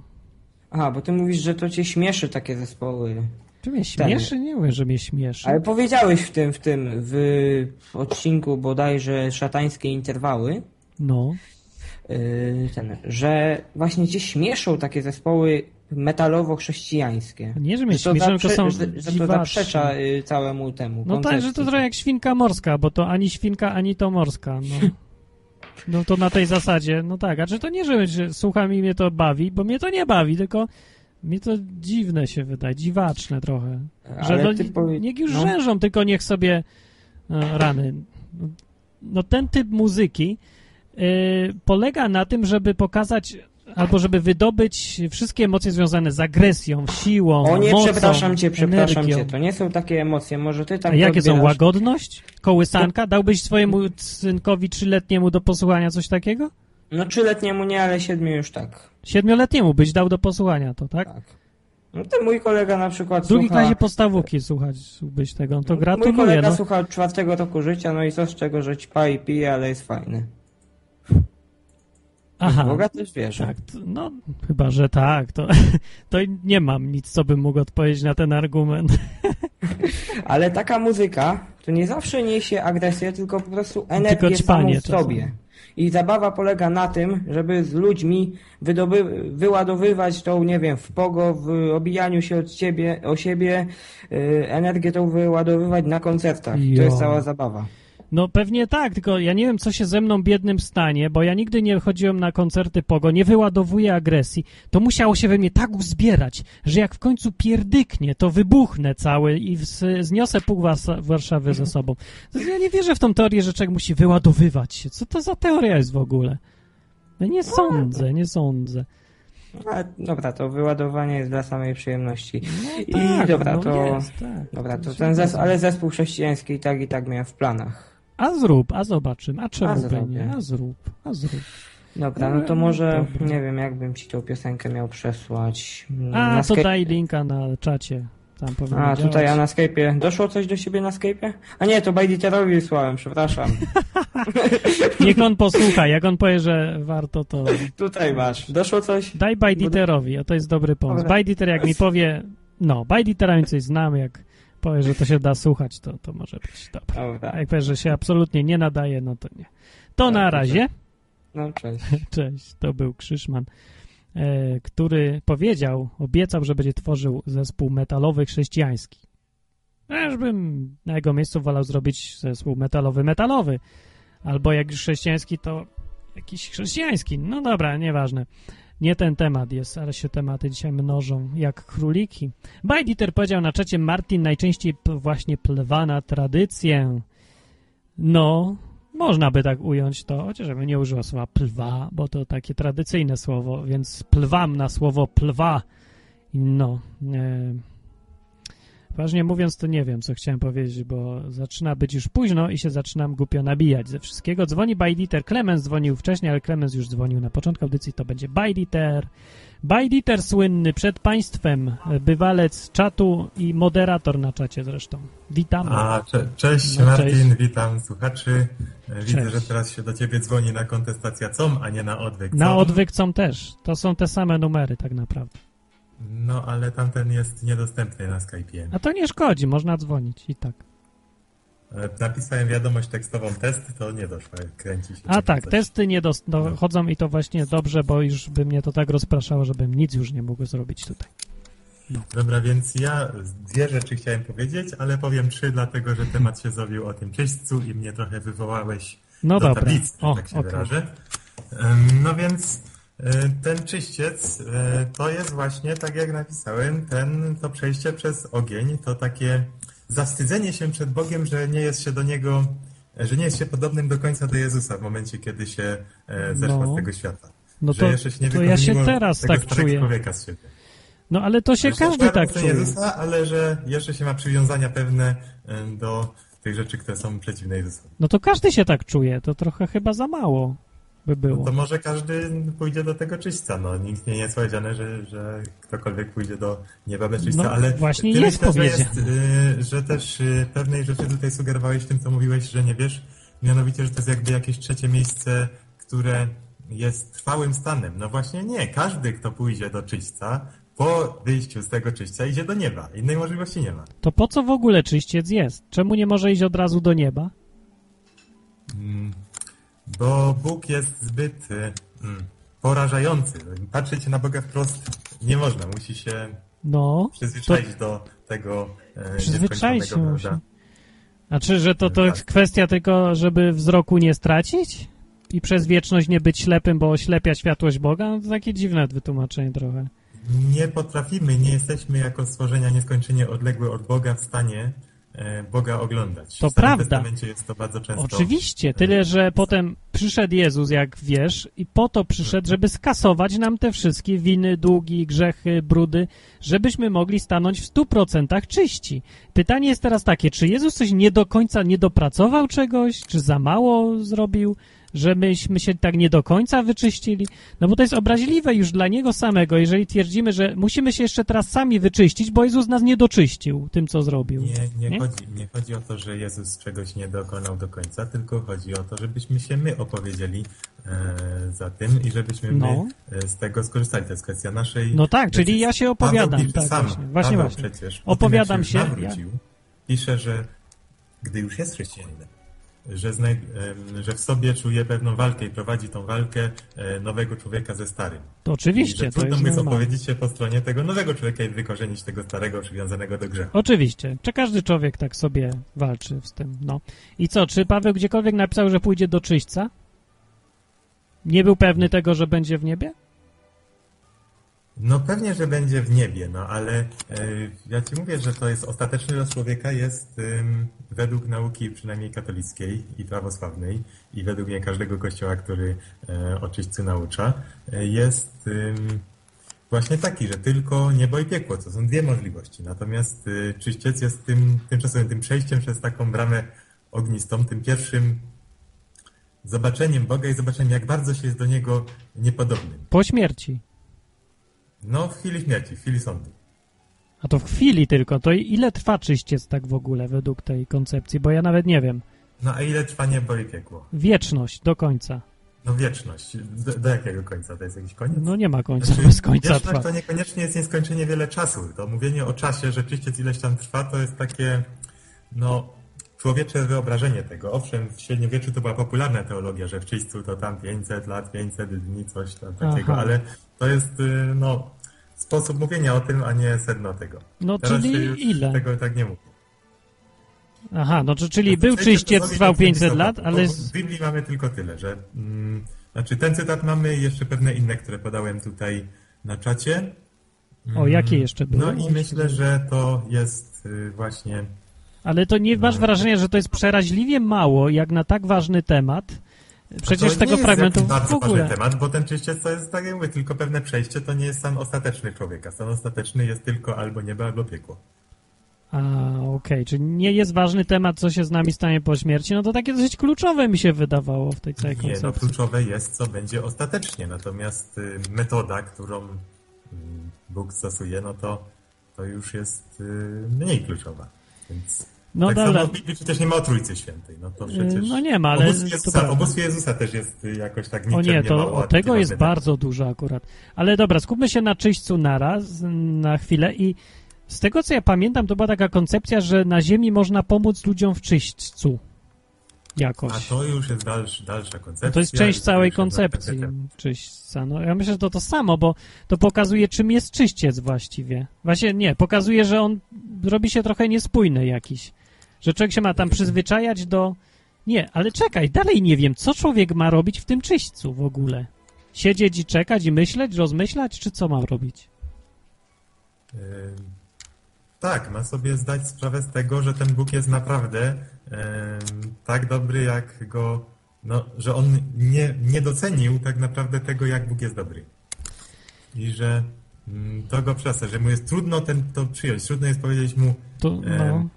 Aha, bo ty mówisz, że to cię śmieszy takie zespoły. Czy mnie śmieszy? Nie mówię, że mnie śmieszy. Ale powiedziałeś w tym, w tym, w odcinku bodajże szatańskie interwały, No. yy, ten, że właśnie cię śmieszą takie zespoły metalowo-chrześcijańskie. Nie, że mnie Że to, są że, że to zaprzecza y, całemu temu No tak, koncepcji. że to trochę jak świnka morska, bo to ani świnka, ani to morska, no. No to na tej zasadzie, no tak, a czy to nie, że, że słucham i mnie to bawi, bo mnie to nie bawi, tylko mnie to dziwne się wydaje, dziwaczne trochę. Że Ale no, powie- niech już no. rzężą, tylko niech sobie e, rany. No ten typ muzyki y, polega na tym, żeby pokazać albo żeby wydobyć wszystkie emocje związane z agresją, siłą, O nie, mocą, przepraszam cię, przepraszam energią. cię, to nie są takie emocje, może ty tak A jakie są? odbierasz- Łagodność? Kołysanka? Dałbyś swojemu synkowi trzyletniemu do posłuchania coś takiego? No trzyletniemu nie, ale siedmiu już tak. Siedmioletniemu byś dał do posłuchania to, tak? Tak. No to mój kolega na przykład W drugiej słucha... klasie podstawówki słuchać byś tego, no to Mój gratuluję. kolega No. słucha od czwartego roku życia, no i co z czego, że ćpa i pije, ale jest fajny. Aha, Boga też wierzy. tak, no chyba, że tak, to, to nie mam nic, co bym mógł odpowiedzieć na ten argument. Ale taka muzyka to nie zawsze niesie agresję, tylko po prostu energię Tylko samą w sobie. czasem. I zabawa polega na tym, żeby z ludźmi wydoby, wyładowywać tą, nie wiem, w pogo, w obijaniu się od ciebie, o siebie, yy, energię tą wyładowywać na koncertach. I To Jo. jest cała zabawa. No pewnie tak, tylko ja nie wiem, co się ze mną biednym stanie, bo ja nigdy nie chodziłem na koncerty Pogo, nie wyładowuję agresji. To musiało się we mnie tak uzbierać, że jak w końcu pierdyknie, to wybuchnę cały i z, zniosę pół Warszawy ze sobą. Ja nie wierzę w tą teorię, że człowiek musi wyładowywać się. Co to za teoria jest w ogóle? No nie sądzę, nie sądzę. Ale dobra, to wyładowanie jest dla samej przyjemności. No I tak, dobra, no to- Jest, tak. Dobra, to ten zes zgadza. ale zespół chrześcijański i tak i tak miałem w planach. A zrób, a zobaczymy, a czemu A by nie? A zrób, a zrób. Dobra, no to może, Dobra. nie wiem, jakbym ci tą piosenkę miał przesłać. Mm, A, na to daj linka na czacie. Tam powinno A, tutaj, a działać. na Skype'ie. Doszło coś do siebie na Skype'ie? A nie, to Bajditerowi wysłałem, przepraszam. Niech on posłucha, jak on powie, że warto, to tutaj masz. Doszło coś? daj Bajditerowi, a to jest dobry pomysł. Bajditer jak mi powie, no, Bajditera coś znam, jak powie, że to się da słuchać, to, to może być dobre. A Dobra. jak powie, że się absolutnie nie nadaje, no to nie. To Tak, na razie. No, cześć. Cześć, to był Krzyszman, e, który powiedział, obiecał, że będzie tworzył zespół metalowy chrześcijański. Aż bym na jego miejscu wolał zrobić zespół metalowy, metalowy. Albo jak już chrześcijański, to jakiś chrześcijański. No dobra, nieważne. Nie ten temat jest, ale się tematy dzisiaj mnożą jak króliki. Bajditer powiedział na czacie, Martin najczęściej właśnie plwa na tradycję. No, można by tak ująć to, chociażbym nie użyła słowa plwa, bo to takie tradycyjne słowo, więc plwam na słowo plwa. No, e, ważnie mówiąc, to nie wiem, co chciałem powiedzieć, bo zaczyna być już późno i się zaczynam głupio nabijać ze wszystkiego. Dzwoni Bajditer, Clemens dzwonił wcześniej, ale Clemens już dzwonił na początku audycji, to będzie Bajditer. Bajditer słynny przed państwem, bywalec czatu i moderator na czacie zresztą. Witamy. A, cze cześć No, Martin, cześć. witam słuchaczy. E, Widzę, Cześć. że teraz się do ciebie dzwoni na kontestacja com, a nie na odwyk Na com. odwyk są też. To są te same numery tak naprawdę. No, ale tamten jest niedostępny na Skype'ie. A to nie szkodzi, można dzwonić i tak. Napisałem wiadomość tekstową test, to nie doszło, kręci się. A tak, coś. testy nie dochodzą i to właśnie dobrze, bo już by mnie to tak rozpraszało, żebym nic już nie mógł zrobić tutaj. Dobra, więc ja dwie rzeczy chciałem powiedzieć, ale powiem trzy, dlatego że temat się zowił o tym czyśćcu i mnie trochę wywołałeś No do dobra. tablicy, O, tak się okej. wyrażę. No więc ten czyściec e, to jest właśnie, tak jak napisałem, ten, to przejście przez ogień, to takie zawstydzenie się przed Bogiem, że nie jest się do Niego, e, że nie jest się podobnym do końca do Jezusa w momencie, kiedy się e, zeszła No. z tego świata. No że to, jeszcze się nie to ja się teraz tak czuję. człowieka z siebie. No ale to się każdy tak czuje. Jezusa, ale że jeszcze się ma przywiązania pewne e, do tych rzeczy, które są przeciwne Jezusowi. No to każdy się tak czuje. To trochę chyba za mało by No było. to może każdy pójdzie do tego czyśćca. No, nikt nie jest powiedziane, że, że ktokolwiek pójdzie do nieba bez czyśćca, No, ale właśnie jest myślę, że, jest, y, że też y, pewnej rzeczy tutaj sugerowałeś tym, co mówiłeś, że nie wiesz. Mianowicie, że to jest jakby jakieś trzecie miejsce, które jest trwałym stanem. No właśnie nie. Każdy, kto pójdzie do czyśćca, po wyjściu z tego czyśćca idzie do nieba. Innej możliwości nie ma. To po co w ogóle czyściec jest? Czemu nie może iść od razu do nieba? Bo Bóg jest zbyt mm, porażający. Patrzeć na Boga wprost nie można. Musi się No, przyzwyczaić do tego e, przyzwyczaić się musi. A czy, że to, to Tak. kwestia tylko, żeby wzroku nie stracić? I przez wieczność nie być ślepym, bo oślepia światłość Boga? No to takie dziwne wytłumaczenie trochę. Nie potrafimy, nie jesteśmy jako stworzenia nieskończenie odległe od Boga w stanie Boga oglądać. To w prawda. Jest to bardzo często. Oczywiście, tyle, że potem przyszedł Jezus, jak wiesz, i po to przyszedł, żeby skasować nam te wszystkie winy, długi, grzechy, brudy, żebyśmy mogli stanąć w stu procentach czyści. Pytanie jest teraz takie, czy Jezus coś nie do końca nie dopracował czegoś, czy za mało zrobił, że myśmy się tak nie do końca wyczyścili? No bo to jest obraźliwe już dla Niego samego, jeżeli twierdzimy, że musimy się jeszcze teraz sami wyczyścić, bo Jezus nas nie doczyścił tym, co zrobił. Nie, nie, Nie? Chodzi, nie chodzi o to, że Jezus czegoś nie dokonał do końca, tylko chodzi o to, żebyśmy się my opowiedzieli e, za tym i żebyśmy No. my e, z tego skorzystali. To jest kwestia naszej. No tak, czyli decyzji. ja się opowiadam, Paweł tak, sam. właśnie, właśnie, Paweł właśnie. przecież po Opowiadam tym, się, nawrócił, pisze, że gdy już jest chrześcijaninem, że, że w sobie czuje pewną walkę i prowadzi tą walkę e, nowego człowieka ze starym. To I oczywiście, że to trudno mu jest opowiedzieć się po stronie tego nowego człowieka i wykorzenić tego starego przywiązanego do grzechu. Oczywiście. Czy każdy człowiek tak sobie walczy z tym, no. I co, czy Paweł gdziekolwiek napisał, że pójdzie do czyśćca? Nie był pewny tego, że będzie w niebie? No pewnie, że będzie w niebie, no ale e, ja ci mówię, że to jest ostateczny los człowieka jest według nauki przynajmniej katolickiej i prawosławnej i według mnie każdego kościoła, który e, o czyśćcu naucza, e, jest właśnie taki, że tylko niebo i piekło, to są dwie możliwości. Natomiast y, czyściec jest tym tymczasowym, tym przejściem przez taką bramę ognistą, tym pierwszym zobaczeniem Boga i zobaczeniem, jak bardzo się jest do Niego niepodobnym. Po śmierci. No, w chwili śmierci, w chwili sądu. A to w chwili tylko. To ile trwa czyściec tak w ogóle według tej koncepcji? Bo ja nawet nie wiem. No a ile trwa niebo i piekło? Wieczność do końca. No wieczność. Do, do jakiego końca? To jest jakiś koniec? No nie ma końca, Znaczy, bez końca wieczność trwa. to niekoniecznie jest nieskończenie wiele czasu. To mówienie o czasie, że czyściec ileś tam trwa, to jest takie, no, człowiecze wyobrażenie tego. Owszem, w średniowieczu to była popularna teologia, że w czyśćcu to tam 500 lat, 500 dni, coś tam takiego, Aha. ale to jest, y, no, sposób mówienia o tym, a nie sedno tego. No Teraz czyli ile? tego tak nie mówi. Aha, no czy- czyli No był czyściec, trwał sobie 500 tak lat, ale... W Biblii mamy tylko tyle, że... Mm, znaczy ten cytat mamy i jeszcze pewne inne, które podałem tutaj na czacie. O, jakie jeszcze były? No i myślę, że to jest y, właśnie... Ale to nie masz wrażenia, że to jest przeraźliwie mało, jak na tak ważny temat? Przecież tego nie jest fragmentu w bardzo ogóle. ważny temat, bo ten czyściec to jest, tak jak mówię, tylko pewne przejście, to nie jest stan ostateczny człowieka. Stan ostateczny jest tylko albo niebo, albo piekło. A, okej, czyli nie jest ważny temat, co się z nami stanie po śmierci, no to takie dosyć kluczowe mi się wydawało w tej całej Nie, no koncepcji. kluczowe jest, co będzie ostatecznie, natomiast y, metoda, którą y, Bóg stosuje, no to, to już jest y, mniej kluczowa. Więc No tak dobra, samo w Biblii przecież nie ma o Trójcy Świętej, no to przecież... no nie ma, ale Obóstwie Jezusa, obóstwie Jezusa też jest y, jakoś tak O niczym nie, to mało, o a tego jest bardzo dużo akurat. Ale dobra, skupmy się na czyśćcu naraz, na chwilę i z tego, co ja pamiętam, to była taka koncepcja, że na ziemi można pomóc ludziom w czyśćcu. Jakoś. A to już jest dalszy, dalsza koncepcja. No to jest część całej koncepcji czyśćca. No, ja myślę, że to to samo, bo to pokazuje, czym jest czyściec właściwie. Właśnie nie, pokazuje, że on robi się trochę niespójny jakiś. Że człowiek się ma tam przyzwyczajać do Nie, ale czekaj, dalej nie wiem, co człowiek ma robić w tym czyśćcu w ogóle. Siedzieć i czekać i myśleć, rozmyślać, czy co mam robić? Ym, Tak, ma sobie zdać sprawę z tego, że ten Bóg jest naprawdę em, tak dobry, jak go, no, że on nie, nie docenił tak naprawdę tego, jak Bóg jest dobry. I że mm, to go przesa, że mu jest trudno ten, to przyjąć. Trudno jest powiedzieć mu, To, no,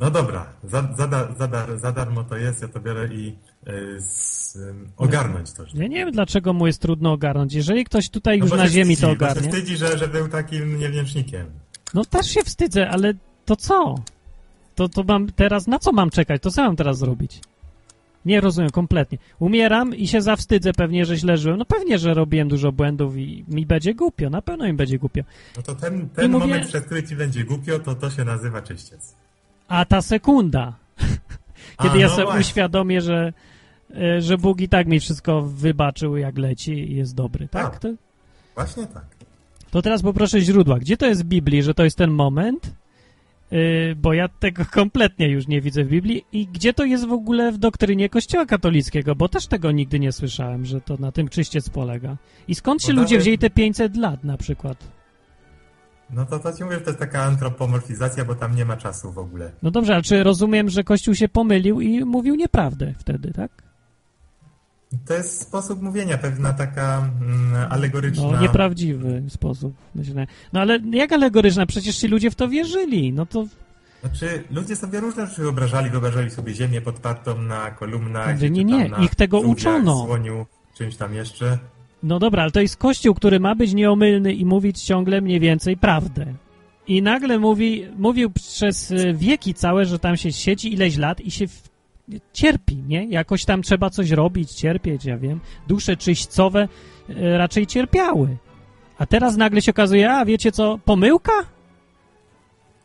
no dobra, za, za, za, za darmo to jest, ja to biorę i y, z, ym, ogarnąć to. ja nie wiem, dlaczego mu jest trudno ogarnąć. Jeżeli ktoś tutaj No już na ziemi wstydzi, to bo się ogarnie, wstydzi, że, że był takim niewdzięcznikiem. no też się wstydzę, ale to co? To, to mam teraz, na co mam czekać? To co mam teraz zrobić? Nie rozumiem kompletnie. Umieram i się zawstydzę pewnie, że źle żyłem. No pewnie, że robiłem dużo błędów i mi będzie głupio. Na pewno mi będzie głupio. No to ten, ten mówię- moment, przez który ci będzie głupio, to to się nazywa czyściec. A ta sekunda, kiedy A, ja no sobie właśnie. uświadomię, że, e, że Bóg i tak mi wszystko wybaczył jak leci i jest dobry, tak? Tak. To, Właśnie tak. to teraz poproszę źródła. Gdzie to jest w Biblii, że to jest ten moment? Yy, bo ja tego kompletnie już nie widzę w Biblii. I gdzie to jest w ogóle w doktrynie Kościoła katolickiego? Bo też tego nigdy nie słyszałem, że to na tym czyściec polega. I skąd się Bo ludzie wzięli te 500 lat na przykład? No to to ci mówię, że to jest taka antropomorfizacja, bo tam nie ma czasu w ogóle. No dobrze, ale czy rozumiem, że Kościół się pomylił i mówił nieprawdę wtedy, tak? To jest sposób mówienia, pewna taka mm, alegoryczna. No, nieprawdziwy sposób, myślę. No ale jak alegoryczna? Przecież ci ludzie w to wierzyli. No to Znaczy, ludzie sobie różne rzeczy wyobrażali. Wyobrażali sobie ziemię podpartą na kolumnach. Czy nie, nie, ich tego uczono. Słoniu, czymś tam jeszcze. No dobra, ale to jest kościół, który ma być nieomylny i mówić ciągle mniej więcej prawdę. I nagle mówi, mówił przez e, wieki całe, że tam się siedzi ileś lat i się w, cierpi, nie? Jakoś tam trzeba coś robić, cierpieć, ja wiem. Dusze czyśćcowe e, raczej cierpiały. A teraz nagle się okazuje, a wiecie co, pomyłka?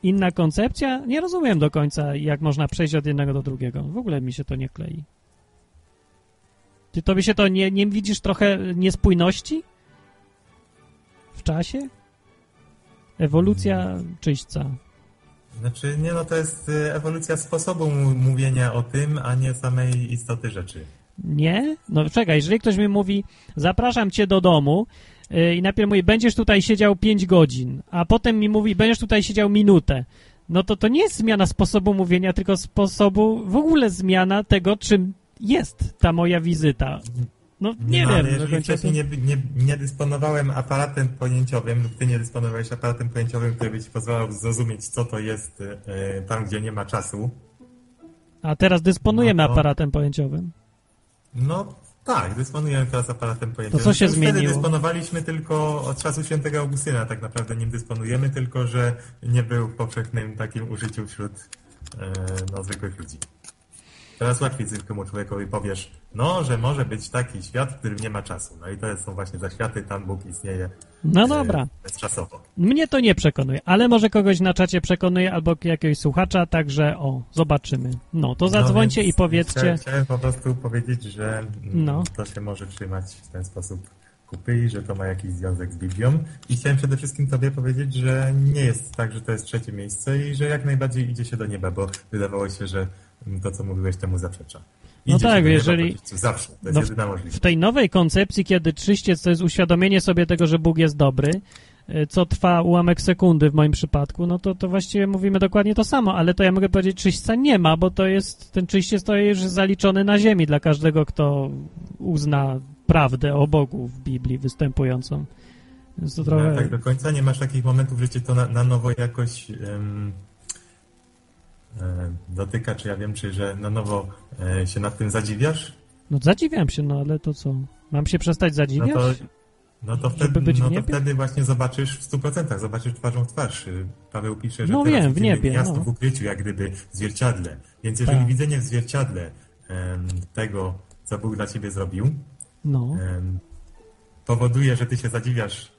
Inna koncepcja? Nie rozumiem do końca, jak można przejść od jednego do drugiego. W ogóle mi się to nie klei. Ty tobie się to nie, nie widzisz trochę niespójności w czasie? Ewolucja czyśćca. Znaczy, nie no, to jest y, ewolucja sposobu mówienia o tym, a nie samej istoty rzeczy. Nie? No czekaj, jeżeli ktoś mi mówi, zapraszam cię do domu yy, i najpierw mówi, będziesz tutaj siedział 5 godzin, a potem mi mówi, będziesz tutaj siedział minutę, no to to nie jest zmiana sposobu mówienia, tylko sposobu, w ogóle zmiana tego, czym jest ta moja wizyta. No nie no, wiem. Jeżeli wcześniej to- nie, nie, nie dysponowałem aparatem pojęciowym, lub ty nie dysponowałeś aparatem pojęciowym, który by ci pozwalał zrozumieć, co to jest y, tam, gdzie nie ma czasu, A teraz dysponujemy No to- aparatem pojęciowym. No tak, dysponujemy teraz aparatem pojęciowym. co się Już Wtedy zmieniło? dysponowaliśmy tylko od czasu świętego Augustyna, tak naprawdę nim dysponujemy, tylko że nie był w powszechnym takim użyciu wśród e, no, zwykłych ludzi. Teraz łatwiej zwykłemu człowiekowi powiesz, no, że może być taki świat, w którym nie ma czasu. No i to są właśnie zaświaty, tam Bóg istnieje No e, dobra. bezczasowo. Mnie to nie przekonuje, ale może kogoś na czacie przekonuje albo jakiegoś słuchacza, także o, zobaczymy. No, to zadzwońcie No, i powiedzcie. Chciałem, chciałem po prostu powiedzieć, że mm, No. to się może trzymać w ten sposób kupy i że to ma jakiś związek z Biblią. I chciałem przede wszystkim tobie powiedzieć, że nie jest tak, że to jest trzecie miejsce i że jak najbardziej idzie się do nieba, bo wydawało się, że to, co mówiłeś, temu zaprzecza. No Idzie tak, do nieba jeżeli- Zawsze. To jest No, jedyna W możliwość. tej nowej koncepcji, kiedy czyściec to jest uświadomienie sobie tego, że Bóg jest dobry, y, co trwa ułamek sekundy w moim przypadku, no to, to właściwie mówimy dokładnie to samo, ale to ja mogę powiedzieć, czyśćca nie ma, bo to jest, ten czyściec to jest już zaliczony na ziemi dla każdego, kto uzna prawdę o Bogu w Biblii występującą. Więc to No, trochę... tak do końca nie masz takich momentów, że cię to na, na nowo jakoś e, dotyka, czy ja wiem, czy że na nowo e, się nad tym zadziwiasz? No zadziwiam się, no ale to co? Mam się przestać No zadziwiać? to, no to, wtedy, no to wtedy właśnie zobaczysz w 100%, zobaczysz twarzą w twarz. Y, Paweł pisze, że No teraz wiem, w niebie, miasto no. w ukryciu, jak gdyby w zwierciadle. Więc jeżeli Tak. widzenie w zwierciadle em, tego, co Bóg dla ciebie zrobił, No. em, powoduje, że ty się zadziwiasz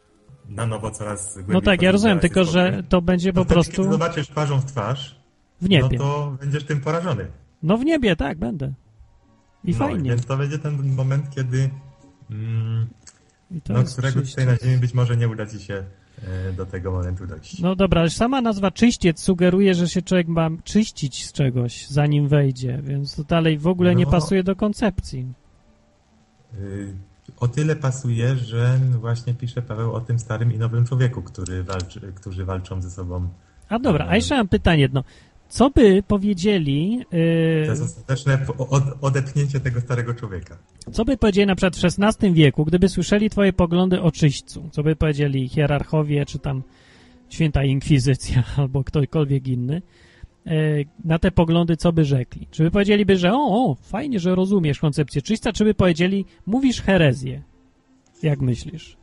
na nowo coraz głębiej. No tak, ja rozumiem, tylko że to będzie To po wtedy, prostu Kiedy zobaczysz twarzą w twarz, w niebie. no to będziesz tym porażony. No w niebie, tak, będę. I no, fajnie. Więc to będzie ten moment, kiedy mm, no, którego czyściec. tutaj na ziemi być może nie uda ci się e, do tego momentu dojść. No dobra, ale sama nazwa czyściec sugeruje, że się człowiek ma czyścić z czegoś, zanim wejdzie, więc to dalej w ogóle nie No. pasuje do koncepcji. Y, O tyle pasuje, że właśnie pisze Paweł o tym starym i nowym człowieku, który walczy, którzy walczą ze sobą. A dobra, a jeszcze mam pytanie jedno. Co by powiedzieli, To yy, jest ostateczne odepchnięcie tego starego człowieka. co by powiedzieli na przykład w XVI wieku, gdyby słyszeli twoje poglądy o czyśćcu? Co by powiedzieli hierarchowie, czy tam święta inkwizycja, albo ktokolwiek inny? yy, Na te poglądy co by rzekli? Czy by powiedzieliby, że o, o, fajnie, że rozumiesz koncepcję czyśćca, czy by powiedzieli, mówisz herezję? Jak myślisz?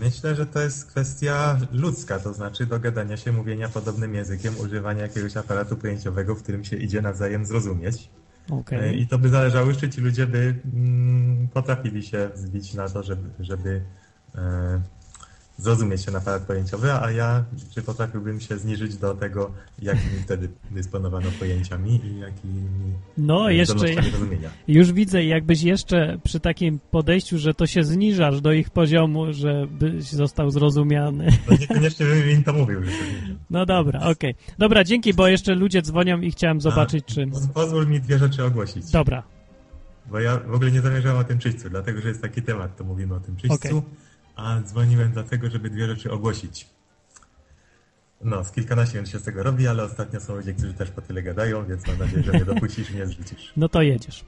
Myślę, że to jest kwestia ludzka, to znaczy dogadania się, mówienia podobnym językiem, używania jakiegoś aparatu pojęciowego, w którym się idzie nawzajem zrozumieć. Okej. E, I to by zależało, czy ci ludzie by mm, potrafili się zbić na to, żeby, żeby e, zrozumieć się na aparat pojęciowy, a ja czy potrafiłbym się zniżyć do tego, jakimi wtedy dysponowano pojęciami i jakimi No, e, jeszcze rozumienia. Już widzę, jakbyś jeszcze przy takim podejściu, że to się zniżasz do ich poziomu, żebyś został zrozumiany. No niekoniecznie bym im to mówił. No dobra, okej. Dobra, dzięki, bo jeszcze ludzie dzwonią i chciałem zobaczyć, czy... Poz- Pozwól mi dwie rzeczy ogłosić. Dobra, Bo ja w ogóle nie zamierzałem o tym czyśćcu, dlatego że jest taki temat, to mówimy o tym czyśćcu, Okej. A dzwoniłem dlatego, żeby dwie rzeczy ogłosić. No, z kilkanaście minut się z tego robi, ale ostatnio są ludzie, którzy też po tyle gadają, więc mam nadzieję, że mnie dopuścisz i nie zrzucisz. no to jedziesz.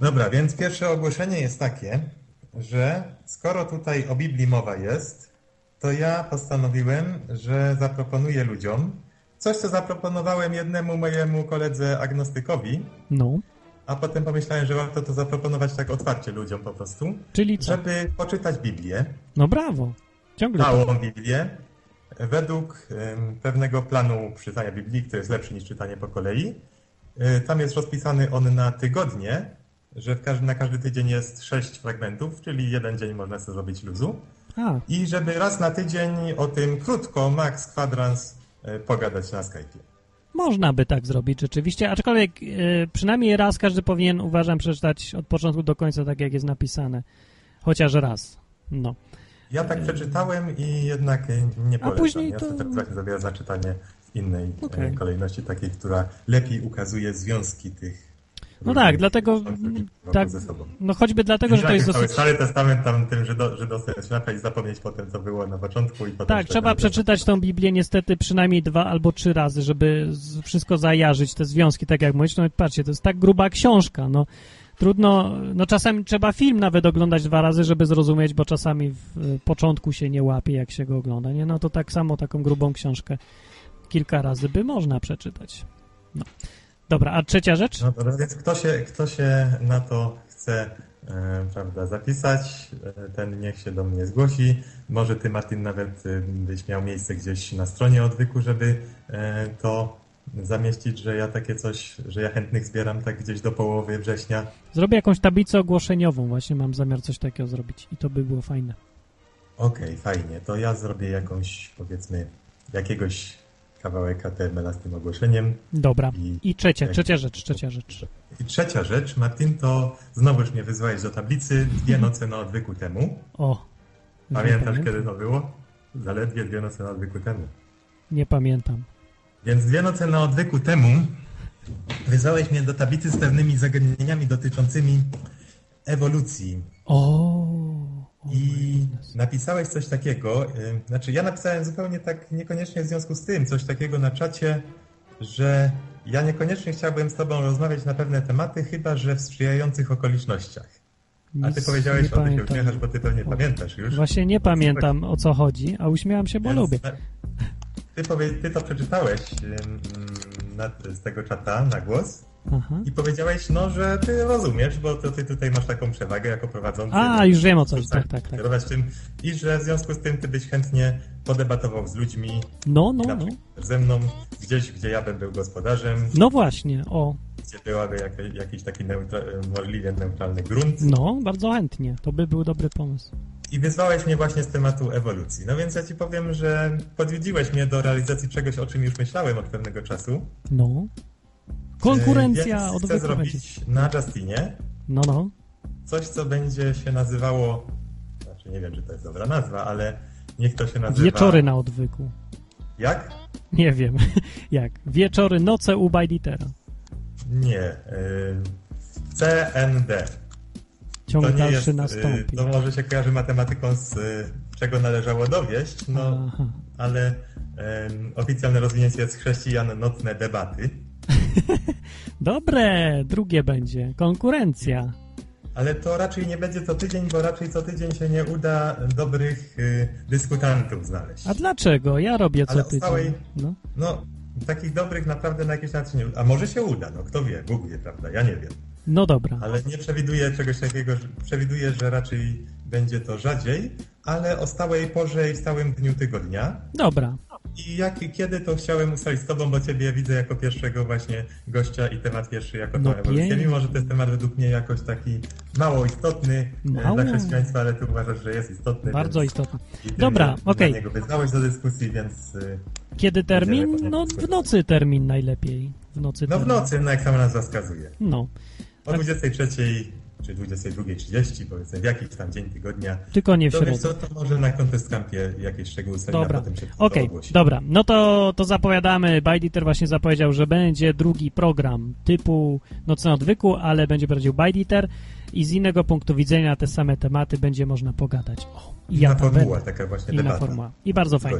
Dobra, więc pierwsze ogłoszenie jest takie, że skoro tutaj o Biblii mowa jest, to ja postanowiłem, że zaproponuję ludziom coś, co zaproponowałem jednemu mojemu koledze agnostykowi, No, a potem pomyślałem, że warto to zaproponować tak otwarcie ludziom po prostu, czyli co? żeby poczytać Biblię, No brawo. Ciągle całą Biblię, według pewnego planu czytania Biblii, który jest lepszy niż czytanie po kolei. E, Tam jest rozpisany on na tygodnie, że każdy, na każdy tydzień jest sześć fragmentów, czyli jeden dzień można sobie zrobić luzu. A, I żeby raz na tydzień o tym krótko, max kwadrans, e, pogadać na Skype'ie. Można by tak zrobić rzeczywiście, aczkolwiek e, przynajmniej raz każdy powinien, uważam, przeczytać od początku do końca tak, jak jest napisane. Chociaż raz. No. Ja tak przeczytałem i jednak e, nie polecam. później ja to- tak zabiera za czytanie innej e, Okej. kolejności, takiej, która lepiej ukazuje związki tych No tak, dlatego tak, ze sobą. no choćby dlatego, że to jest Cały dosyć... Stary Testament tam tym, że, do, że dostać świata i zapomnieć potem, co było na początku i potem... Tak, trzeba przeczytać tą Biblię niestety przynajmniej dwa albo trzy razy, żeby wszystko zajarzyć, te związki, tak jak mówisz. No i patrzcie, to jest tak gruba książka, no trudno, no czasami trzeba film nawet oglądać dwa razy, żeby zrozumieć, bo czasami w początku się nie łapie, jak się go ogląda, nie? No to tak samo taką grubą książkę kilka razy by można przeczytać. No. Dobra, a trzecia rzecz? No więc kto się, kto się na to chce e, prawda, zapisać, e, ten niech się do mnie zgłosi. Może ty, Martin, nawet e, byś miał miejsce gdzieś na stronie odwyku, żeby to zamieścić, że ja takie coś, że ja chętnych zbieram tak gdzieś do połowy września. Zrobię jakąś tablicę ogłoszeniową, właśnie mam zamiar coś takiego zrobić i to by było fajne. Okej, fajnie. To ja zrobię jakąś, powiedzmy, jakiegoś kawałek HTML-a z tym ogłoszeniem. Dobra. I- I trzecia, jak- trzecia rzecz, trzecia rzecz. I trzecia rzecz, Martin, to znowuż mnie wyzwałeś do tablicy dwie noce na odwyku temu. O. Pamiętasz, pamiętam. kiedy to było? Zaledwie dwie noce na odwyku temu. Nie pamiętam. Więc dwie noce na odwyku temu wyzwałeś mnie do tablicy z pewnymi zagadnieniami dotyczącymi ewolucji. O. napisałeś coś takiego, znaczy ja napisałem zupełnie tak niekoniecznie w związku z tym, coś takiego na czacie, że ja niekoniecznie chciałbym z tobą rozmawiać na pewne tematy, chyba że w sprzyjających okolicznościach. A ty powiedziałeś, o tym się uśmiechasz, bo ty pewnie O. pamiętasz już. Właśnie nie pamiętam o co chodzi, a uśmiałam się, bo Więc lubię. Ty, powie, ty to przeczytałeś z tego czata na głos Aha. i powiedziałeś, no, że ty rozumiesz, bo to ty tutaj masz taką przewagę jako prowadzący. A, już wiem o co chodzi, tak, tak, tak. Kierować tym i że w związku z tym ty byś chętnie podebatował z ludźmi, No, no, no. ze mną, gdzieś, gdzie ja bym był gospodarzem, No właśnie, o. gdzie byłaby jak, jakiś taki neutra, możliwie neutralny grunt. No, bardzo chętnie. To by był dobry pomysł. I wyzwałeś mnie właśnie z tematu ewolucji. No więc ja ci powiem, że podjudziłeś mnie do realizacji czegoś, o czym już myślałem od pewnego czasu. No. Konkurencja od chcę zrobić na Justinie No, no. coś, co będzie się nazywało, znaczy nie wiem, czy to jest dobra nazwa, ale niech to się nazywa... Wieczory na odwyku. Jak? Nie wiem, jak. Wieczory, noce u Bajditera. Nie. y, CND. Ciąg to dalszy jest, y, nastąpi. To może się kojarzy matematyką z y, czego należało dowieść, no Aha. ale em, oficjalne rozwinięcie jest chrześcijan nocne debaty. Dobre, drugie będzie. Konkurencja. Ale to raczej nie będzie co tydzień, bo raczej co tydzień się nie uda dobrych y, dyskutantów znaleźć. A dlaczego? Ja robię co Ale tydzień. stałej- No. No, takich dobrych naprawdę na jakieś naczynie. A może się uda, no kto wie, Bóg wie, prawda? Ja nie wiem. no dobra. Ale nie przewiduję czegoś takiego, że- przewiduję, że raczej będzie to rzadziej, ale o stałej porze i stałym dniu tygodnia. Dobra. I jak i kiedy to chciałem ustalić z tobą, bo ciebie widzę jako pierwszego właśnie gościa i temat pierwszy jako No pięknie. mimo że to jest temat według mnie jakoś taki mało istotny e, Mało. dla chrześcijaństwa, ale ty uważasz, że jest istotny. Bardzo więc istotne. i ty Dobra, okej. Dla niego wyznałeś do dyskusji, więc y, Kiedy termin? No w nocy termin najlepiej. W nocy no w nocy, no jak sama nazwa wskazuje. No. O 23 czy 22.30, powiedzmy, w jakiś tam dzień tygodnia. Tylko nie w To środę. co, to może na Contest Campie jakieś szczegóły ustalimy, Dobra. potem się Okej, to ogłosi. dobra. No to, to zapowiadamy. Bajditer właśnie zapowiedział, że będzie drugi program typu Nocne Odwyku, ale będzie prowadził Bajditer i z innego punktu widzenia te same tematy będzie można pogadać. O, i ja tam formuła, będę. taka właśnie Inna debata. formuła. I bardzo fajnie.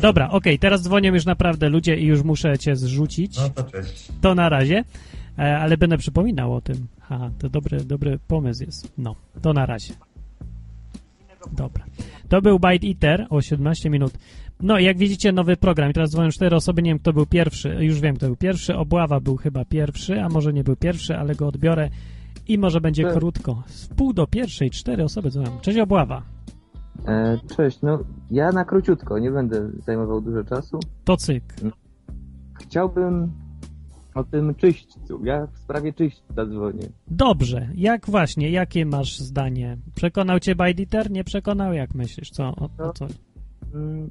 Dobra, okej, teraz dzwonią już naprawdę ludzie i już muszę cię zrzucić. No to cześć. To na razie, e, ale będę przypominał o tym. Aha, to dobry, dobry pomysł jest. No, to na razie. Dobra. To był Bite Eater o 17 minut. No, jak widzicie, nowy program. I teraz dzwonią cztery osoby. Nie wiem, kto był pierwszy. Już wiem, kto był pierwszy. Obława był chyba pierwszy, a może nie był pierwszy, ale go odbiorę. I może będzie Cześć. krótko. Z pół do pierwszej, cztery osoby dzwonią. Cześć, Obława. E, cześć, no ja na króciutko, nie będę zajmował dużo czasu. To cyk. Chciałbym o tym czyśćcu. Ja w sprawie czyśćca dzwonię. Dobrze. Jak właśnie, jakie masz zdanie? Przekonał cię Eater? Nie przekonał? Jak myślisz? Co? O, o co? Mm,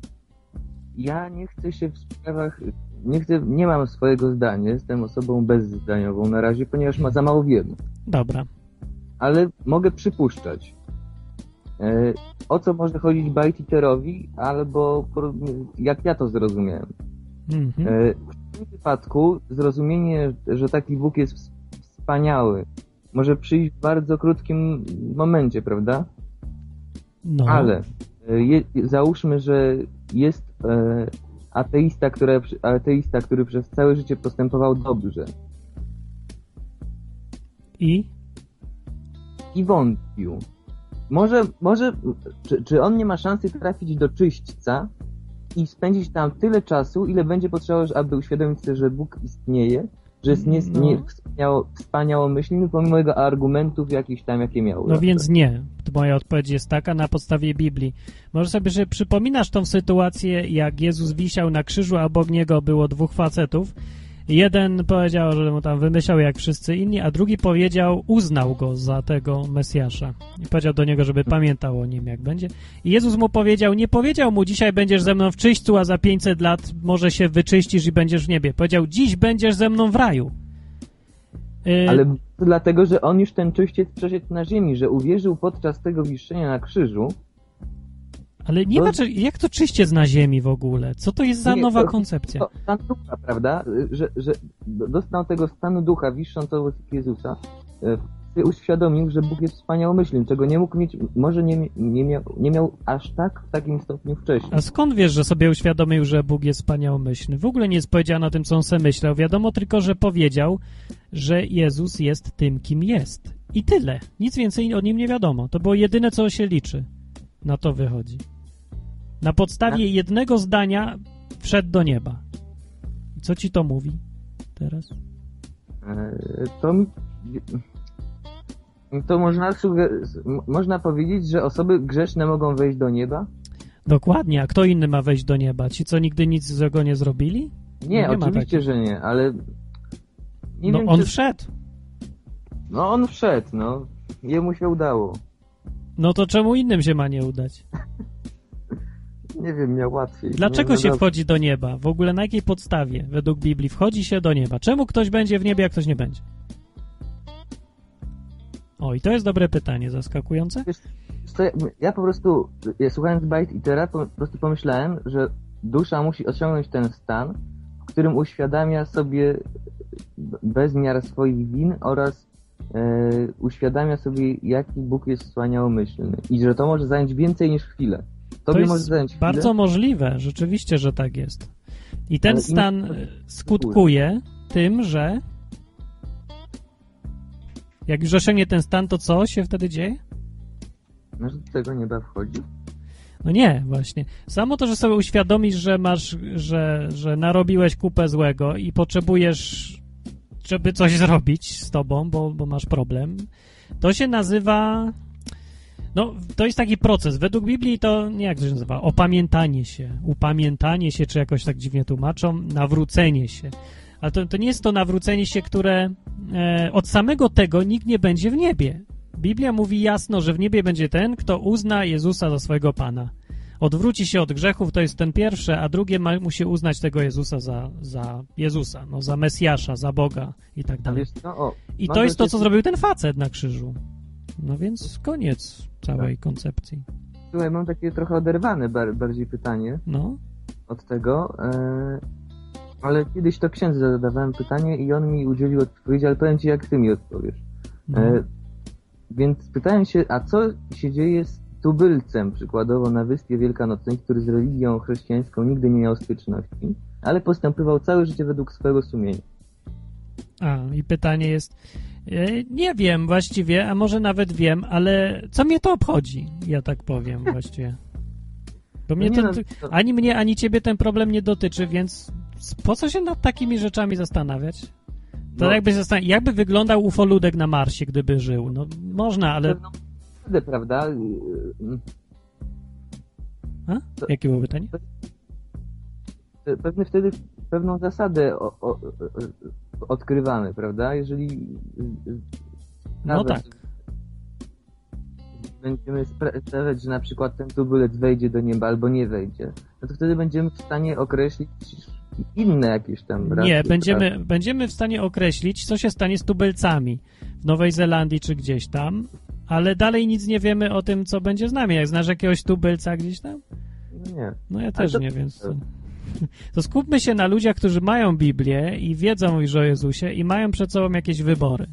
Ja nie chcę się w sprawach, nie chcę, nie mam swojego zdania, jestem osobą bezzdaniową na razie, ponieważ ma za mało wiem. Dobra. Ale mogę przypuszczać. E, o co może chodzić Bajtiterowi, albo jak ja to zrozumiałem. Mhm. W tym wypadku zrozumienie, że taki Bóg jest ws- wspaniały, może przyjść w bardzo krótkim momencie, prawda? No. Ale e, je, załóżmy, że jest e, ateista, który, ateista, który przez całe życie postępował dobrze I? i wątpił. Może, może czy, czy on nie ma szansy trafić do czyśćca i spędzić tam tyle czasu, ile będzie potrzebować, aby uświadomić sobie, że Bóg istnieje, że jest nie, No. nie wspaniało, wspaniałomyślny, pomimo jego argumentów jakichś tam, jakie miał. No więc nie. Moja odpowiedź jest taka na podstawie Biblii. Może sobie, że przypominasz tą sytuację, jak Jezus wisiał na krzyżu, a obok niego było dwóch facetów. Jeden powiedział, że mu tam wymyślał jak wszyscy inni, a drugi powiedział, uznał go za tego Mesjasza. I powiedział do niego, żeby pamiętał o nim, jak będzie. I Jezus mu powiedział, nie powiedział mu, dzisiaj będziesz ze mną w czyśćcu, a za 500 lat może się wyczyścisz i będziesz w niebie. Powiedział, dziś będziesz ze mną w raju. Y, Ale dlatego, że on już ten czyściec przeszedł na ziemi, że uwierzył podczas tego wiszczenia na krzyżu. Ale nie To- ma, jak to czyściec na ziemi w ogóle? Co to jest za Nie, nowa to- koncepcja? To stan ducha, prawda? Że, że do- dostał tego stanu ducha, wisząc obok Jezusa, e, uświadomił, że Bóg jest wspaniałomyślnym, czego nie mógł mieć, może nie, nie, miał, nie miał aż tak w takim stopniu wcześniej. A skąd wiesz, że sobie uświadomił, że Bóg jest wspaniałomyślny? W ogóle nie jest powiedziane o tym, co on sobie myślał. Wiadomo tylko, że powiedział, że Jezus jest tym, kim jest. I tyle. Nic więcej o nim nie wiadomo. To było jedyne, co się liczy. Na to wychodzi. Na podstawie jednego zdania wszedł do nieba. I Co ci to mówi teraz? E, To, to można, można powiedzieć, że osoby grzeszne mogą wejść do nieba? Dokładnie. A kto inny ma wejść do nieba? Ci, co nigdy nic złego nie zrobili? Nie, No ma oczywiście, że nie, ale nie no wiem, on czy... wszedł. No on wszedł, no. Jemu się udało. No to czemu innym się ma nie udać? Nie wiem, miał łatwiej. Dlaczego no, się no, wchodzi do nieba? W ogóle na jakiej podstawie według Biblii wchodzi się do nieba? Czemu ktoś będzie w niebie, a ktoś nie będzie? O, i to jest dobre pytanie, zaskakujące. Wiesz, Co, ja- ja po prostu, ja słuchając Bite Itera, po, po prostu pomyślałem, że dusza musi osiągnąć ten stan, w którym uświadamia sobie bezmiar swoich win oraz e, uświadamia sobie, jaki Bóg jest wspaniałomyślny. I że to może zająć więcej niż chwilę. To Tobie może jest chwilę. bardzo możliwe, rzeczywiście, że tak jest. I ten Ale im- stan e, skutkuje tym, że jak już osiągnie ten stan, to co się wtedy dzieje? No, że do tego nieba wchodzi. No nie, właśnie. Samo to, że sobie uświadomisz, że masz, że, że narobiłeś kupę złego i potrzebujesz, żeby coś zrobić z tobą, bo, bo masz problem, to się nazywa. No, to jest taki proces. Według Biblii to nie jak to się nazywa? Opamiętanie się, upamiętanie się, czy jakoś tak dziwnie tłumaczą, nawrócenie się. Ale to, to nie jest to nawrócenie się, które e, od samego tego nikt nie będzie w niebie. Biblia mówi jasno, że w niebie będzie ten, kto uzna Jezusa za swojego Pana. Odwróci się od grzechów, to jest ten pierwszy, a drugie ma, musi uznać tego Jezusa za, za Jezusa, no, za Mesjasza, za Boga i tak dalej. wiesz co? O, I to jest to, co zrobił ten facet na krzyżu. No więc koniec całej koncepcji. Słuchaj, mam takie trochę oderwane bar- bardziej pytanie No, od tego, e, ale kiedyś to księdzu zadawałem pytanie i on mi udzielił odpowiedzi, ale powiem ci, jak ty mi odpowiesz. no. E, więc pytałem się, a co się dzieje z tubylcem, przykładowo na Wyspie Wielkanocnej, który z religią chrześcijańską nigdy nie miał styczności, ale postępował całe życie według swojego sumienia. A, i pytanie jest, nie wiem właściwie, a może nawet wiem, ale co mnie to obchodzi, ja tak powiem właściwie. Bo mnie nie to, no, to- ani mnie, ani ciebie ten problem nie dotyczy, więc po co się nad takimi rzeczami zastanawiać? To No. jakby, zastan- jakby wyglądał ufoludek na Marsie, gdyby żył? No można, ale... Pewną zasadę, prawda? Y, y, A? Jakie było pytanie? Pewne wtedy pewną zasadę o, o, odkrywamy, prawda? Jeżeli y, y, No tak. będziemy spra- sprawiać, że na przykład ten tubylec wejdzie do nieba albo nie wejdzie, no to wtedy będziemy w stanie określić inne jakieś tam racje, Nie, będziemy, prawda? będziemy w stanie określić, co się stanie z tubylcami w Nowej Zelandii czy gdzieś tam, ale dalej nic nie wiemy o tym, co będzie z nami. Jak znasz jakiegoś tubylca gdzieś tam? No nie. No ja też to- nie, więc... To, skupmy się na ludziach, którzy mają Biblię i wiedzą już o Jezusie i mają przed sobą jakieś wybory,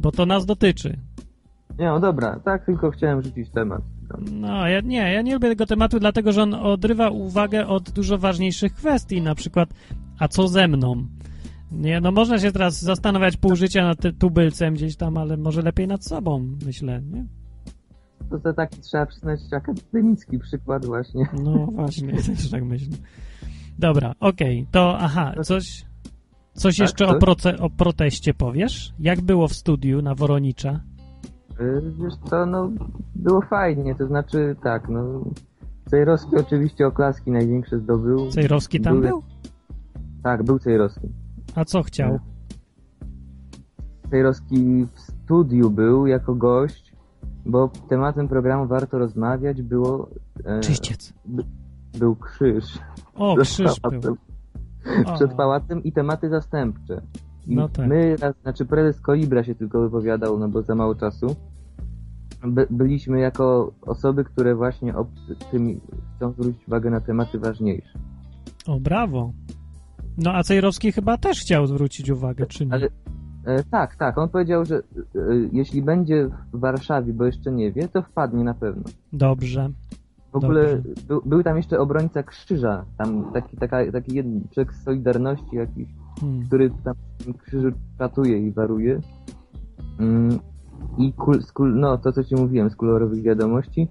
bo to nas dotyczy. Nie, no dobra, tak tylko chciałem rzucić temat. No, ja nie, ja nie lubię tego tematu, dlatego że on odrywa uwagę od dużo ważniejszych kwestii, na przykład, a co ze mną? Nie, no można się teraz zastanawiać pół życia nad tubylcem gdzieś tam, ale może lepiej nad sobą, myślę, nie? To, to taki trzeba przyznać akademicki przykład właśnie. No właśnie, też tak myślę. Dobra, okej, to aha, coś, coś Tak, jeszcze o, coś? proce, o proteście powiesz? Jak było w studiu na Woronicza? Y, Wiesz co, no było fajnie, to znaczy tak, no Cejrowski oczywiście oklaski największe zdobył. Cejrowski tam Były- był? Tak, był Cejrowski. A co chciał? Cejrowski w studiu był jako gość, bo tematem programu Warto Rozmawiać było... E, Czyściec. był krzyż. O, Przed krzyż pałacem. był. O. Przed pałacem i tematy zastępcze. I No tak. my, znaczy prezes Kolibra się tylko wypowiadał, no bo za mało czasu. By, byliśmy jako osoby, które właśnie o tym chcą zwrócić uwagę na tematy ważniejsze. O, brawo. No, a Cejrowski chyba też chciał zwrócić uwagę, czy nie? Ale e, tak, tak, on powiedział, że e, jeśli będzie w Warszawie, bo jeszcze nie wie, to wpadnie na pewno. Dobrze. W ogóle był, był tam jeszcze obrońca krzyża, tam taki, taka, taki jeden człowiek z Solidarności jakiś, Hmm. który tam w tym krzyżu czatuje i waruje. Mm, I kul, z kul, no, to co ci mówiłem z kolorowych wiadomości.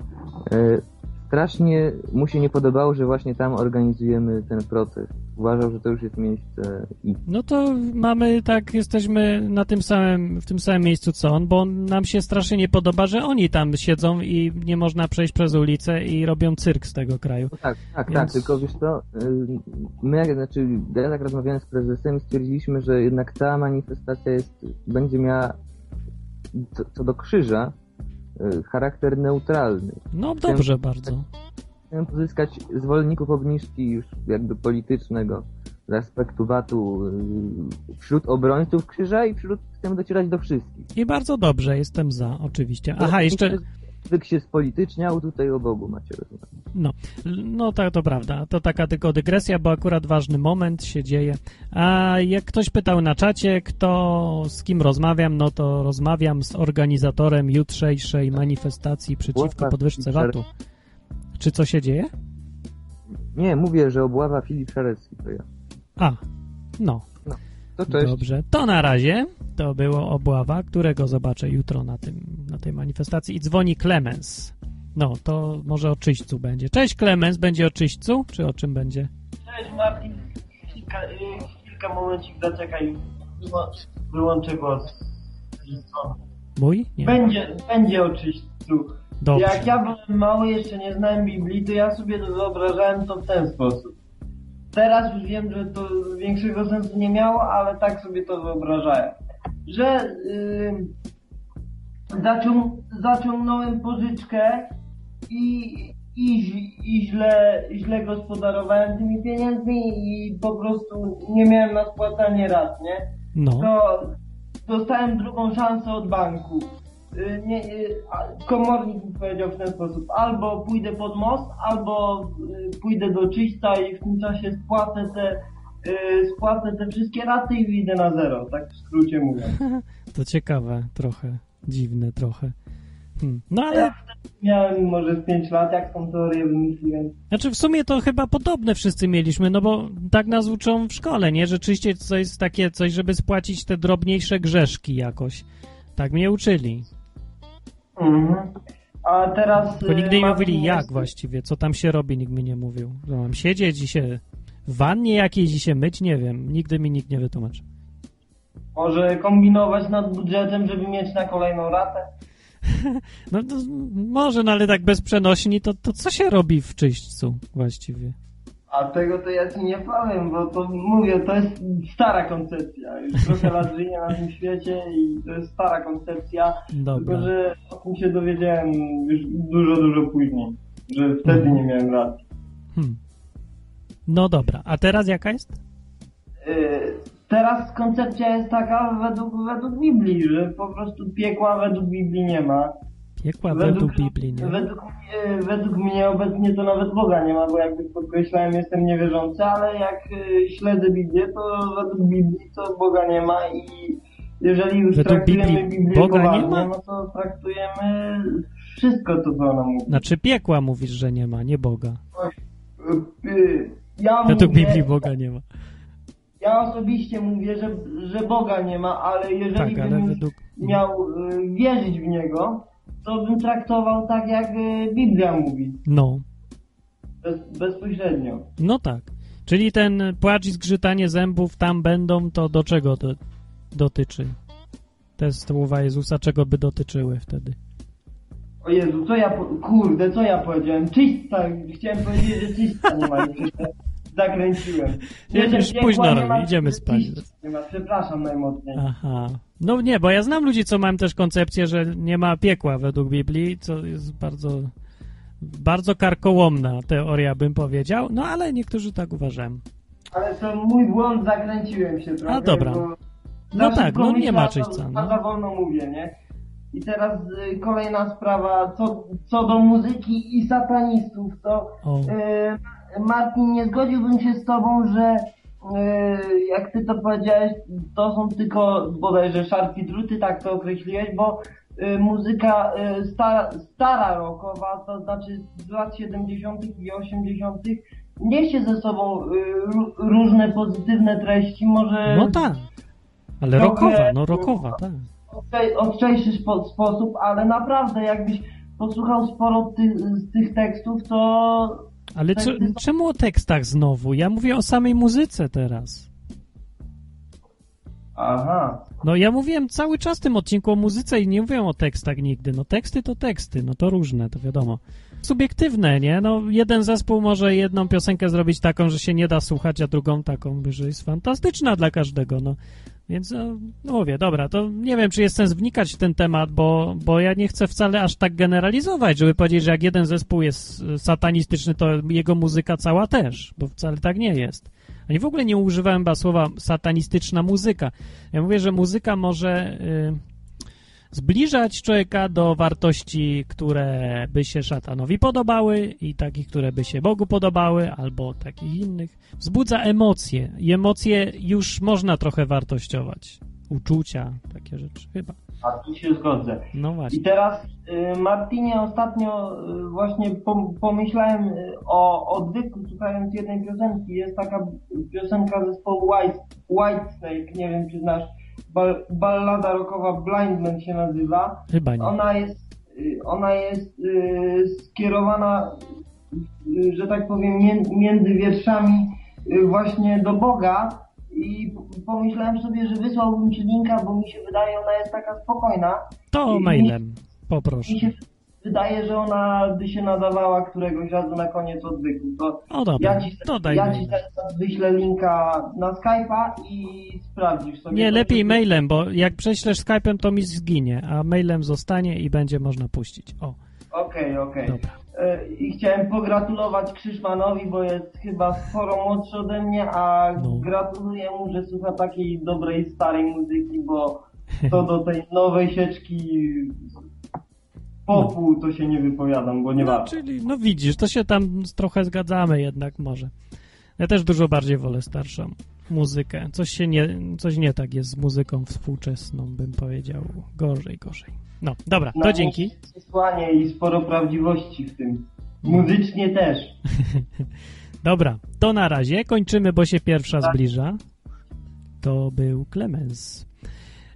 E, strasznie mu się nie podobało, że właśnie tam organizujemy ten proces. Uważał, że to już jest miejsce i No to mamy tak, jesteśmy na tym samym, w tym samym miejscu co on, bo nam się strasznie nie podoba, że oni tam siedzą i nie można przejść przez ulicę i robią cyrk z tego kraju. No tak, tak, Więc- tak, tylko wiesz co, y, my, jak- znaczy ja tak rozmawiałem z prezesem i stwierdziliśmy, że jednak ta manifestacja jest, będzie miała co, do krzyża charakter neutralny. No dobrze bardzo. Chcemy pozyskać zwolenników obniżki już jakby politycznego z aspektu VAT-u y, wśród obrońców krzyża i wśród chcemy docierać do wszystkich. I bardzo dobrze, jestem za, oczywiście. Aha, jeszcze, Zwyk się spolityczniał, tutaj o Bogu macie rozmawiać. No, no tak, to prawda. To taka tylko dygresja, bo akurat ważny moment się dzieje. A jak ktoś pytał na czacie, kto z kim rozmawiam, no to rozmawiam z organizatorem jutrzejszej manifestacji przeciwko podwyżce VAT-u. Czy co się dzieje? Nie, mówię, że obława Filip Szarecki to ja. A, no, To cześć. dobrze. To na razie. To było obława, którego zobaczę jutro na, tym, na tej manifestacji. I dzwoni Klemens. No, to może o czyśćcu będzie. Cześć Klemens, będzie o czyśćcu? Czy o czym będzie? Cześć Martin, kilka, y, kilka momencik zaczekaj, wyłączę głos. Mój? Nie. Będzie, będzie o czyśćcu. Dobrze. Jak ja byłem mały, jeszcze nie znałem Biblii, to ja sobie to wyobrażałem to w ten sposób. Teraz już wiem, że to większego sensu nie miało, ale tak sobie to wyobrażałem. Że yy, zacią, zaciągnąłem pożyczkę i, i, i źle, źle gospodarowałem tymi pieniędzmi i po prostu nie miałem na spłacanie rat, nie? No, to dostałem drugą szansę od banku. Y, Nie, y, komornik mi powiedział w ten sposób, albo pójdę pod most, albo y, pójdę do czyśca i w tym czasie spłacę te, spłacę te wszystkie raty i wyjdę na zero, tak w skrócie mówiąc. to ciekawe trochę. Dziwne trochę. Hmm. No ale, Ja miałem może z 5 lat, jak tą teorię wymyśliłem. znaczy w sumie to chyba podobne wszyscy mieliśmy, no bo tak nas uczą w szkole, nie? Rzeczywiście to jest takie coś, żeby spłacić te drobniejsze grzeszki jakoś. Tak mnie uczyli. Mhm. A teraz... Y, nigdy nie Marcin mówili jak jest- właściwie, co tam się robi, nikt mi nie mówił. Że mam siedzieć i się w wannie jakiejś i się myć, nie wiem. Nigdy mi nikt nie wytłumaczy. Może kombinować nad budżetem, żeby mieć na kolejną ratę? No to, może, no ale tak bez przenośni, to, to co się robi w czyśćcu właściwie? A tego to ja ci nie powiem, bo to mówię, to jest stara koncepcja. Już trochę lat żyję na tym świecie i to jest stara koncepcja. Dobra. Tylko, że o tym się dowiedziałem już dużo, dużo później. Że wtedy nie miałem racji. Hmm. No dobra, a teraz jaka jest? Yy, Teraz koncepcja jest taka według, według Biblii, że po prostu piekła według Biblii nie ma. Piekła według Biblii, nie? Według, mnie- według mnie obecnie to nawet Boga nie ma, bo jakby podkreślałem, jestem niewierzący, ale jak y, śledzę Biblię, to według Biblii to Boga nie ma i jeżeli już Według traktujemy Biblii Biblię Boga nie poważnie, ma? no to traktujemy wszystko to, co ona mówi. Znaczy piekła mówisz, że nie ma, nie Boga. Y, Ja Według mówię, Biblii Boga nie ma. ja osobiście mówię, że, że Boga nie ma, ale jeżeli Tak, ale bym według... miał y, wierzyć w Niego, to bym traktował tak, jak y, Biblia mówi, No, bez, bezpośrednio. no tak. Czyli ten płacz i zgrzytanie zębów tam będą, to do czego to dotyczy? Te słowa Jezusa, czego by dotyczyły wtedy? O Jezu, co ja, po... kurde, co ja powiedziałem? Czyśćca, chciałem powiedzieć, że czyśćca nie ma zakręciłem. Że już późno robi, idziemy spać. Nie ma, przepraszam najmocniej. Aha. No nie, bo ja znam ludzi, co mają też koncepcję, że nie ma piekła według Biblii, co jest bardzo, bardzo karkołomna teoria, bym powiedział, no ale niektórzy tak uważają. Ale to mój błąd, zakręciłem się trochę. A, dobra. No tak, no nie ma a czyśćca, za- no. Za wolno mówię, nie? I teraz y, kolejna sprawa, co, co do muzyki i satanistów, to y, Martin, nie zgodziłbym się z tobą, że jak ty to powiedziałeś, to są tylko bodajże szarki druty, tak to określiłeś, bo y, muzyka y, sta, stara rockowa, to znaczy z lat 70. i 80. niesie ze sobą ró- różne pozytywne treści, może no tak. Ale rokowa, no rokowa, tak. ostrzej- ostrzejszy spo, sposób, ale naprawdę jakbyś posłuchał sporo tych, z tych tekstów, to Ale co, czemu o tekstach znowu? Ja mówię o samej muzyce teraz. aha. No ja mówiłem cały czas w tym odcinku o muzyce i nie mówiłem o tekstach nigdy. No teksty to teksty, no to różne, to wiadomo. Subiektywne, nie? No jeden zespół może jedną piosenkę zrobić taką, że się nie da słuchać, a drugą taką, że jest fantastyczna dla każdego, no. Więc no, no mówię, dobra, to nie wiem, czy jest sens wnikać w ten temat, bo, bo ja nie chcę wcale aż tak generalizować, żeby powiedzieć, że jak jeden zespół jest satanistyczny, to jego muzyka cała też, bo wcale tak nie jest. Ani w ogóle nie używałem słowa satanistyczna muzyka. Ja mówię, że muzyka może y, zbliżać człowieka do wartości, które by się szatanowi podobały i takich, które by się Bogu podobały, albo takich innych. Wzbudza emocje i emocje już można trochę wartościować. Uczucia, takie rzeczy chyba. A tu się zgodzę. No I właśnie. teraz, y, Martinie, ostatnio y, właśnie pom- pomyślałem y, o odwyku, słuchając jednej piosenki. Jest taka piosenka zespołu White, White Snake, nie wiem czy znasz, bal, ballada rockowa Blind Man się nazywa. Chyba nie. Ona jest, y, ona jest y, skierowana, y, że tak powiem, mię- między wierszami y, właśnie do Boga i pomyślałem sobie, że wysłałbym ci linka, bo mi się wydaje, ona jest taka spokojna. To I- mailem, poproszę. Mi się wydaje, że ona by się nadawała któregoś razu na koniec odwyku. To O dobra, ja ci, to daj ja ci teraz wyślę linka na Skype'a i sprawdzisz sobie. Nie, lepiej mailem, bo jak prześlesz Skype'em, to mi zginie, a mailem zostanie i będzie można puścić. O, Okej, okej. dobra. E, I chciałem pogratulować Krzyszmanowi, bo jest chyba sporo młodszy ode mnie, a No. gratuluję mu, że słucha takiej dobrej, starej muzyki, bo to do tej nowej sieczki popu to się nie wypowiadam, bo nie No, warto. czyli, no widzisz, to się tam trochę zgadzamy jednak może. Ja też dużo bardziej wolę starszą muzykę. Coś się nie, coś nie tak jest z muzyką współczesną, bym powiedział. Gorzej, gorzej. No, dobra, to Na dzięki. Przesłanie i sporo prawdziwości w tym. Muzycznie też. Dobra, to na razie. Kończymy, bo się pierwsza zbliża. To był Klemens.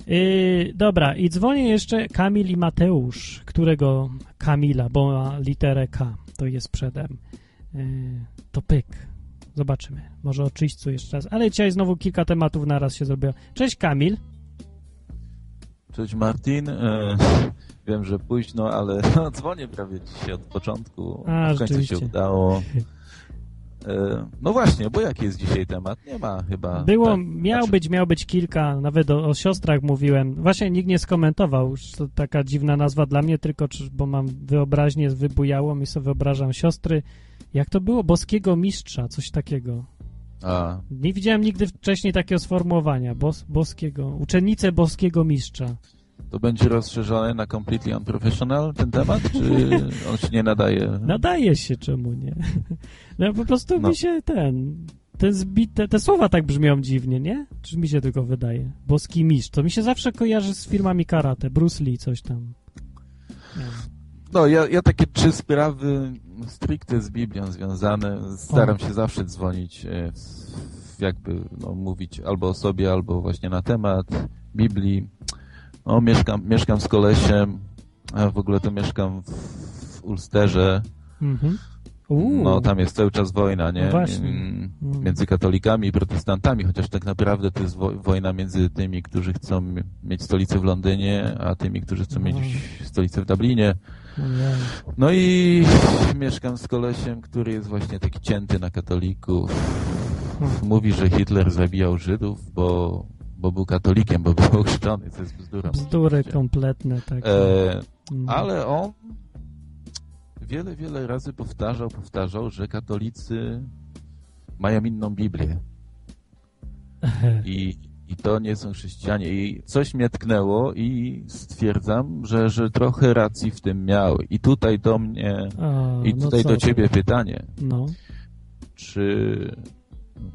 Yy, dobra, i dzwonię jeszcze Kamil i Mateusz. Którego Kamila, bo ma literę K. To jest przedem. Yy, to pyk. Zobaczymy. Może o czyśćcu jeszcze raz. Ale dzisiaj znowu kilka tematów naraz się zrobiło. Cześć Kamil. Cześć Martin. E, wiem, że późno, ale no, dzwonię prawie dzisiaj od początku. A, w końcu się udało. E, no właśnie, bo jaki jest dzisiaj temat? Nie ma chyba. Było, tak, miał znaczy- być, miał być kilka, nawet o, o siostrach mówiłem. Właśnie nikt nie skomentował, to taka dziwna nazwa dla mnie, tylko bo mam wyobraźnię wybujałą i sobie wyobrażam siostry. Jak to było? Boskiego mistrza, coś takiego. A, Nie widziałem nigdy wcześniej takiego sformułowania. Bos, boskiego, uczennice boskiego mistrza. To będzie rozszerzone na completely unprofessional ten temat, czy on się nie nadaje? Nadaje się, czemu nie? No po prostu No. mi się ten... Te, zbite, te słowa tak brzmią dziwnie, nie? Czy mi się tylko wydaje? Boski mistrz. To mi się zawsze kojarzy z firmami karate. Bruce Lee, coś tam. Nie. No, ja, ja takie trzy sprawy stricte z Biblią związane, staram się zawsze dzwonić, e, jakby no, mówić albo o sobie, albo właśnie na temat Biblii. No, mieszkam, mieszkam z kolesiem, a w ogóle to mieszkam w, w Ulsterze. Mhm. No, tam jest cały czas wojna, nie? No. Mm, Mm. Między katolikami i protestantami, chociaż tak naprawdę to jest wo wojna między tymi, którzy chcą mieć stolicę w Londynie, a tymi, którzy chcą mieć Wow. stolicę w Dublinie. Ojej. No i mieszkam z kolesiem, który jest właśnie taki cięty na katolików. Mówi, że Hitler zabijał Żydów, bo, bo był katolikiem, bo był ochrzczony. To jest bzdura. Bzdury oczywiście. kompletne takie. E, Mm. ale on wiele, wiele razy powtarzał, powtarzał, że katolicy mają inną Biblię. I, I to nie są chrześcijanie. I coś mnie tknęło i stwierdzam, że, że trochę racji w tym miał. I tutaj do mnie, A, i no tutaj co do ciebie pytanie. No. Czy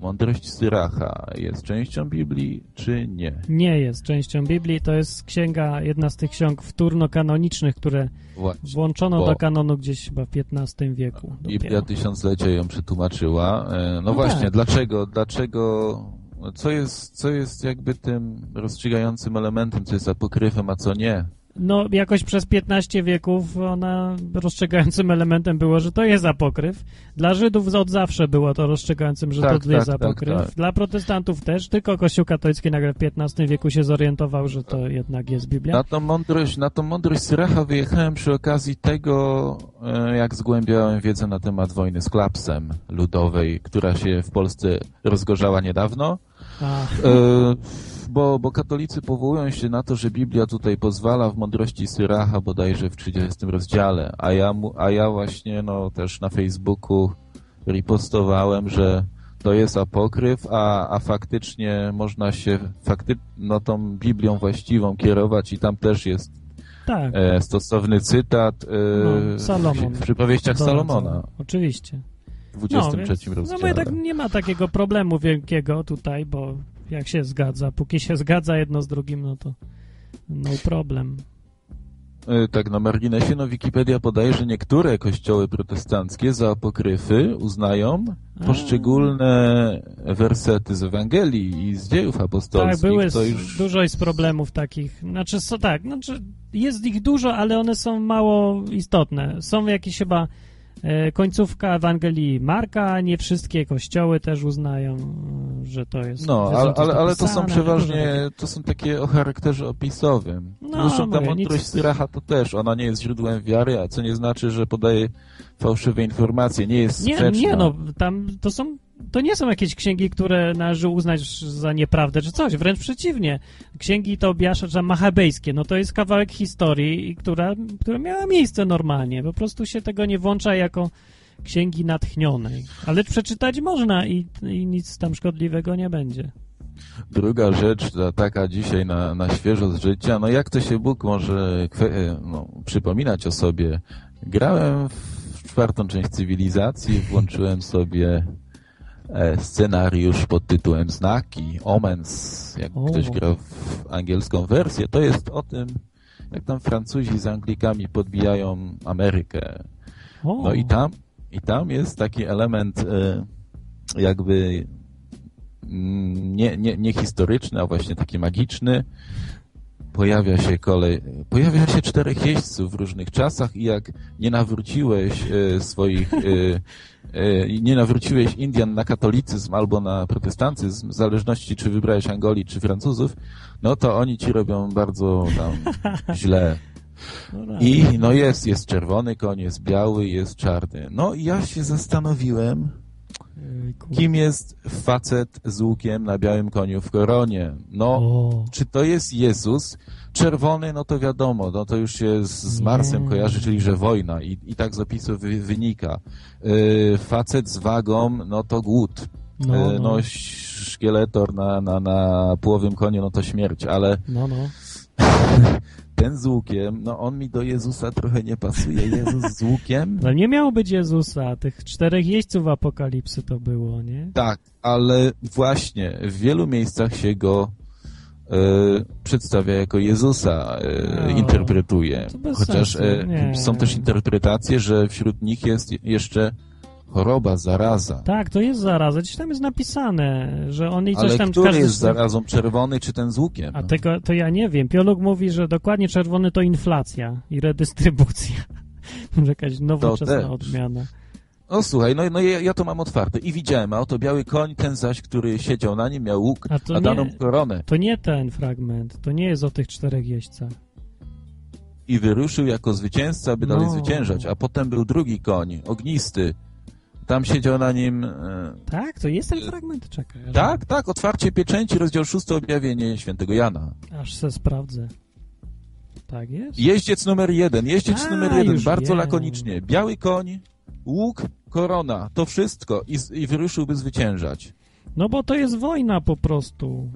mądrość Syracha jest częścią Biblii, czy nie? Nie jest częścią Biblii. To jest księga, jedna z tych ksiąg wtórno-kanonicznych, które Właśnie. włączono Bo- do kanonu gdzieś chyba w XV wieku. Biblia dopiero. Tysiąclecia ją przetłumaczyła. E, No, No właśnie, tak. dlaczego, dlaczego, co jest, co jest jakby tym rozstrzygającym elementem, co jest apokryfem, a co nie? No, jakoś przez 15 wieków ona rozstrzygającym elementem było, że to jest apokryf. Dla Żydów od zawsze było to rozstrzygającym, że Tak, to jest tak, tak, apokryf. tak. Dla protestantów też, tylko Kościół katolicki nagle w XV wieku się zorientował, że to jednak jest Biblia. Na tą mądrość, na tą mądrość Syracha wyjechałem przy okazji tego, e, jak zgłębiałem wiedzę na temat wojny z Klapsem ludowej, która się w Polsce rozgorzała niedawno. A, E, bo, bo katolicy powołują się na to, że Biblia tutaj pozwala w mądrości Syracha bodajże w 30 rozdziale, a ja, a ja właśnie no, też na Facebooku ripostowałem, że to jest apokryf, a, a faktycznie można się fakty, no, tą Biblią właściwą kierować i tam też jest Tak. e, stosowny cytat e, No, Salomon. w przypowieściach. Salomona Oczywiście. w 23 no, rozdziale. No bo tak nie ma takiego problemu wielkiego tutaj, bo jak się zgadza, póki się zgadza jedno z drugim, no to no problem. E, Tak, na marginesie, no Wikipedia podaje, że niektóre kościoły protestanckie za apokryfy uznają poszczególne wersety z Ewangelii i z dziejów apostolskich. Tak, były to już... dużo jest problemów takich. Znaczy, so, tak, znaczy jest ich dużo, ale one są mało istotne. Są jakieś chyba końcówka Ewangelii Marka, nie wszystkie kościoły też uznają, e, że to jest. No, ale, ale, ale to są przeważnie, to są takie o charakterze opisowym. No, Zresztą ta mądrość Syracha to też, ona nie jest źródłem wiary, a co nie znaczy, że podaje fałszywe informacje, nie jest Nie, sprzeczna. nie, no, tam to są. To nie są jakieś księgi, które należy uznać za nieprawdę czy coś, wręcz przeciwnie. Księgi Tobiasza machabejskie, no to jest kawałek historii, która, która miała miejsce normalnie. Po prostu się tego nie włącza jako księgi natchnionej. Ale przeczytać można i, i nic tam szkodliwego nie będzie. Druga rzecz, ta, taka dzisiaj na, na świeżo z życia, no jak to się Bóg może no, przypominać o sobie? Grałem w czwartą część cywilizacji, włączyłem sobie scenariusz pod tytułem Znaki, Omens, jak ktoś gra w angielską wersję, to jest o tym, jak tam Francuzi z Anglikami podbijają Amerykę. No i tam, i tam jest taki element e, jakby mm, nie, nie, nie historyczny, a właśnie taki magiczny. Pojawia się kolej, pojawia się czterech jeźdźców w różnych czasach i jak nie nawróciłeś e, swoich, e, e, nie nawróciłeś Indian na katolicyzm albo na protestantyzm, w zależności czy wybrałeś Angolii czy Francuzów, no to oni ci robią bardzo tam źle. no tak. I no jest, jest czerwony koń, jest biały, jest czarny. No i ja się zastanowiłem. Kim jest facet z łukiem na białym koniu w koronie. No, O, czy to jest Jezus? Czerwony, no to wiadomo, no to już się z, z Nie. Marsem kojarzy, czyli że wojna i, i tak z opisu wy, wynika. Yy, facet z wagą, no to głód. no, Yy, no, no szkieletor na, na, na połowym koniu, no to śmierć, ale no, no. ten z łukiem, no on mi do Jezusa trochę nie pasuje. Jezus z łukiem? Ale nie miało być Jezusa, tych czterech jeźdźców apokalipsy to było, nie? Tak, ale właśnie w wielu miejscach się go e, przedstawia jako Jezusa, e, No, interpretuje. to bez Chociaż e, są też interpretacje, że wśród nich jest jeszcze choroba, zaraza. Tak, to jest zaraza. Gdzieś tam jest napisane, że on i coś Ale tam... który każdy jest zarazą, czerwony czy ten z łukiem? A tego to ja nie wiem. Piolog mówi, że dokładnie czerwony to inflacja i redystrybucja. Może jakaś nowoczesna odmiana. No słuchaj, no, no ja, ja to mam otwarte i widziałem, a oto biały koń, ten zaś, który siedział na nim, miał łuk, A a, daną nie- koronę To nie ten fragment. To nie jest o tych czterech jeźdźcach. i wyruszył jako zwycięzca, aby dalej No. zwyciężać. A potem był drugi koń, ognisty. Tam siedział na nim... E, Tak, to jest ten fragment. Czekaj. tak, tak, otwarcie pieczęci, rozdział szósty, objawienie świętego Jana. Aż se sprawdzę. Tak jest? Jeździec numer jeden, jeździec A, numer jeden, bardzo wiem. lakonicznie. Biały koń, łuk, korona, to wszystko i, i wyruszyłby zwyciężać. No bo to jest wojna po prostu.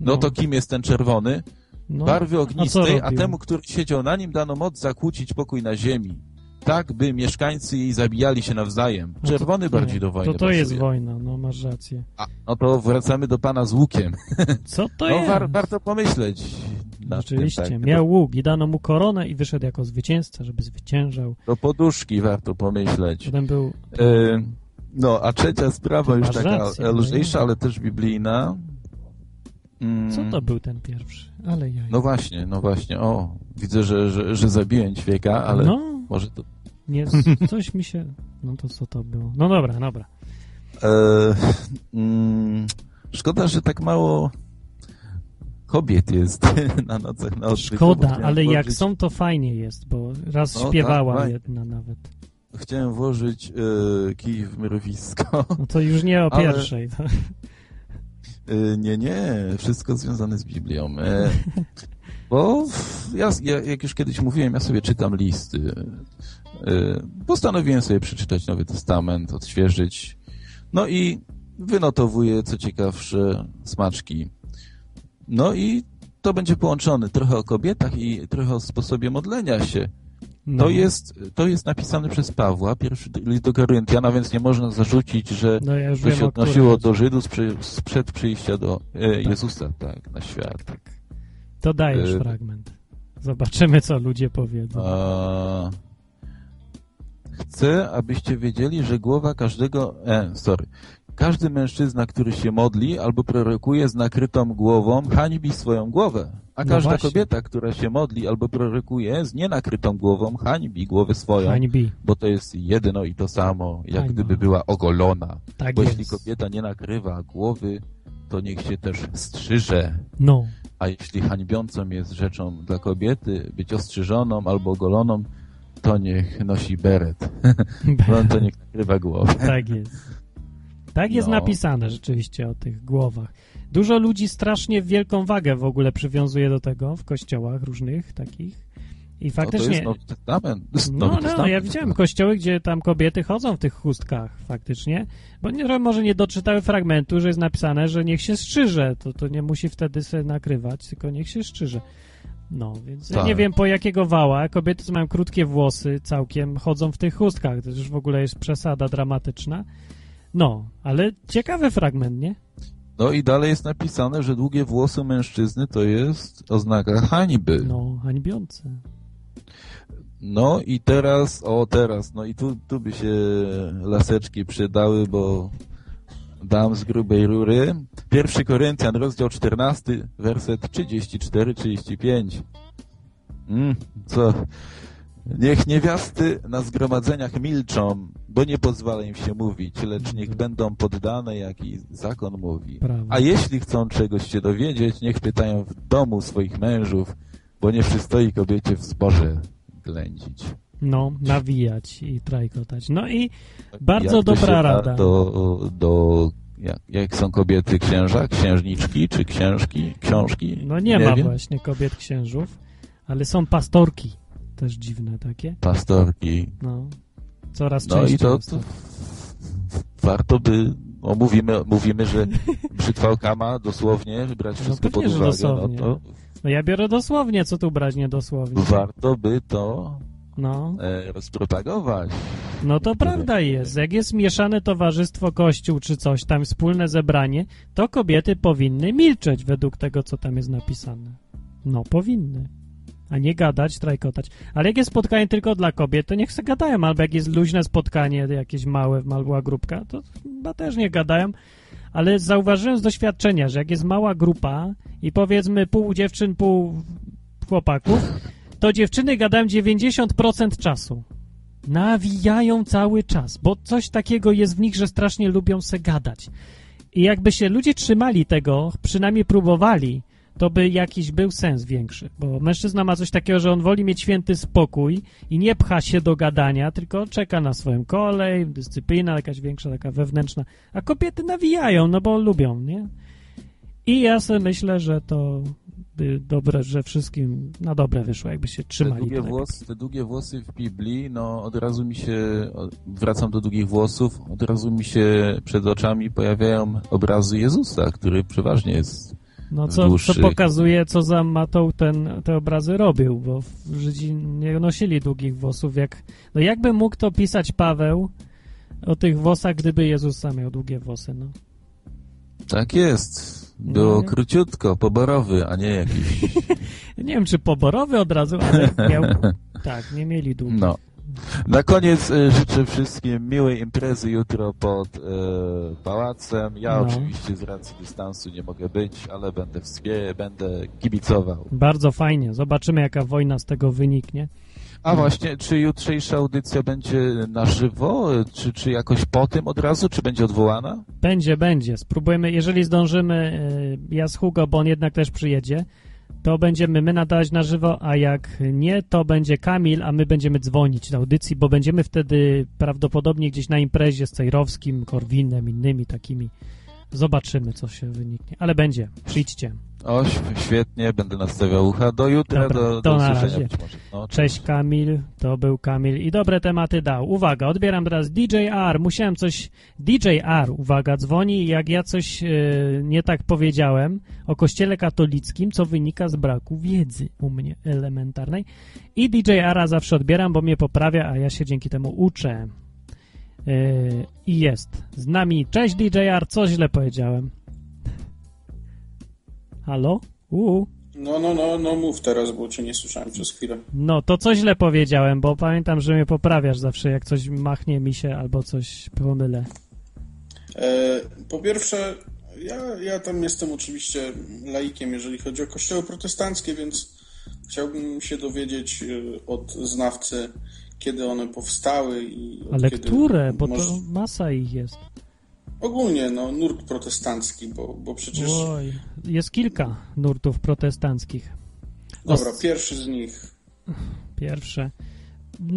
No, to kim jest ten czerwony? no. Barwy A ognistej, a, robił? temu, który siedział na nim, dano moc zakłócić pokój na ziemi. Tak, by mieszkańcy jej zabijali się nawzajem. No to- Czerwony bardziej nie, do wojny To to jest pasuje. wojna, no masz rację. A, no to wracamy do pana z łukiem. Co to no jest? war, warto pomyśleć. tym, tak. miał łuk i dano mu koronę i wyszedł jako zwycięzca, żeby zwyciężał. Do poduszki warto pomyśleć. Potem był... E, no, a trzecia sprawa, już taka rację, no lżejsza, ale też biblijna. Mm, Co to był ten pierwszy? Ale ja... No właśnie, no właśnie. O, widzę, że, że, że zabiłem ćwieka, ale No, może to... nie, coś mi się... No to co to było? No dobra, dobra. E, mm, szkoda, że tak mało kobiet jest na nocach na odwyku, Szkoda, ale jak włożyć- są, to fajnie jest, bo raz No śpiewała tak, jedna nawet. Chciałem włożyć e, kij w mrowisko. No to już nie o Ale- pierwszej. To... E, Nie, nie, wszystko związane z Biblią. E, Bo ja, ja, jak już kiedyś mówiłem, ja sobie czytam listy. E, Postanowiłem sobie przeczytać Nowy Testament, odświeżyć. No i wynotowuję, co ciekawsze, smaczki. No i to będzie połączone trochę o kobietach i trochę o sposobie modlenia się. No. To, jest, to jest napisane przez Pawła, pierwszy list do Koryntiana, więc nie można zarzucić, że No ja to się odnosiło do Żydów sprzed przyjścia do e, Jezusa tak, na świat. Tak. To dajesz E, fragment. Zobaczymy, co ludzie powiedzą. A... Chcę, abyście wiedzieli, że głowa każdego... E, sorry. Każdy mężczyzna, który się modli albo prorokuje z nakrytą głową, hańbi swoją głowę. A No każda właśnie. kobieta, która się modli albo prorokuje z nienakrytą głową, hańbi głowę swoją, Hańbi. bo to jest jedno i to samo, jak Hańba. gdyby była ogolona. Tak bo jest. jeśli kobieta nie nakrywa głowy, to niech się też strzyże. No. A jeśli hańbiącą jest rzeczą dla kobiety być ostrzyżoną albo ogoloną, to niech nosi beret. No to niech nakrywa głowę. Tak jest. Tak jest No. napisane rzeczywiście o tych głowach. Dużo ludzi strasznie wielką wagę w ogóle przywiązuje do tego w kościołach różnych takich. I No to faktycznie. jest Nowy Testament. No, Nowy no, Testament. ja widziałem kościoły, gdzie tam kobiety chodzą w tych chustkach faktycznie, bo nie, może nie doczytały fragmentu, że jest napisane, że niech się strzyże, to, to nie musi wtedy sobie nakrywać, tylko niech się strzyże. No, więc ja Tak. nie wiem po jakiego wała kobiety, co mają krótkie włosy całkiem, chodzą w tych chustkach, to już w ogóle jest przesada dramatyczna. No, ale ciekawy fragment, nie? No i dalej jest napisane, że długie włosy mężczyzny to jest oznaka hańby. No, hańbiące. No i teraz, o teraz, no i tu, tu by się laseczki przydały, bo dam z grubej rury. Pierwszy Koryntian, rozdział 14, werset 34-35. Mm, co? Niech niewiasty na zgromadzeniach milczą, bo nie pozwala im się mówić, lecz niech będą poddane, jak i zakon mówi. Prawo. A jeśli chcą czegoś się dowiedzieć, niech pytają w domu swoich mężów, bo nie przystoi kobiecie w zboże ględzić. No, nawijać i trajkotać. No i bardzo Jak dobra da rada. Do, do, jak, jak są kobiety księża, księżniczki, czy księżki, książki? No nie, ma wiem. właśnie kobiet księżów, ale są pastorki. Też dziwne takie. Pastorki. No. Coraz No częściej. i to, to warto by, no mówimy, mówimy, że brzytwa ma dosłownie brać No wszystko pod uwagę, no to No ja biorę dosłownie, co tu brać niedosłownie. warto by to No, e, rozpropagować. no to prawda jest. Jak jest mieszane towarzystwo, kościół czy coś tam, wspólne zebranie, to kobiety powinny milczeć według tego, co tam jest napisane. No, powinny. A nie gadać, trajkotać. Ale jak jest spotkanie tylko dla kobiet, to niech se gadają. Albo jak jest luźne spotkanie, jakieś małe, mała grupka, to chyba też nie gadają. Ale zauważyłem z doświadczenia, że jak jest mała grupa i powiedzmy pół dziewczyn, pół chłopaków, to dziewczyny gadają 90% czasu. Nawijają cały czas, bo coś takiego jest w nich, że strasznie lubią se gadać. I jakby się ludzie trzymali tego, przynajmniej próbowali, to by jakiś był sens większy. Bo mężczyzna ma coś takiego, że on woli mieć święty spokój i nie pcha się do gadania, tylko czeka na swoją kolej, dyscyplina jakaś większa, taka wewnętrzna. A kobiety nawijają, no bo lubią, nie? I ja sobie myślę, że to by dobre, że wszystkim na dobre wyszło, jakby się Te trzymali. długie, tego. włosy, te długie włosy w Biblii, no od razu mi się, wracam do długich włosów, od razu mi się przed oczami pojawiają obrazy Jezusa, który przeważnie jest No co, co pokazuje, co za matą ten, te obrazy robił, bo Żydzi nie nosili długich włosów. Jak, no jakby mógł to pisać Paweł o tych włosach, gdyby Jezus sam miał długie włosy, no. Tak jest. Było No. króciutko, poborowy, a nie jakiś. Nie wiem, czy poborowy od razu, ale miał, tak, nie mieli długich. No. Na koniec e, życzę wszystkim miłej imprezy jutro pod e, pałacem. Ja No. oczywiście z racji dystansu nie mogę być, ale będę wspie, będę kibicował. Bardzo fajnie. Zobaczymy, jaka wojna z tego wyniknie. A właśnie, czy jutrzejsza audycja będzie na żywo, czy, czy jakoś po tym od razu, czy będzie odwołana? Będzie, będzie. Spróbujemy, jeżeli zdążymy, e, ja z Hugo, bo on jednak też przyjedzie, to będziemy my nadawać na żywo, a jak nie, to będzie Kamil, a my będziemy dzwonić do audycji, bo będziemy wtedy prawdopodobnie gdzieś na imprezie z Cejrowskim, Korwinem, innymi takimi Zobaczymy, co się wyniknie. Ale będzie. Przyjdźcie. O, świetnie, będę nastawiał ucha. Do jutra, Dobra, do, do usłyszenia. No, Cześć Kamil, to był Kamil i dobre tematy dał. Uwaga, odbieram teraz DJR. Musiałem coś. DJR, uwaga, dzwoni, jak ja coś e, nie tak powiedziałem o kościele katolickim, co wynika z braku wiedzy u mnie elementarnej. I DJR-a zawsze odbieram, bo mnie poprawia, a ja się dzięki temu uczę. E, I jest z nami. Cześć DJR, co źle powiedziałem? Halo? Uuu. No, no, no, no mów teraz, bo cię nie słyszałem przez chwilę. No, to co źle powiedziałem, bo pamiętam, że mnie poprawiasz zawsze, jak coś machnie mi się albo coś pomylę. E, po pierwsze, ja, ja tam jestem oczywiście laikiem, jeżeli chodzi o kościoły protestanckie, więc chciałbym się dowiedzieć e, od znawcy, kiedy one powstały i Ale kiedy które? Bo to masa ich jest. Ogólnie, no, nurt protestancki, bo, bo przecież... Oj, jest kilka nurtów protestanckich. Dobra, pierwszy z nich. Pierwsze.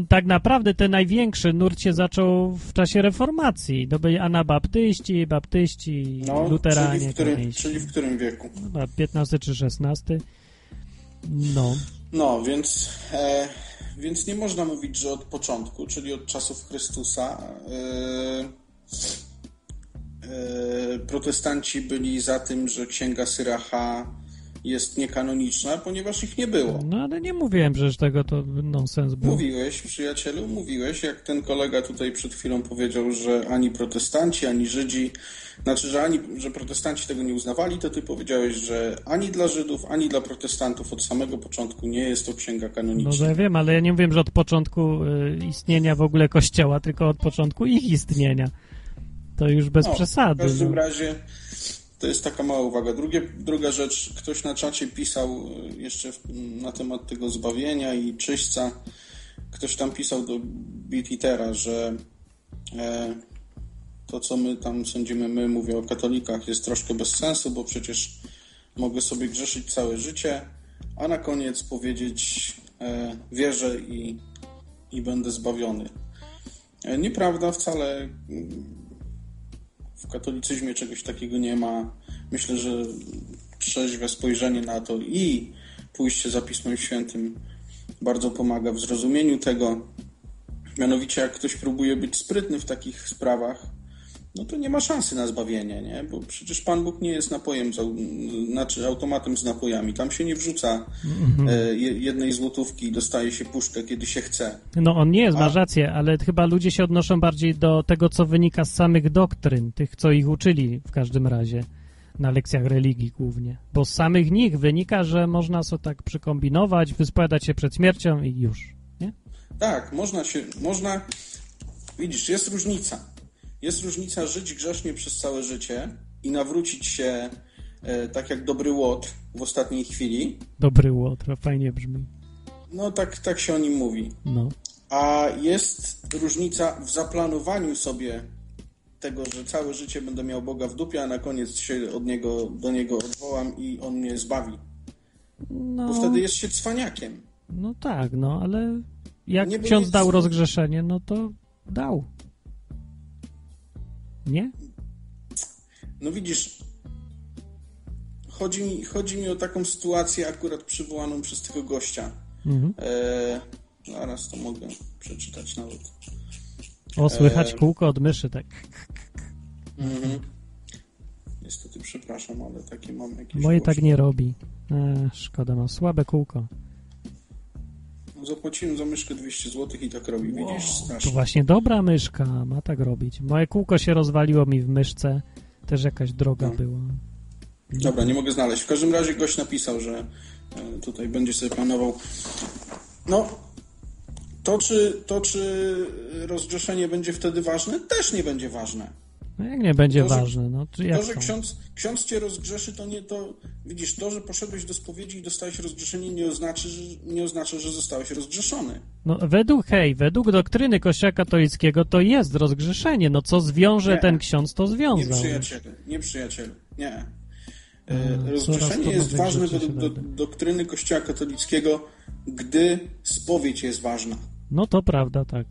Tak naprawdę ten największy nurt się zaczął w czasie reformacji. To byli anabaptyści, baptyści, No, luteranie. czyli w, którym, czyli w którym wieku? Chyba 15 czy 16. No. No, więc, e, więc nie można mówić, że od początku, czyli od czasów Chrystusa, e, protestanci byli za tym, że księga Syracha jest niekanoniczna, ponieważ ich nie było. No ale nie mówiłem, że tego to nonsens był. Mówiłeś, przyjacielu, mówiłeś, jak ten kolega tutaj przed chwilą powiedział, że ani protestanci, ani Żydzi, znaczy, że, ani, że protestanci tego nie uznawali, to ty powiedziałeś, że ani dla Żydów, ani dla protestantów od samego początku nie jest to księga No kanoniczna. to ja wiem, ale ja nie mówiłem, że od początku y, istnienia w ogóle kościoła, tylko od początku ich istnienia. To już bez No, przesady. W każdym no. razie to jest taka mała uwaga. Drugie, druga rzecz, ktoś na czacie pisał y, jeszcze na temat tego zbawienia i czyśćca. Ktoś tam pisał do Bititera, że e, to, co my tam sądzimy, my, mówię o katolikach, jest troszkę bez sensu, bo przecież mogę sobie grzeszyć całe życie, a na koniec powiedzieć e, wierzę i, i będę zbawiony. E, nieprawda wcale. W katolicyzmie czegoś takiego nie ma. Myślę, że trzeźwe spojrzenie na to i pójście za Pismem Świętym bardzo pomaga w zrozumieniu tego. Mianowicie, jak ktoś próbuje być sprytny w takich sprawach, no to nie ma szansy na zbawienie, nie? Bo przecież Pan Bóg nie jest napojem, znaczy automatem z napojami. Tam się nie wrzuca e, je- jednej złotówki i dostaje się puszkę, kiedy się chce. No on nie jest, A- masz rację, ale chyba ludzie się odnoszą bardziej do tego, co wynika z samych doktryn, tych, co ich uczyli w każdym razie, na lekcjach religii głównie. Bo z samych nich wynika, że można sobie tak przykombinować, wyspowiadać się przed śmiercią i już, nie? Tak, można się, można, widzisz, jest różnica. Jest różnica żyć grzesznie przez całe życie i nawrócić się e, tak jak dobry łot w ostatniej chwili. Dobry łotro, fajnie brzmi. No tak, tak się o nim mówi. No. A jest różnica w zaplanowaniu sobie tego, że całe życie będę miał Boga w dupie, a na koniec się od niego, do Niego odwołam i On mnie zbawi. No, Bo wtedy jest się cwaniakiem. no tak, no, ale jak Nie, ksiądz dał rozgrzeszenie, no to dał. Nie? No widzisz, chodzi mi, chodzi mi o taką sytuację akurat przywołaną przez tego gościa. Mhm. E, zaraz to mogę przeczytać nawet. O, słychać E, kółko od myszy, tak. Mhm. Niestety przepraszam, ale takie mam jakieś... Moje głosy. tak nie robi. E, szkoda, mam słabe kółko. Zapłaciłem za myszkę 200 zł i tak robi, widzisz? To Strasznie. właśnie dobra myszka, ma tak robić. Moje kółko się rozwaliło mi w myszce, też jakaś droga No. była. Dobra, nie mogę znaleźć. W każdym razie gość napisał, że e, tutaj będzie sobie planował. No, to czy, to czy rozgrzeszenie będzie wtedy ważne? Też nie będzie ważne. No jak nie będzie To, że- ważne, no to jak To, że ksiądz, ksiądz cię rozgrzeszy, to nie to. Widzisz, to, że poszedłeś do spowiedzi i dostałeś rozgrzeszenie, nie oznacza, że, nie oznacza, że zostałeś rozgrzeszony. No według, hej, według doktryny Kościoła katolickiego to jest rozgrzeszenie. No co zwiąże Nie. ten ksiądz, to Nie związał. przyjacielu, nie przyjacielu, nie. E, Mm, coraz Rozgrzeszenie jest ważne według do, doktryny Kościoła katolickiego, gdy spowiedź jest ważna. No to prawda, tak.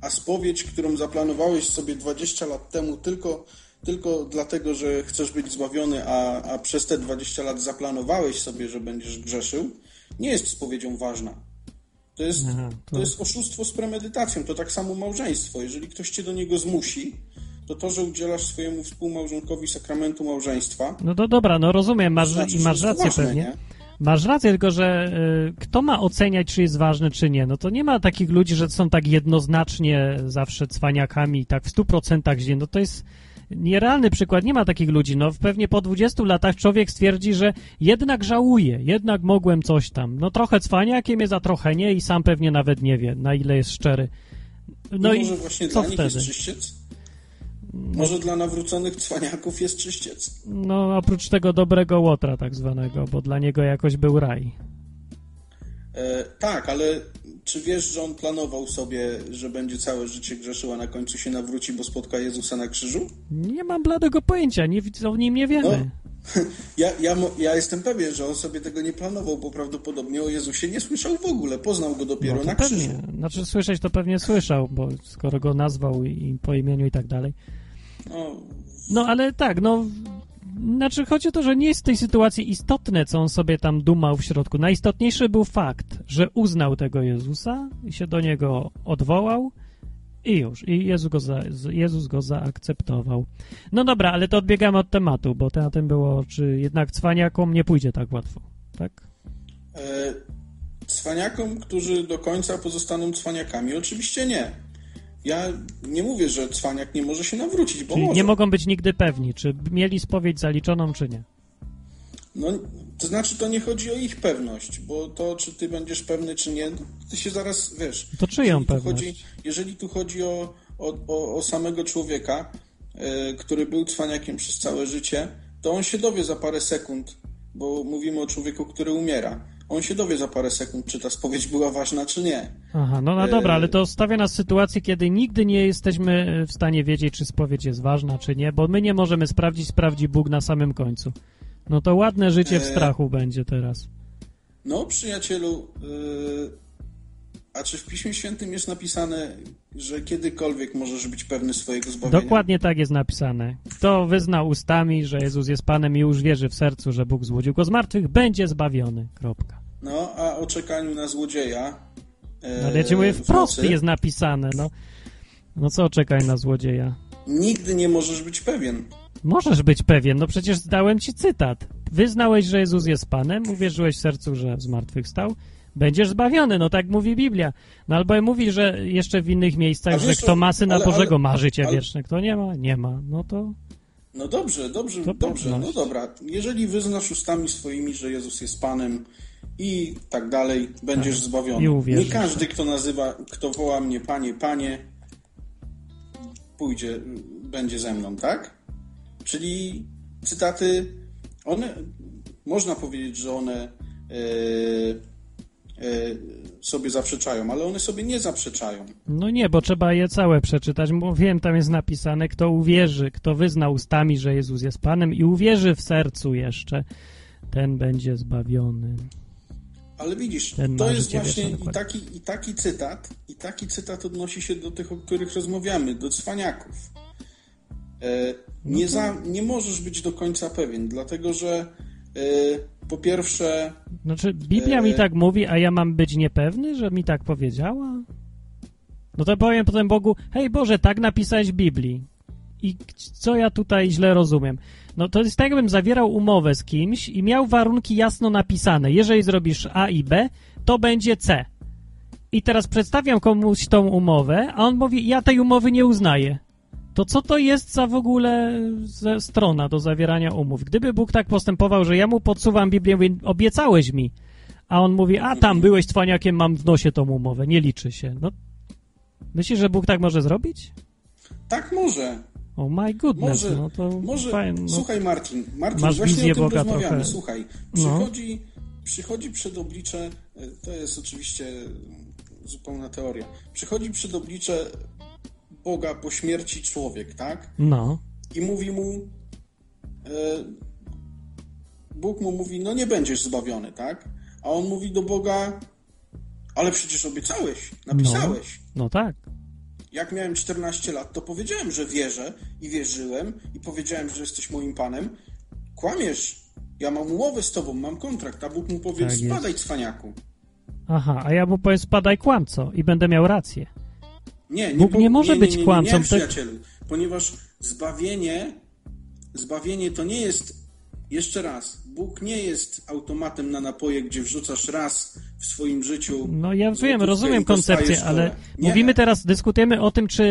A spowiedź, którą zaplanowałeś sobie 20 lat temu tylko tylko dlatego, że chcesz być zbawiony, a, a przez te 20 lat zaplanowałeś sobie, że będziesz grzeszył, nie jest spowiedzią ważna. To jest, Aha, to- to jest oszustwo z premedytacją. To tak samo małżeństwo. Jeżeli ktoś cię do niego zmusi, to to, że udzielasz swojemu współmałżonkowi sakramentu małżeństwa, No to dobra, no rozumiem, masz, znaczy, i masz rację ważne, pewnie. nie? Masz rację, tylko że y, kto ma oceniać, czy jest ważny, czy nie? No to nie ma takich ludzi, że są tak jednoznacznie zawsze cwaniakami tak w stu procentach źle. No to jest nierealny przykład. Nie ma takich ludzi. No pewnie po 20 latach człowiek stwierdzi, że jednak żałuje, jednak mogłem coś tam. No trochę cwaniakiem jest, a trochę nie i sam pewnie nawet nie wie, na ile jest szczery. No I i może właśnie co dla nich wtedy? jest czyściec? Może dla nawróconych cwaniaków jest czyściec? No oprócz tego dobrego łotra tak zwanego, bo dla niego jakoś był raj. E, tak, ale czy wiesz, że on planował sobie, że będzie całe życie grzeszył, a na końcu się nawróci, bo spotka Jezusa na krzyżu? Nie mam bladego pojęcia, nie, o nim nie wiemy. Ja, ja, mo- ja jestem pewien, że on sobie tego nie planował, bo prawdopodobnie o Jezusie nie słyszał w ogóle. Poznał go dopiero No na krzyżu. pewnie. Znaczy słyszeć to pewnie słyszał, bo skoro go nazwał i, i po imieniu i tak dalej. No, ale tak, no. Znaczy chodzi o to, że nie jest w tej sytuacji istotne, co on sobie tam dumał w środku. Najistotniejszy był fakt, że uznał tego Jezusa i się do niego odwołał i już. I Jezus go, za, Jezus go zaakceptował. No dobra, ale to odbiegamy od tematu, bo tematem było, czy jednak cwaniakom nie pójdzie tak łatwo, tak? e, cwaniakom, którzy do końca pozostaną cwaniakami, oczywiście nie. Ja nie mówię, że cwaniak nie może się nawrócić, bo Czyli może. nie mogą być nigdy pewni, czy mieli spowiedź zaliczoną, czy nie. No, to znaczy, to nie chodzi o ich pewność, bo to, czy ty będziesz pewny, czy nie, ty się zaraz, wiesz... To czyją pewność? Chodzi, jeżeli tu chodzi o, o, o, o samego człowieka, e, który był cwaniakiem przez całe życie, to on się dowie za parę sekund, bo mówimy o człowieku, który umiera. On się dowie za parę sekund, czy ta spowiedź była ważna, czy nie. Aha, no, no E, dobra, ale to stawia nas w sytuacji, kiedy nigdy nie jesteśmy w stanie wiedzieć, czy spowiedź jest ważna, czy nie, bo my nie możemy sprawdzić, sprawdzi Bóg na samym końcu. No to ładne życie w E, strachu będzie teraz. No, przyjacielu, yy, a czy w Piśmie Świętym jest napisane, że kiedykolwiek możesz być pewny swojego zbawienia? Dokładnie tak jest napisane. Kto wyzna ustami, że Jezus jest Panem i już wierzy w sercu, że Bóg zbudził go z martwych, będzie zbawiony. Kropka. No, a o czekaniu na złodzieja. e, Ale ja ci mówię, wprost nocy, jest napisane, no. No co czekaj na złodzieja? Nigdy nie możesz być pewien. Możesz być pewien, no przecież dałem ci cytat. Wyznałeś, że Jezus jest Panem, uwierzyłeś w sercu, że zmartwychwstał, będziesz zbawiony, no tak mówi Biblia. No albo mówi, że jeszcze w innych A miejscach, że wiesz, kto ma Syna ale- Bożego ale- ma życie ale- wieczne, kto nie ma, nie ma. No to No dobrze, dobrze, To dobrze, no pewność. dobra. Jeżeli wyznasz ustami swoimi, że Jezus jest Panem i tak dalej, będziesz Tak. zbawiony. Uwierzysz, Nie każdy, kto nazywa, kto woła mnie Panie, Panie, pójdzie, będzie ze mną, tak? Czyli cytaty, one, można powiedzieć, że one e, sobie zaprzeczają, ale one sobie nie zaprzeczają. No nie, bo trzeba je całe przeczytać. Bo wiem, tam jest napisane, kto uwierzy, kto wyzna ustami, że Jezus jest Panem i uwierzy w sercu jeszcze, ten będzie zbawiony. Ale widzisz, Ten to jest właśnie i taki, i taki cytat, i taki cytat odnosi się do tych, o których rozmawiamy, do cwaniaków. E, No nie, za, nie możesz być do końca pewien, dlatego że e, po pierwsze, Znaczy, Biblia mi E, tak mówi, a ja mam być niepewny, że mi tak powiedziała? No to powiem potem Bogu, hej Boże, tak napisałeś w Biblii. I co ja tutaj źle rozumiem? No to jest tak, jakbym zawierał umowę z kimś i miał warunki jasno napisane. Jeżeli zrobisz A i B, to będzie C. I teraz przedstawiam komuś tą umowę, a on mówi, ja tej umowy nie uznaję. To co to jest za w ogóle strona do zawierania umów? Gdyby Bóg tak postępował, że ja mu podsuwam Biblię, mówię, obiecałeś mi, a on mówi, a tam byłeś cwaniakiem, mam w nosie tą umowę, nie liczy się. No, myślisz, że Bóg tak może zrobić? tak może, Oh my goodness, Może, no to może, fajnie. No. słuchaj Martin, Martin, Masz właśnie o tym Boga rozmawiamy, trochę. słuchaj, No. przychodzi, przychodzi przed oblicze, e, to jest oczywiście zupełna teoria, przychodzi przed oblicze Boga po śmierci człowiek, tak? no. I mówi mu, e, Bóg mu mówi, no nie będziesz zbawiony, tak? A on mówi do Boga, ale przecież obiecałeś, napisałeś. No tak. jak miałem 14 lat, to powiedziałem, że wierzę i wierzyłem i powiedziałem, że jesteś moim panem. Kłamiesz. Ja mam umowę z tobą, mam kontrakt, a Bóg mu powie, Tak jest. spadaj cwaniaku. Aha, a ja mu powiem spadaj kłamco i będę miał rację. Nie, Bóg nie może być nie, kłamcą, Nie, to- przyjacielu, ponieważ zbawienie, zbawienie to nie jest, jeszcze raz, Bóg nie jest automatem na napoje, gdzie wrzucasz raz w swoim życiu. No ja wiem, rozumiem koncepcję, ale. Nie. mówimy teraz, dyskutujemy o tym, czy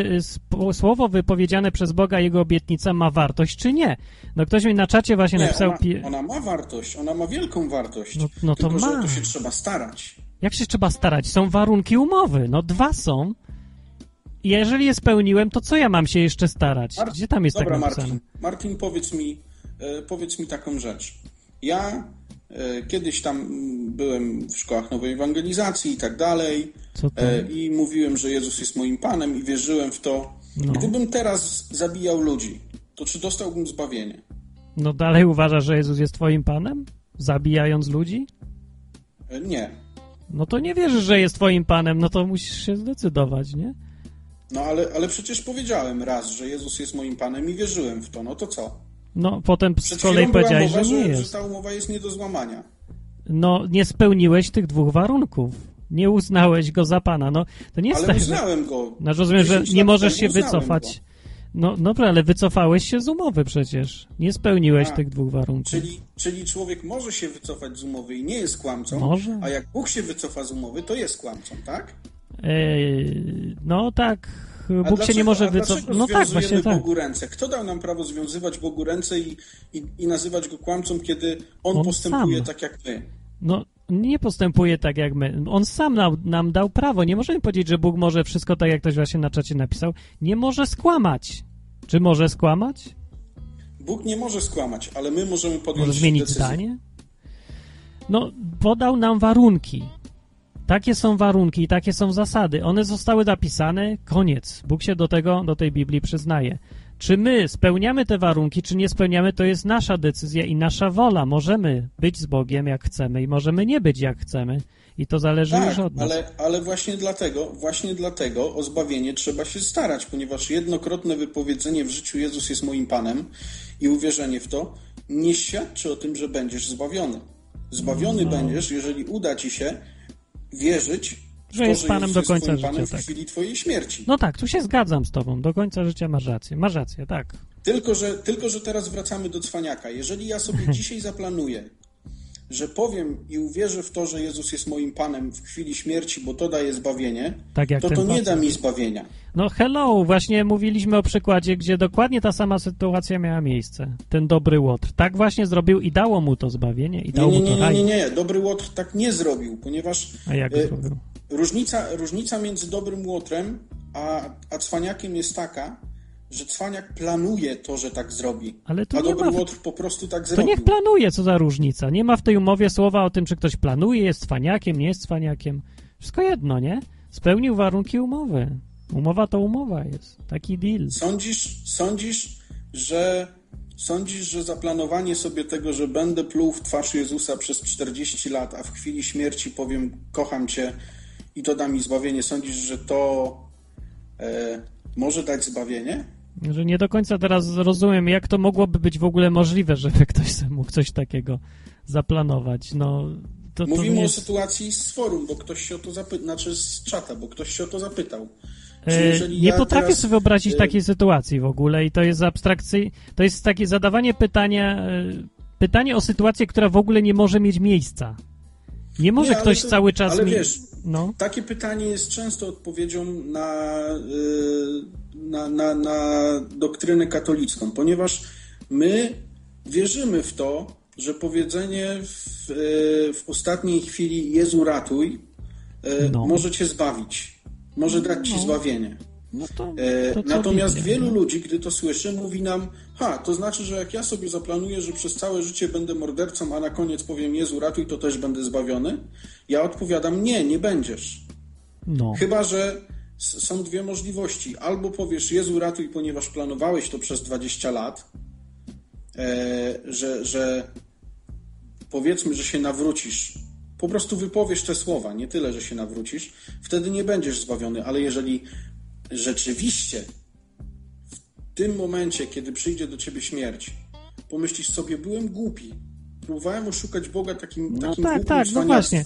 y, słowo wypowiedziane przez Boga, jego obietnica ma wartość, czy nie. No ktoś mi na czacie właśnie Nie, napisał... ona, ona ma wartość, ona ma wielką wartość. No- no to tylko, że ma. o to się trzeba starać. Jak się trzeba starać? Są warunki umowy. No dwa są. I Jeżeli je spełniłem, to co ja mam się jeszcze starać? Mar- Gdzie tam jest Dobra, tak napisane? Martin, Martin, powiedz mi, e, powiedz mi taką rzecz. Ja e, kiedyś tam byłem w szkołach nowej ewangelizacji i tak dalej e, i mówiłem, że Jezus jest moim Panem i wierzyłem w to. No. Gdybym teraz zabijał ludzi, to czy dostałbym zbawienie? No dalej uważasz, że Jezus jest twoim Panem? Zabijając ludzi? Nie. No to nie wierzysz, że jest twoim Panem, no to musisz się zdecydować, nie? No ale, ale przecież powiedziałem raz, że Jezus jest moim Panem i wierzyłem w to. No to co? No potem z kolei powiedziałeś, że nie że, jest. że ta umowa jest nie do złamania. No nie spełniłeś tych dwóch warunków. Nie uznałeś go za Pana. No to nie jest Ale tak, że... uznałem go. No rozumiem, że 10 nie możesz się wycofać. No dobra, ale wycofałeś się z umowy przecież. Nie spełniłeś A, tych dwóch warunków. Czyli, czyli człowiek może się wycofać z umowy i nie jest kłamcą, Może. a jak Bóg się wycofa z umowy, to jest kłamcą, tak? Eee, no tak, A Bóg się nie może wycofać. No tak, właśnie tak. Bogu ręce? Kto dał nam prawo związywać Bogu ręce i, i, i nazywać go kłamcą, kiedy On, On postępuje sam. tak jak my? No nie postępuje tak jak my. On sam nam, nam dał prawo. Nie możemy powiedzieć, że Bóg może wszystko tak, jak ktoś właśnie na czacie napisał. Nie może skłamać. Czy może skłamać? Bóg nie może skłamać, ale my możemy podjąć Może zmienić decyzję. zdanie? No, podał nam warunki. Takie są warunki i takie są zasady. One zostały napisane, koniec. Bóg się do tego, do tej Biblii przyznaje. Czy my spełniamy te warunki, czy nie spełniamy, to jest nasza decyzja i nasza wola. Możemy być z Bogiem jak chcemy i możemy nie być jak chcemy. I to zależy Tak, już od nas. ale, ale właśnie dlatego, właśnie dlatego o zbawienie trzeba się starać, ponieważ jednokrotne wypowiedzenie w życiu Jezus jest moim Panem i uwierzenie w to nie świadczy o tym, że będziesz zbawiony. Zbawiony No. będziesz, jeżeli uda ci się wierzyć w Że to, jest że Panem do jest końca twoim życia, Panem w tak. chwili twojej śmierci. No tak, tu się zgadzam z tobą. Do końca życia masz rację. Masz rację, tak. Tylko że, tylko, że teraz wracamy do cwaniaka. Jeżeli ja sobie dzisiaj zaplanuję, że powiem i uwierzę w to, że Jezus jest moim Panem w chwili śmierci, bo to daje zbawienie, Tak to to nie da mi zbawienia. No hello, właśnie mówiliśmy o przykładzie, gdzie dokładnie ta sama sytuacja miała miejsce. Ten dobry Łotr. Tak właśnie zrobił i dało mu to zbawienie i Nie, dało nie, mu nie, to nie, raj. nie, nie. Dobry Łotr tak nie zrobił, ponieważ A jak e, zrobił? różnica, różnica między dobrym Łotrem a, a cwaniakiem jest taka, że cwaniak planuje to, że tak zrobi, Ale to a nie dobry ma w- Łotr po prostu tak To zrobił. niech planuje, co za różnica. Nie ma w tej umowie słowa o tym, czy ktoś planuje, jest cwaniakiem, nie jest cwaniakiem. Wszystko jedno, nie? Spełnił warunki umowy. Umowa to umowa jest. Taki deal. Sądzisz, sądzisz, że sądzisz, że zaplanowanie sobie tego, że będę pluł w twarz Jezusa przez 40 lat, a w chwili śmierci powiem kocham cię i to da mi zbawienie, sądzisz, że to e, może dać zbawienie? Że nie do końca teraz rozumiem, jak to mogłoby być w ogóle możliwe, żeby ktoś mógł coś takiego zaplanować. No, to, to Mówimy nie o jest... sytuacji z forum, bo ktoś się o to zapytał, znaczy z czata, bo ktoś się o to zapytał. E, Nie ja potrafię teraz, sobie wyobrazić e, takiej sytuacji w ogóle i to jest abstrakcyjne, to jest takie zadawanie pytania, e, pytanie o sytuację, która w ogóle nie może mieć miejsca. Nie może Nie, ktoś to- cały czas ale mi... wiesz, No, Takie pytanie jest często odpowiedzią na, na, na, na doktrynę katolicką, ponieważ my wierzymy w to, że powiedzenie w, w ostatniej chwili Jezu ratuj No. może cię zbawić, może dać ci No. zbawienie. no to, E, to Natomiast wielu nie? ludzi, gdy to słyszy, mówi nam, ha, to znaczy, że jak ja sobie zaplanuję, że przez całe życie będę mordercą, a na koniec powiem Jezu ratuj, to też będę zbawiony? Ja odpowiadam, nie, nie będziesz. No, Chyba, że są dwie możliwości. Albo powiesz Jezu ratuj, ponieważ planowałeś to przez 20 lat, e, że, że powiedzmy, że się nawrócisz. Po prostu wypowiesz te słowa, nie tyle, że się nawrócisz, wtedy nie będziesz zbawiony, ale jeżeli rzeczywiście w tym momencie, kiedy przyjdzie do ciebie śmierć, pomyślisz sobie, byłem głupi. Próbowałem oszukać Boga takim, No takim tak, głupim tak, no właśnie.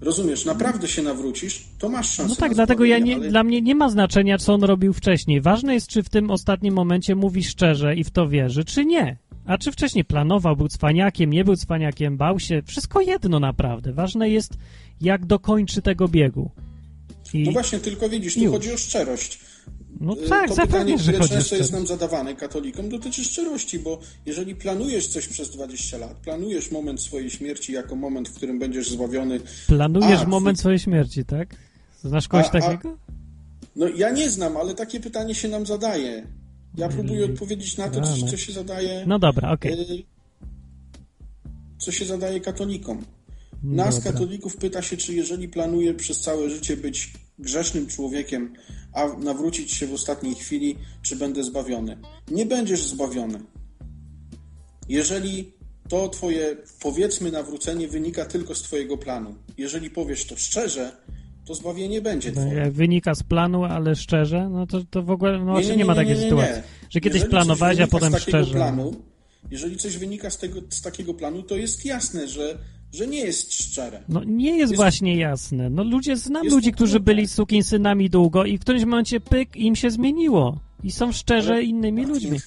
Rozumiesz, naprawdę się nawrócisz, to masz szansę. No tak, dlatego ja nie, ale... dla mnie nie ma znaczenia, co on robił wcześniej. Ważne jest, czy w tym ostatnim momencie mówi szczerze i w to wierzy, czy nie. A czy wcześniej planował, był cwaniakiem, nie był cwaniakiem, bał się, wszystko jedno naprawdę. Ważne jest, jak dokończy tego biegu. I, No właśnie, tylko widzisz, tu Już. chodzi o szczerość. no Y, tak, to pytanie, które często jest szczerość. nam zadawane katolikom, dotyczy szczerości, bo jeżeli planujesz coś przez 20 lat, planujesz moment swojej śmierci jako moment, w którym będziesz zbawiony, Planujesz A, moment w- swojej śmierci, tak? Znasz kogoś A- a- takiego? no ja nie znam, ale takie pytanie się nam zadaje. Ja próbuję odpowiedzieć na to, co, no. co się zadaje. No dobra, okej. y, Co się zadaje katolikom. Nas, Dobra. katolików, pyta się, czy jeżeli planuje przez całe życie być grzesznym człowiekiem, a nawrócić się w ostatniej chwili, czy będę zbawiony. Nie będziesz zbawiony. Jeżeli to twoje, powiedzmy, nawrócenie wynika tylko z twojego planu, jeżeli powiesz to szczerze, to zbawienie będzie No, jak wynika z planu, ale szczerze, no to, to w ogóle no, Nie, nie, nie, nie, ma takiej sytuacji, że kiedyś Jeżeli planowałeś, a potem szczerze. Planu, jeżeli coś wynika z, tego, z takiego planu, to jest jasne, że, że nie jest szczere. No nie jest, Jest- właśnie jasne. No ludzie, znam ludzi, którzy byli sukinsynami długo i w którymś momencie pyk im się zmieniło. I są szczerze Ale- innymi ludźmi.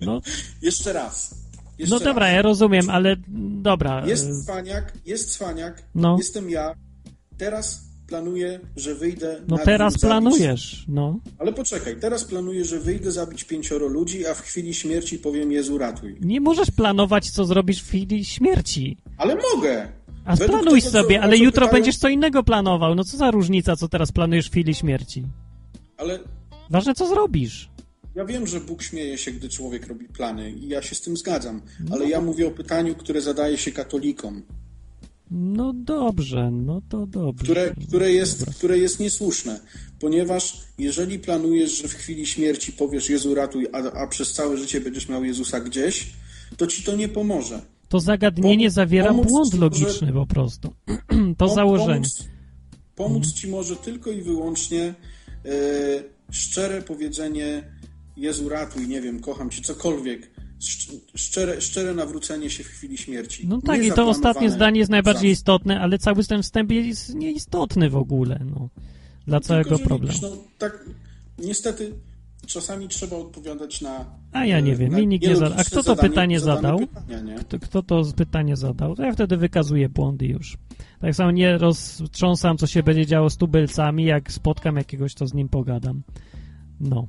No, Jeszcze raz. Jeszcze no dobra, raz. ja rozumiem, ale dobra. Jest cwaniak, jest cwaniak, No. jestem ja. Teraz planuję, że wyjdę No teraz zabić- planujesz, no. Ale poczekaj, teraz planuję, że wyjdę zabić pięcioro ludzi, a w chwili śmierci powiem Jezu ratuj. Nie możesz planować, co zrobisz w chwili śmierci. Ale mogę! A Według splanuj tego, co- sobie, ale jutro pytają- będziesz co innego planował. No co za różnica, co teraz planujesz w chwili śmierci? Ale Ważne, co zrobisz. ja wiem, że Bóg śmieje się, gdy człowiek robi plany i ja się z tym zgadzam. No. Ale ja mówię o pytaniu, które zadaje się katolikom. No dobrze, no to dobrze. które, które, jest, które jest niesłuszne, ponieważ jeżeli planujesz, że w chwili śmierci powiesz Jezu ratuj, a, a przez całe życie będziesz miał Jezusa gdzieś, to ci to nie pomoże. To zagadnienie Pomóc- zawiera błąd ci logiczny po prostu. to Pom- założenie. Pomóc, pomóc ci może tylko i wyłącznie e, szczere powiedzenie Jezu ratuj, nie wiem, kocham cię, cokolwiek. Szcz- Szczere, szczere nawrócenie się w chwili śmierci. No tak, i to ostatnie zdanie jest najbardziej istotne, ale cały ten wstęp jest nieistotny w ogóle, no. Dla całego Tylko, problemu. Widzisz, no, tak, niestety czasami trzeba odpowiadać na. A ja nie e, wiem, mi nikt nie zadał. A kto to zadanie- pytanie zadał? Pytania? Kto, kto to pytanie zadał? To ja wtedy wykazuję błędy już. Tak samo nie roztrząsam, co się będzie działo z tubylcami, jak spotkam jakiegoś, to z nim pogadam. No.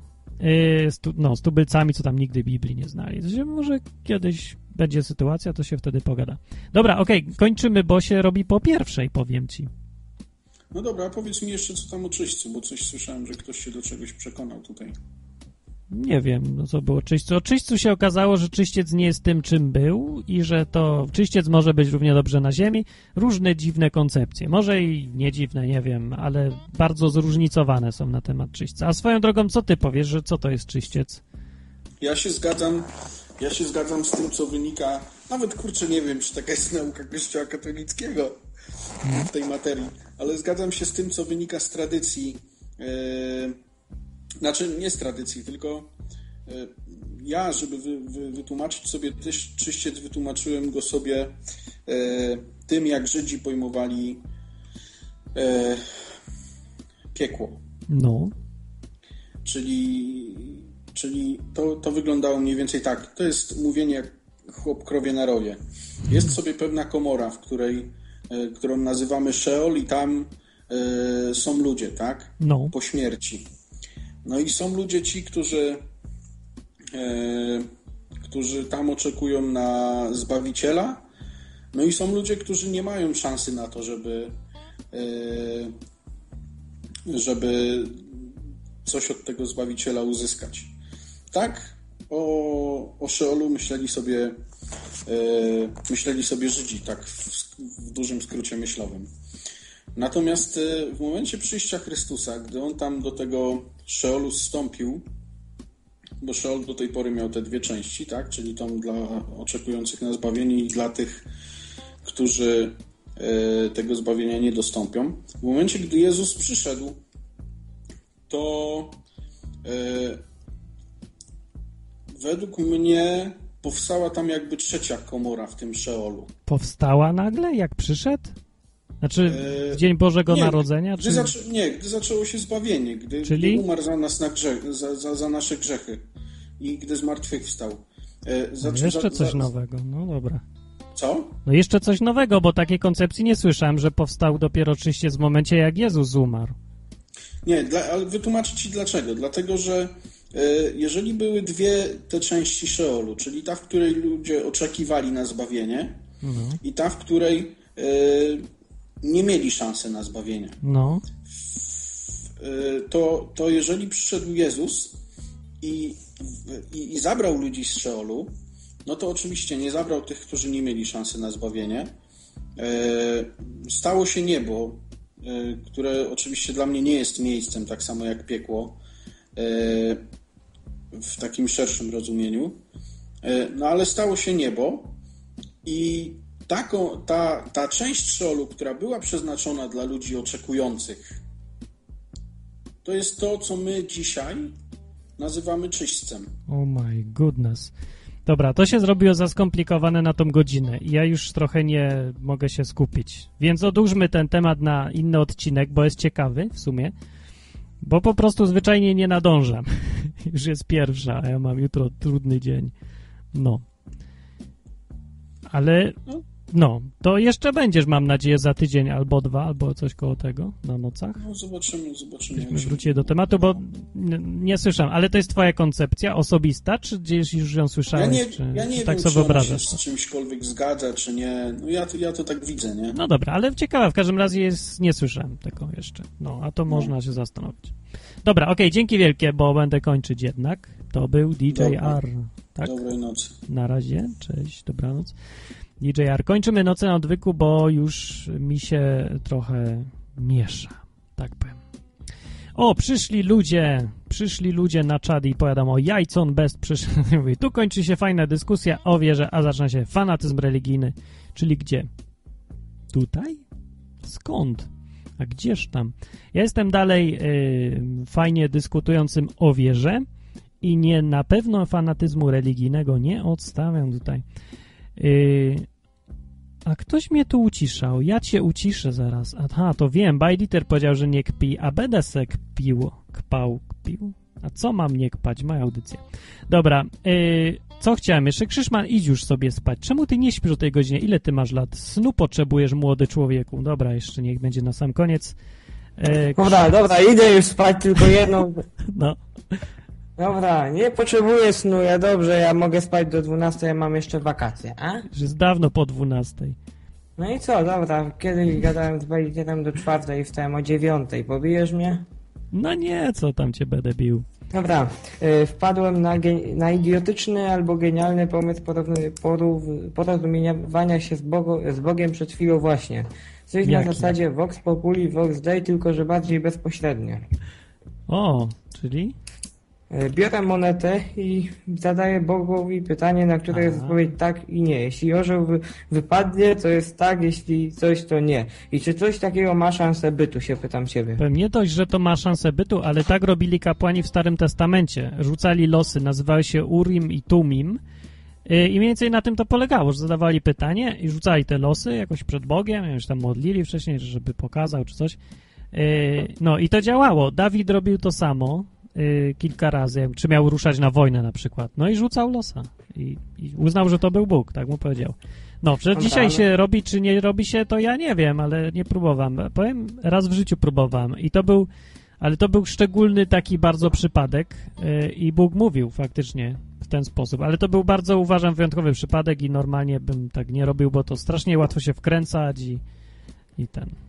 Z tu, no, z tubylcami, co tam nigdy Biblii nie znali. Się może kiedyś będzie sytuacja, to się wtedy pogada. Dobra, okej, kończymy, bo się robi po pierwszej, powiem ci. No dobra, a powiedz mi jeszcze, co tam o czyśćcu, bo coś słyszałem, że ktoś się do czegoś przekonał tutaj. Nie wiem, no co było czyśćcu. O czyśćcu się okazało, że czyściec nie jest tym, czym był i że to czyściec może być równie dobrze na ziemi. Różne dziwne koncepcje. Może i nie dziwne, nie wiem, ale bardzo zróżnicowane są na temat czyśćca. A swoją drogą, co ty powiesz, że co to jest czyściec? Ja się zgadzam, ja się zgadzam z tym, co wynika. Nawet kurczę, nie wiem, czy taka jest nauka Kościoła katolickiego w tej materii, ale zgadzam się z tym, co wynika z tradycji. Yy, znaczy, nie z tradycji, tylko yy, ja, żeby wy, wy, wytłumaczyć sobie też czyściec, wytłumaczyłem go sobie yy, tym, jak Żydzi pojmowali yy, piekło. No, Czyli, czyli to, to wyglądało mniej więcej tak. To jest mówienie jak chłop krowie na rowie. Jest sobie pewna komora, w której, e, którą nazywamy Sheol i tam e, są ludzie, tak? no, Po śmierci. No i są ludzie ci, którzy e, którzy tam oczekują na Zbawiciela. No i są ludzie, którzy nie mają szansy na to, żeby e, żeby coś od tego Zbawiciela uzyskać. Tak o, o Szeolu myśleli sobie e, myśleli sobie Żydzi, tak w, w dużym skrócie myślowym. Natomiast w momencie przyjścia Chrystusa, gdy on tam do tego Szeolu zstąpił, bo Szeol do tej pory miał te dwie części, tak? Czyli tą dla oczekujących na zbawienie i dla tych, którzy e, tego zbawienia nie dostąpią. W momencie, gdy Jezus przyszedł to e, według mnie powstała tam jakby trzecia komora w tym Szeolu. Powstała nagle, jak przyszedł? Znaczy E, w Dzień Bożego nie, Narodzenia? Gdy Czy... zaczę, nie, gdy zaczęło się zbawienie, gdy, Czyli? gdy umarł za nas na grzech, za, za, za nasze grzechy i gdy zmartwychwstał. E, No, zaczę- jeszcze coś za- nowego, no dobra. Co? No jeszcze coś nowego, bo takiej koncepcji nie słyszałem, że powstał dopiero oczywiście w momencie, jak Jezus umarł. Nie, dla, ale wytłumaczę ci dlaczego. Dlatego, że e, jeżeli były dwie te części Szeolu, czyli ta, w której ludzie oczekiwali na zbawienie i ta, w której e, nie mieli szansy na zbawienie, No, e, to, to jeżeli przyszedł Jezus i, i, i zabrał ludzi z Szeolu, no to oczywiście nie zabrał tych, którzy nie mieli szansy na zbawienie. E, Stało się niebo, e, które oczywiście dla mnie nie jest miejscem, tak samo jak piekło, w takim szerszym rozumieniu. No ale stało się niebo i taką, ta, ta część Szeolu, która była przeznaczona dla ludzi oczekujących, to jest to, co my dzisiaj nazywamy czyśćcem. oh my goodness. Dobra, to się zrobiło za skomplikowane na tą godzinę i ja już trochę nie mogę się skupić. Więc odłóżmy ten temat na inny odcinek, bo jest ciekawy w sumie, bo po prostu zwyczajnie nie nadążam. już jest pierwsza, a ja mam jutro trudny dzień. No. Ale no, to jeszcze będziesz, mam nadzieję, za tydzień albo dwa, albo coś koło tego na nocach. No zobaczymy, zobaczymy. Byśmy wrócili do tematu, bo nie słyszałem, ale to jest twoja koncepcja osobista, czy gdzieś już ją Ja słyszałeś? nie, czy, ja nie czy tak wiem, sobie czy się z czymśkolwiek zgadza, czy nie. No ja to, ja to tak widzę, nie? No dobra, ale ciekawe, w każdym razie jest, nie słyszałem tego jeszcze. No, a to można się zastanowić. Dobra, okej, dzięki wielkie, bo będę kończyć jednak. To był DJR, tak? Dobrej nocy. Na razie, cześć, dobranoc. DJR. Kończymy Noce na odwyku, bo już mi się trochę miesza, tak powiem. O, przyszli ludzie, przyszli ludzie na czad i powiadam o jajcon best przyszli. Mówi, Tu kończy się fajna dyskusja o wierze, a zaczyna się fanatyzm religijny. Czyli gdzie? Tutaj? Skąd? A gdzież tam? Ja jestem dalej y, fajnie dyskutującym o wierze i nie na pewno fanatyzmu religijnego nie odstawiam tutaj. Y, a ktoś mnie tu uciszał. Ja cię uciszę zaraz. Aha, to wiem. Bajditer powiedział, że nie kpi, a będę se kpił. Kpał, kpił? A co mam nie kpać? Moja audycja. Dobra, y, co chciałem jeszcze? Krzyszman, idź już sobie spać. Czemu ty nie śpisz o tej godzinie? Ile ty masz lat? Snu potrzebujesz, młody człowieku. Dobra, jeszcze niech będzie na sam koniec. Y, Dobra, dobra, idę już spać, tylko jedną... no, Dobra, nie potrzebuję snu, ja dobrze, ja mogę spać do 12, ja mam jeszcze wakacje, a? że jest dawno po 12. No i co, dobra, kiedyś gadałem z Bajliterem do czwartej i wstałem o dziewiątej, pobijesz mnie? No nie, co tam cię będę bił. Dobra, y, wpadłem na, na idiotyczny albo genialny pomysł porozumiewania się z, Bogo, z Bogiem przed chwilą właśnie. Coś Jaki? na zasadzie Vox Populi, Vox Dei, tylko że bardziej bezpośrednio. O, czyli? Y, Biorę monetę i zadaję Bogowi pytanie, na które jest odpowiedź tak i nie. Jeśli orzeł wy, wypadnie, to jest tak, jeśli coś, to nie. I czy coś takiego ma szansę bytu, się pytam ciebie. Nie dość, że to ma szansę bytu, ale tak robili kapłani w Starym Testamencie. Rzucali losy, nazywały się Urim i Tumim yy, i mniej więcej na tym to polegało, że zadawali pytanie i rzucali te losy jakoś przed Bogiem, już tam modlili wcześniej, żeby pokazał czy coś. Yy, No i to działało. Dawid robił to samo yy, kilka razy, czy miał ruszać na wojnę na przykład. No i rzucał losa i, i uznał, że to był Bóg, tak mu powiedział. No, że dzisiaj się robi, czy nie robi się, to ja nie wiem, ale nie próbowałem. Powiem, raz w życiu próbowałem i to był, ale to był szczególny taki bardzo przypadek yy, i Bóg mówił faktycznie w ten sposób, ale to był bardzo, uważam, wyjątkowy przypadek i normalnie bym tak nie robił, bo to strasznie łatwo się wkręcać i, i ten.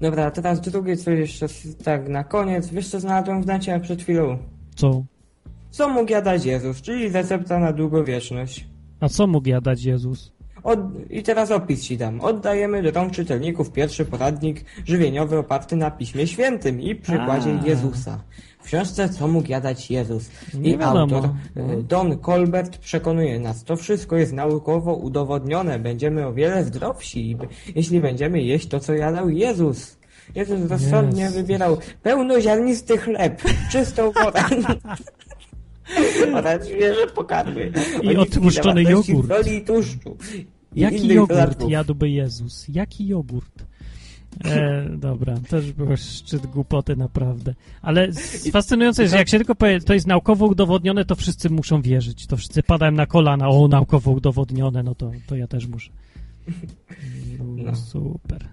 Dobra, a teraz drugie coś jeszcze tak na koniec. Wiesz co znalazłem w necie przed chwilą? Co? Co mógł jadać Jezus, czyli recepta na długowieczność. A co mógł jadać Jezus? Od... I teraz opis ci dam. Oddajemy do rąk czytelników pierwszy poradnik żywieniowy oparty na Piśmie Świętym i przykładzie A. Jezusa. W książce Co mógł jadać Jezus? I autor No. y, Don Colbert przekonuje nas, to wszystko jest naukowo udowodnione. Będziemy o wiele zdrowsi, jeśli będziemy jeść to, co jadał Jezus. Jezus rozsądnie Jezus. wybierał pełnoziarnisty chleb, czystą wodę oraz świeże pokarmy. I odtłuszczony jogurt. Soli i tłuszczu. Jaki jogurt jadłby Jezus? Jaki jogurt? E, dobra, też był szczyt głupoty naprawdę. Ale fascynujące jest, że jak się tylko powie, to jest naukowo udowodnione, to wszyscy muszą wierzyć. To wszyscy padają na kolana, o, naukowo udowodnione, no to, to ja też muszę. No, No. super.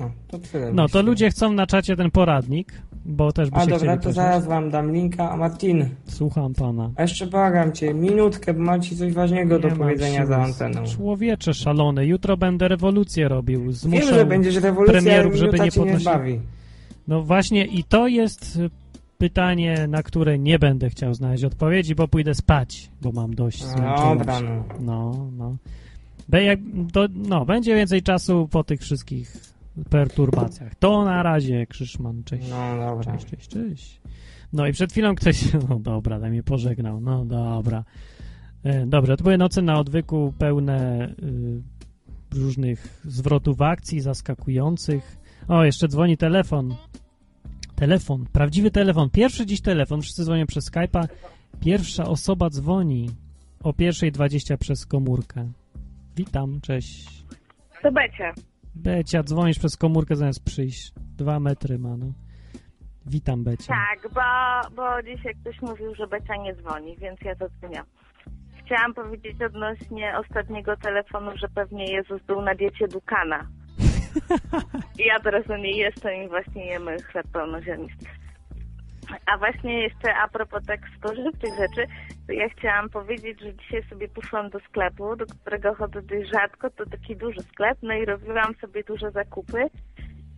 No, to. No, to ludzie chcą na czacie ten poradnik, bo też by A się dobra, to zaraz wam dam linka. A Martin, Słucham pana. a jeszcze błagam cię, minutkę, bo mam ci coś ważnego do Nie mam powiedzenia za anteną. Człowiecze szalony, jutro będę rewolucję robił. Wiem, Zmuszę że będziesz rewolucja, premierów, żeby nie podnosić. No właśnie i to jest pytanie, na które nie będę chciał znaleźć odpowiedzi, bo pójdę spać, bo mam dość zmęczoności. Dobra, no. No, no. Be, jak, do, no, będzie więcej czasu po tych wszystkich perturbacjach. To na razie, Krzyszman, cześć. No dobra. Cześć, cześć, cześć. No i przed chwilą ktoś, no dobra, daj mnie pożegnał, no dobra. E, Dobrze, to były noce na odwyku pełne y, różnych zwrotów akcji, zaskakujących. O, jeszcze dzwoni telefon. Telefon, prawdziwy telefon. Pierwszy dziś telefon, wszyscy dzwonią przez Skype'a. Pierwsza osoba dzwoni o 1.20 przez komórkę. Witam, cześć. To Becia. Becia, dzwonisz przez komórkę zamiast przyjść. Dwa metry ma, no. Witam, Becia. Tak, bo, bo dzisiaj ktoś mówił, że Becia nie dzwoni, więc ja to dzwonię. Chciałam powiedzieć odnośnie ostatniego telefonu, że pewnie Jezus był na diecie Dukana. I ja teraz na niej jestem i właśnie jemy chleb pełnoziarnisty. A właśnie jeszcze a propos tak spożywczych rzeczy, ja chciałam powiedzieć, że dzisiaj sobie poszłam do sklepu, do którego chodzę dość rzadko, to taki duży sklep, no i robiłam sobie duże zakupy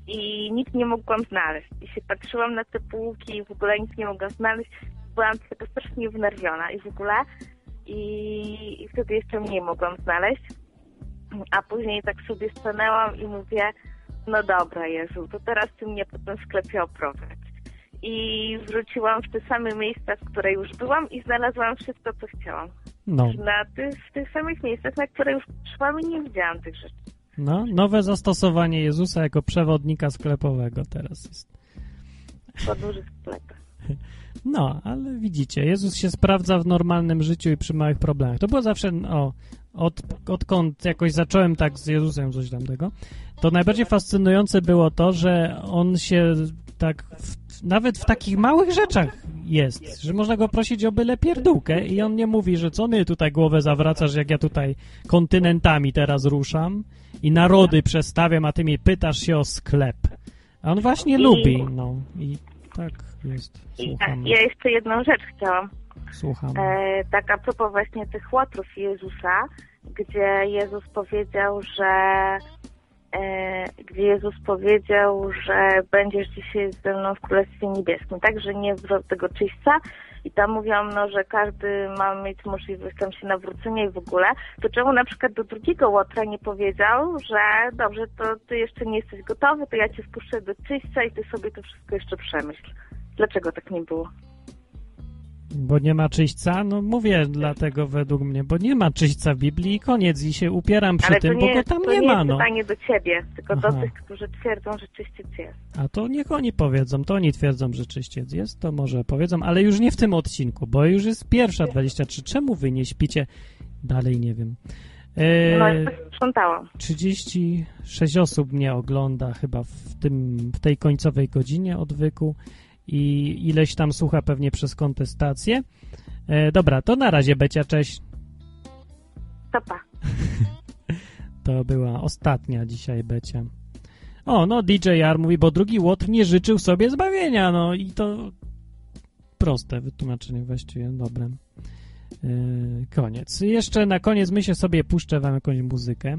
i nic nie mogłam znaleźć. I się patrzyłam na te półki i w ogóle nic nie mogłam znaleźć. Byłam taka strasznie wnerwiona i w ogóle i, i wtedy jeszcze mniej mogłam znaleźć. A później tak sobie stanęłam i mówię, no dobra Jezu, to teraz ty mnie po tym sklepie oprowadź. I wróciłam w te same miejsca, w które już byłam i znalazłam wszystko, co chciałam. No, Na ty, w tych samych miejscach, na które już szłam i nie widziałam tych rzeczy. no, nowe zastosowanie Jezusa jako przewodnika sklepowego teraz jest. Po dużych sklepach. No, ale widzicie, Jezus się sprawdza w normalnym życiu i przy małych problemach. To było zawsze, o, od, odkąd jakoś zacząłem tak z Jezusem coś tamtego, to najbardziej fascynujące było to, że on się tak, w, nawet w takich małych rzeczach jest, że można go prosić o byle pierdółkę i on nie mówi, że co my tutaj głowę zawracasz, jak ja tutaj kontynentami teraz ruszam i narody przestawiam, a ty mnie pytasz się o sklep. A on właśnie I- lubi, no i tak jest. I Słucham. ja jeszcze jedną rzecz chciałam. Słucham. E, tak a propos właśnie tych łotrów Jezusa, gdzie Jezus powiedział, że gdzie Jezus powiedział, że będziesz dzisiaj ze mną w Królestwie Niebieskim, tak, że nie wziął tego czyśćca i tam mówią, no, że każdy ma mieć możliwość tam się nawrócenia i w ogóle, to czemu na przykład do drugiego łotra nie powiedział, że dobrze, to ty jeszcze nie jesteś gotowy, to ja cię wpuszczę do czyśćca i ty sobie to wszystko jeszcze przemyśl. Dlaczego tak nie było? Bo nie ma czyśćca? No mówię dlatego według mnie, bo nie ma czyśćca w Biblii i koniec i się upieram przy Ale tym, to bo nie, go tam to nie, nie ma, jest no. pytanie do ciebie, tylko do Aha. tych, którzy twierdzą, że czyściec jest. A to niech oni powiedzą, to oni twierdzą, że czyściec jest, to może powiedzą, ale już nie w tym odcinku, bo już jest pierwsza 23. Czemu wy nie śpicie? Dalej nie wiem. E, No i sprzątałam. 36 osób mnie ogląda chyba w, tym, w tej końcowej godzinie odwyku i ileś tam słucha pewnie przez kontestację. E, dobra, to na razie Becia, cześć. Topa. To była ostatnia dzisiaj Becia. O, no DJR mówi, bo drugi łotr nie życzył sobie zbawienia, no i to proste wytłumaczenie właściwie, dobre. Yy, koniec. Jeszcze na koniec myślę sobie, puszczę wam jakąś muzykę,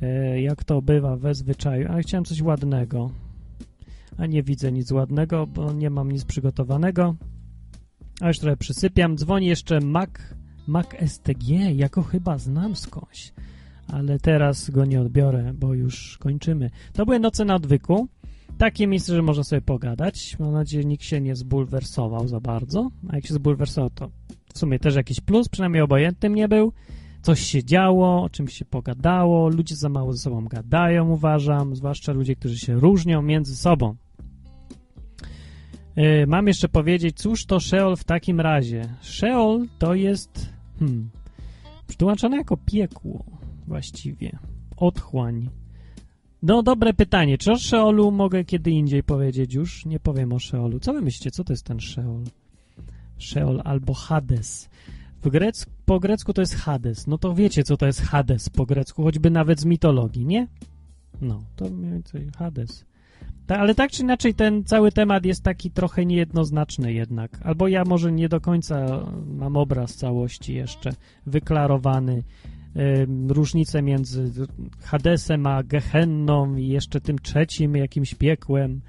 yy, jak to bywa we zwyczaju, ale chciałem coś ładnego, a nie widzę nic ładnego, bo nie mam nic przygotowanego, a już trochę przysypiam. Dzwoni jeszcze Mac, Mac STG, ja go chyba znam skądś ale teraz go nie odbiorę, bo już kończymy. To były Noce na Odwyku. Takie miejsce, że można sobie pogadać. Mam nadzieję, że nikt się nie zbulwersował za bardzo. A jak się zbulwersował, to w sumie też jakiś plus, przynajmniej obojętnym nie był. Coś się działo, o czymś się pogadało, ludzie za mało ze sobą gadają, uważam, zwłaszcza ludzie, którzy się różnią między sobą. Yy, mam jeszcze powiedzieć, cóż to Sheol w takim razie? Sheol to jest hmm, przetłumaczone jako piekło właściwie, otchłań. No, dobre pytanie. Czy o Szeolu mogę kiedy indziej powiedzieć już? Nie powiem o Szeolu. Co wy myślicie? Co to jest ten Szeol? Szeol albo Hades. W grecku, po grecku to jest Hades. No to wiecie, co to jest Hades po grecku, choćby nawet z mitologii, nie? No, to mniej więcej Hades. Ta, ale tak czy inaczej ten cały temat jest taki trochę niejednoznaczny jednak. Albo ja może nie do końca mam obraz całości jeszcze wyklarowany. Różnice między Hadesem a Gehenną i jeszcze tym trzecim jakimś piekłem.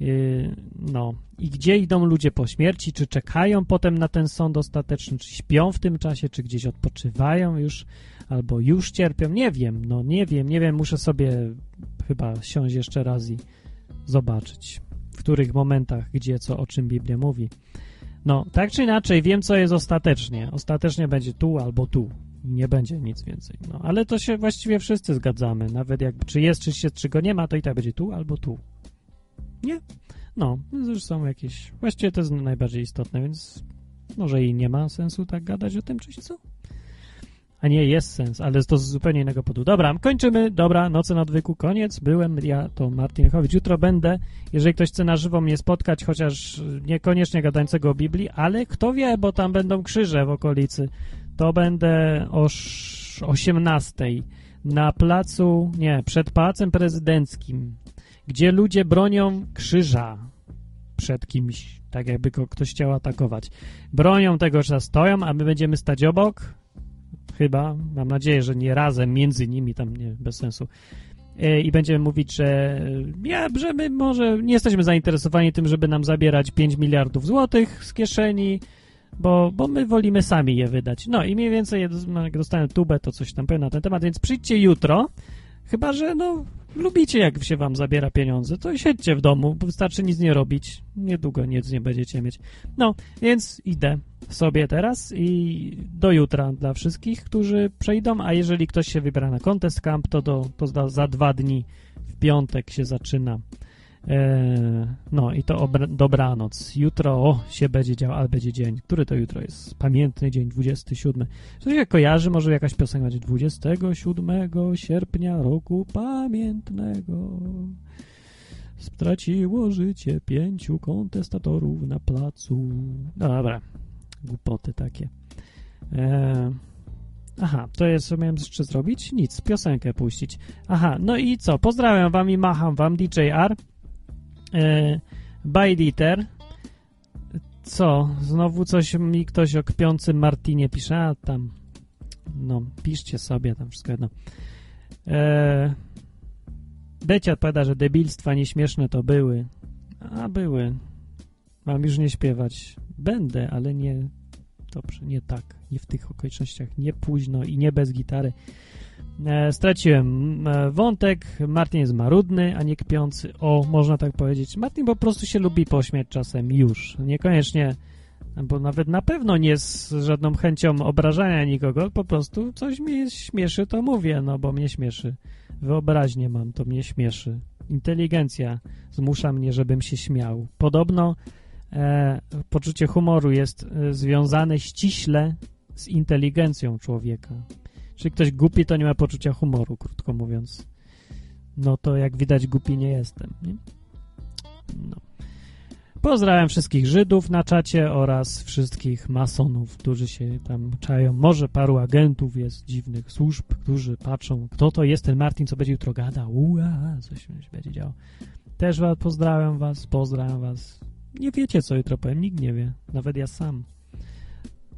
Yy, no. I gdzie idą ludzie po śmierci? Czy czekają potem na ten sąd ostateczny? Czy śpią w tym czasie? Czy gdzieś odpoczywają już? Albo już cierpią? Nie wiem. No nie wiem. Nie wiem. Muszę sobie chyba siąść jeszcze raz i zobaczyć, w których momentach, gdzie, co, o czym Biblia mówi. No, tak czy inaczej, wiem, co jest ostatecznie. Ostatecznie będzie tu albo tu. Nie będzie nic więcej. No, ale to się właściwie wszyscy zgadzamy. Nawet jak czy jest, czy się, czy go nie ma, to i tak będzie tu albo tu. Nie? No, zresztą jakieś... Właściwie to jest najbardziej istotne, więc może i nie ma sensu tak gadać o tym, czy co? A nie, jest sens, ale to z zupełnie innego powodu. Dobra, kończymy. Dobra, noce na odwyku, koniec. Byłem ja, to Martin Chowicz. Jutro będę, jeżeli ktoś chce na żywo mnie spotkać, chociaż niekoniecznie gadającego o Biblii, ale kto wie, bo tam będą krzyże w okolicy, to będę o 18 na placu, nie, przed Pałacem Prezydenckim, gdzie ludzie bronią krzyża przed kimś, tak jakby go ktoś chciał atakować. Bronią tego, że stoją, a my będziemy stać obok, chyba, mam nadzieję, że nie razem, między nimi, tam nie, bez sensu. E, I będziemy mówić, że ja, że my może nie jesteśmy zainteresowani tym, żeby nam zabierać 5 miliardów złotych z kieszeni, bo, bo my wolimy sami je wydać. No i mniej więcej, jak dostanę tubę, to coś tam powiem na ten temat, więc przyjdźcie jutro, chyba, że no lubicie, jak się wam zabiera pieniądze, to siedźcie w domu, wystarczy nic nie robić. Niedługo nic nie będziecie mieć. No, więc idę sobie teraz i do jutra dla wszystkich, którzy przejdą, a jeżeli ktoś się wybiera na Contest Camp, to, do, to za, za dwa dni, w piątek się zaczyna. Eee, no i to dobranoc. Jutro o, się będzie działo, ale będzie dzień. Który to jutro jest? Pamiętny dzień, 27. Co się kojarzy? Może jakaś piosenka będzie 27 sierpnia roku pamiętnego. Straciło życie pięciu kontestatorów na placu. No dobra, głupoty takie. Eee, aha, to jest, co miałem jeszcze zrobić? Nic, piosenkę puścić. Aha, no i co? Pozdrawiam wam i macham wam DJR. Eee, Bajditer. Co? Znowu coś mi ktoś o kpiącym Martinie pisze? A tam, no, piszcie sobie, tam wszystko jedno. Decia odpowiada, że debilstwa nieśmieszne to były. A były. Mam już nie śpiewać. Będę, ale nie dobrze, nie tak. Nie w tych okolicznościach. Nie późno i nie bez gitary. E, straciłem e, wątek. Martin jest marudny, a nie kpiący. O, można tak powiedzieć. Martin po prostu się lubi pośmiać czasem już. Niekoniecznie, bo nawet na pewno nie z żadną chęcią obrażania nikogo. Po prostu coś mnie śmieszy, to mówię, no bo mnie śmieszy. Wyobraźnię mam, to mnie śmieszy. Inteligencja zmusza mnie, żebym się śmiał. Podobno poczucie humoru jest e, związane ściśle z inteligencją człowieka. Czyli ktoś głupi, to nie ma poczucia humoru, krótko mówiąc. No to jak widać głupi nie jestem. Nie? No. Pozdrawiam wszystkich Żydów na czacie oraz wszystkich masonów, którzy się tam czają. Może paru agentów jest dziwnych służb, którzy patrzą, kto to jest ten Martin, co będzie jutro gadał. Ua, coś będzie działo. Też was pozdrawiam was, pozdrawiam was. Nie wiecie, co jutro powiem, nikt nie wie, nawet ja sam.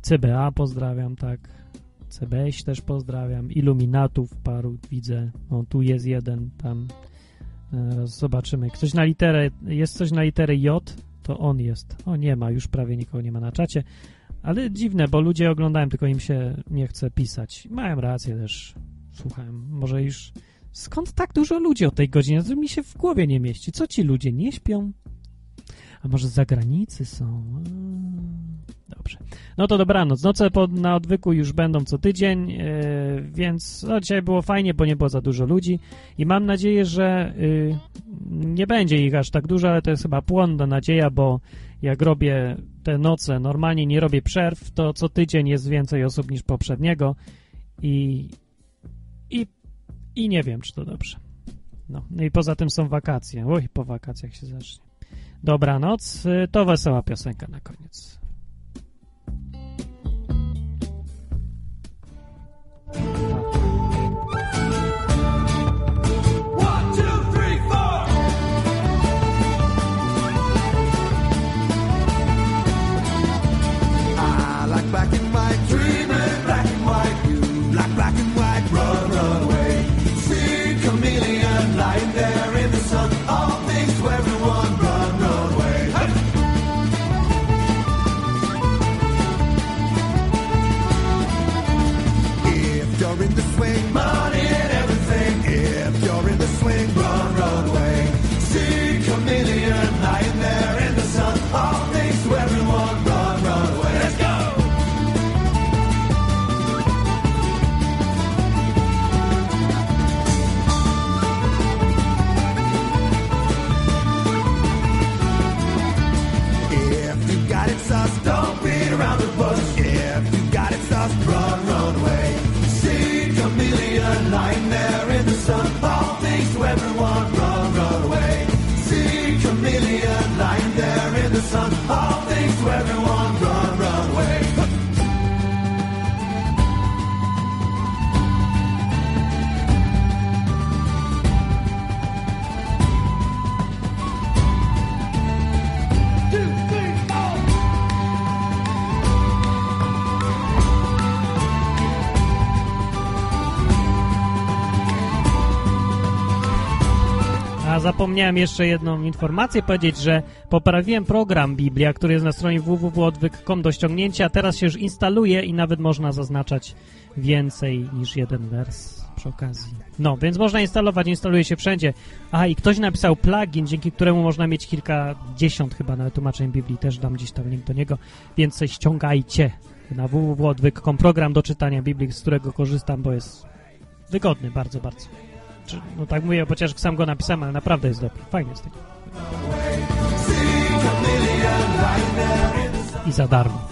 CBA pozdrawiam, tak. CBS też pozdrawiam. Iluminatów paru widzę. O, tu jest jeden, tam. Zaraz zobaczymy. Ktoś na literę, jest coś na literę J? To on jest. O, nie ma, już prawie nikogo nie ma na czacie. Ale dziwne, bo ludzie oglądają, tylko im się nie chce pisać. Mają rację też. Słuchałem. Może już... Skąd tak dużo ludzi o tej godzinie? To mi się w głowie nie mieści. Co ci ludzie nie śpią? A może z zagranicy są? A, dobrze. No to dobranoc. Noce po, na odwyku już będą co tydzień. Yy, więc no, dzisiaj było fajnie, bo nie było za dużo ludzi i mam nadzieję, że y, nie będzie ich aż tak dużo, ale to jest chyba płonna nadzieja, bo jak robię te noce, normalnie nie robię przerw, to co tydzień jest więcej osób niż poprzedniego i, i, i nie wiem, czy to dobrze. No, no i poza tym są wakacje. Oj, po wakacjach się zacznie. Dobranoc, y, to wesoła piosenka na koniec. A zapomniałem jeszcze jedną informację powiedzieć, że poprawiłem program Biblia, który jest na stronie www.odwyk.com do ściągnięcia. Teraz się już instaluje i nawet można zaznaczać więcej niż jeden wers przy okazji. No, więc można instalować, instaluje się wszędzie. A, i ktoś napisał plugin, dzięki któremu można mieć kilkadziesiąt chyba nawet tłumaczeń Biblii. Też dam gdzieś tam link do niego, więc ściągajcie na www.odwyk.com program do czytania Biblii, z którego korzystam, bo jest wygodny bardzo, bardzo. Czy, no tak mówię, chociaż sam go napisałem, ale naprawdę jest dobry. Fajnie jest tego. I za darmo.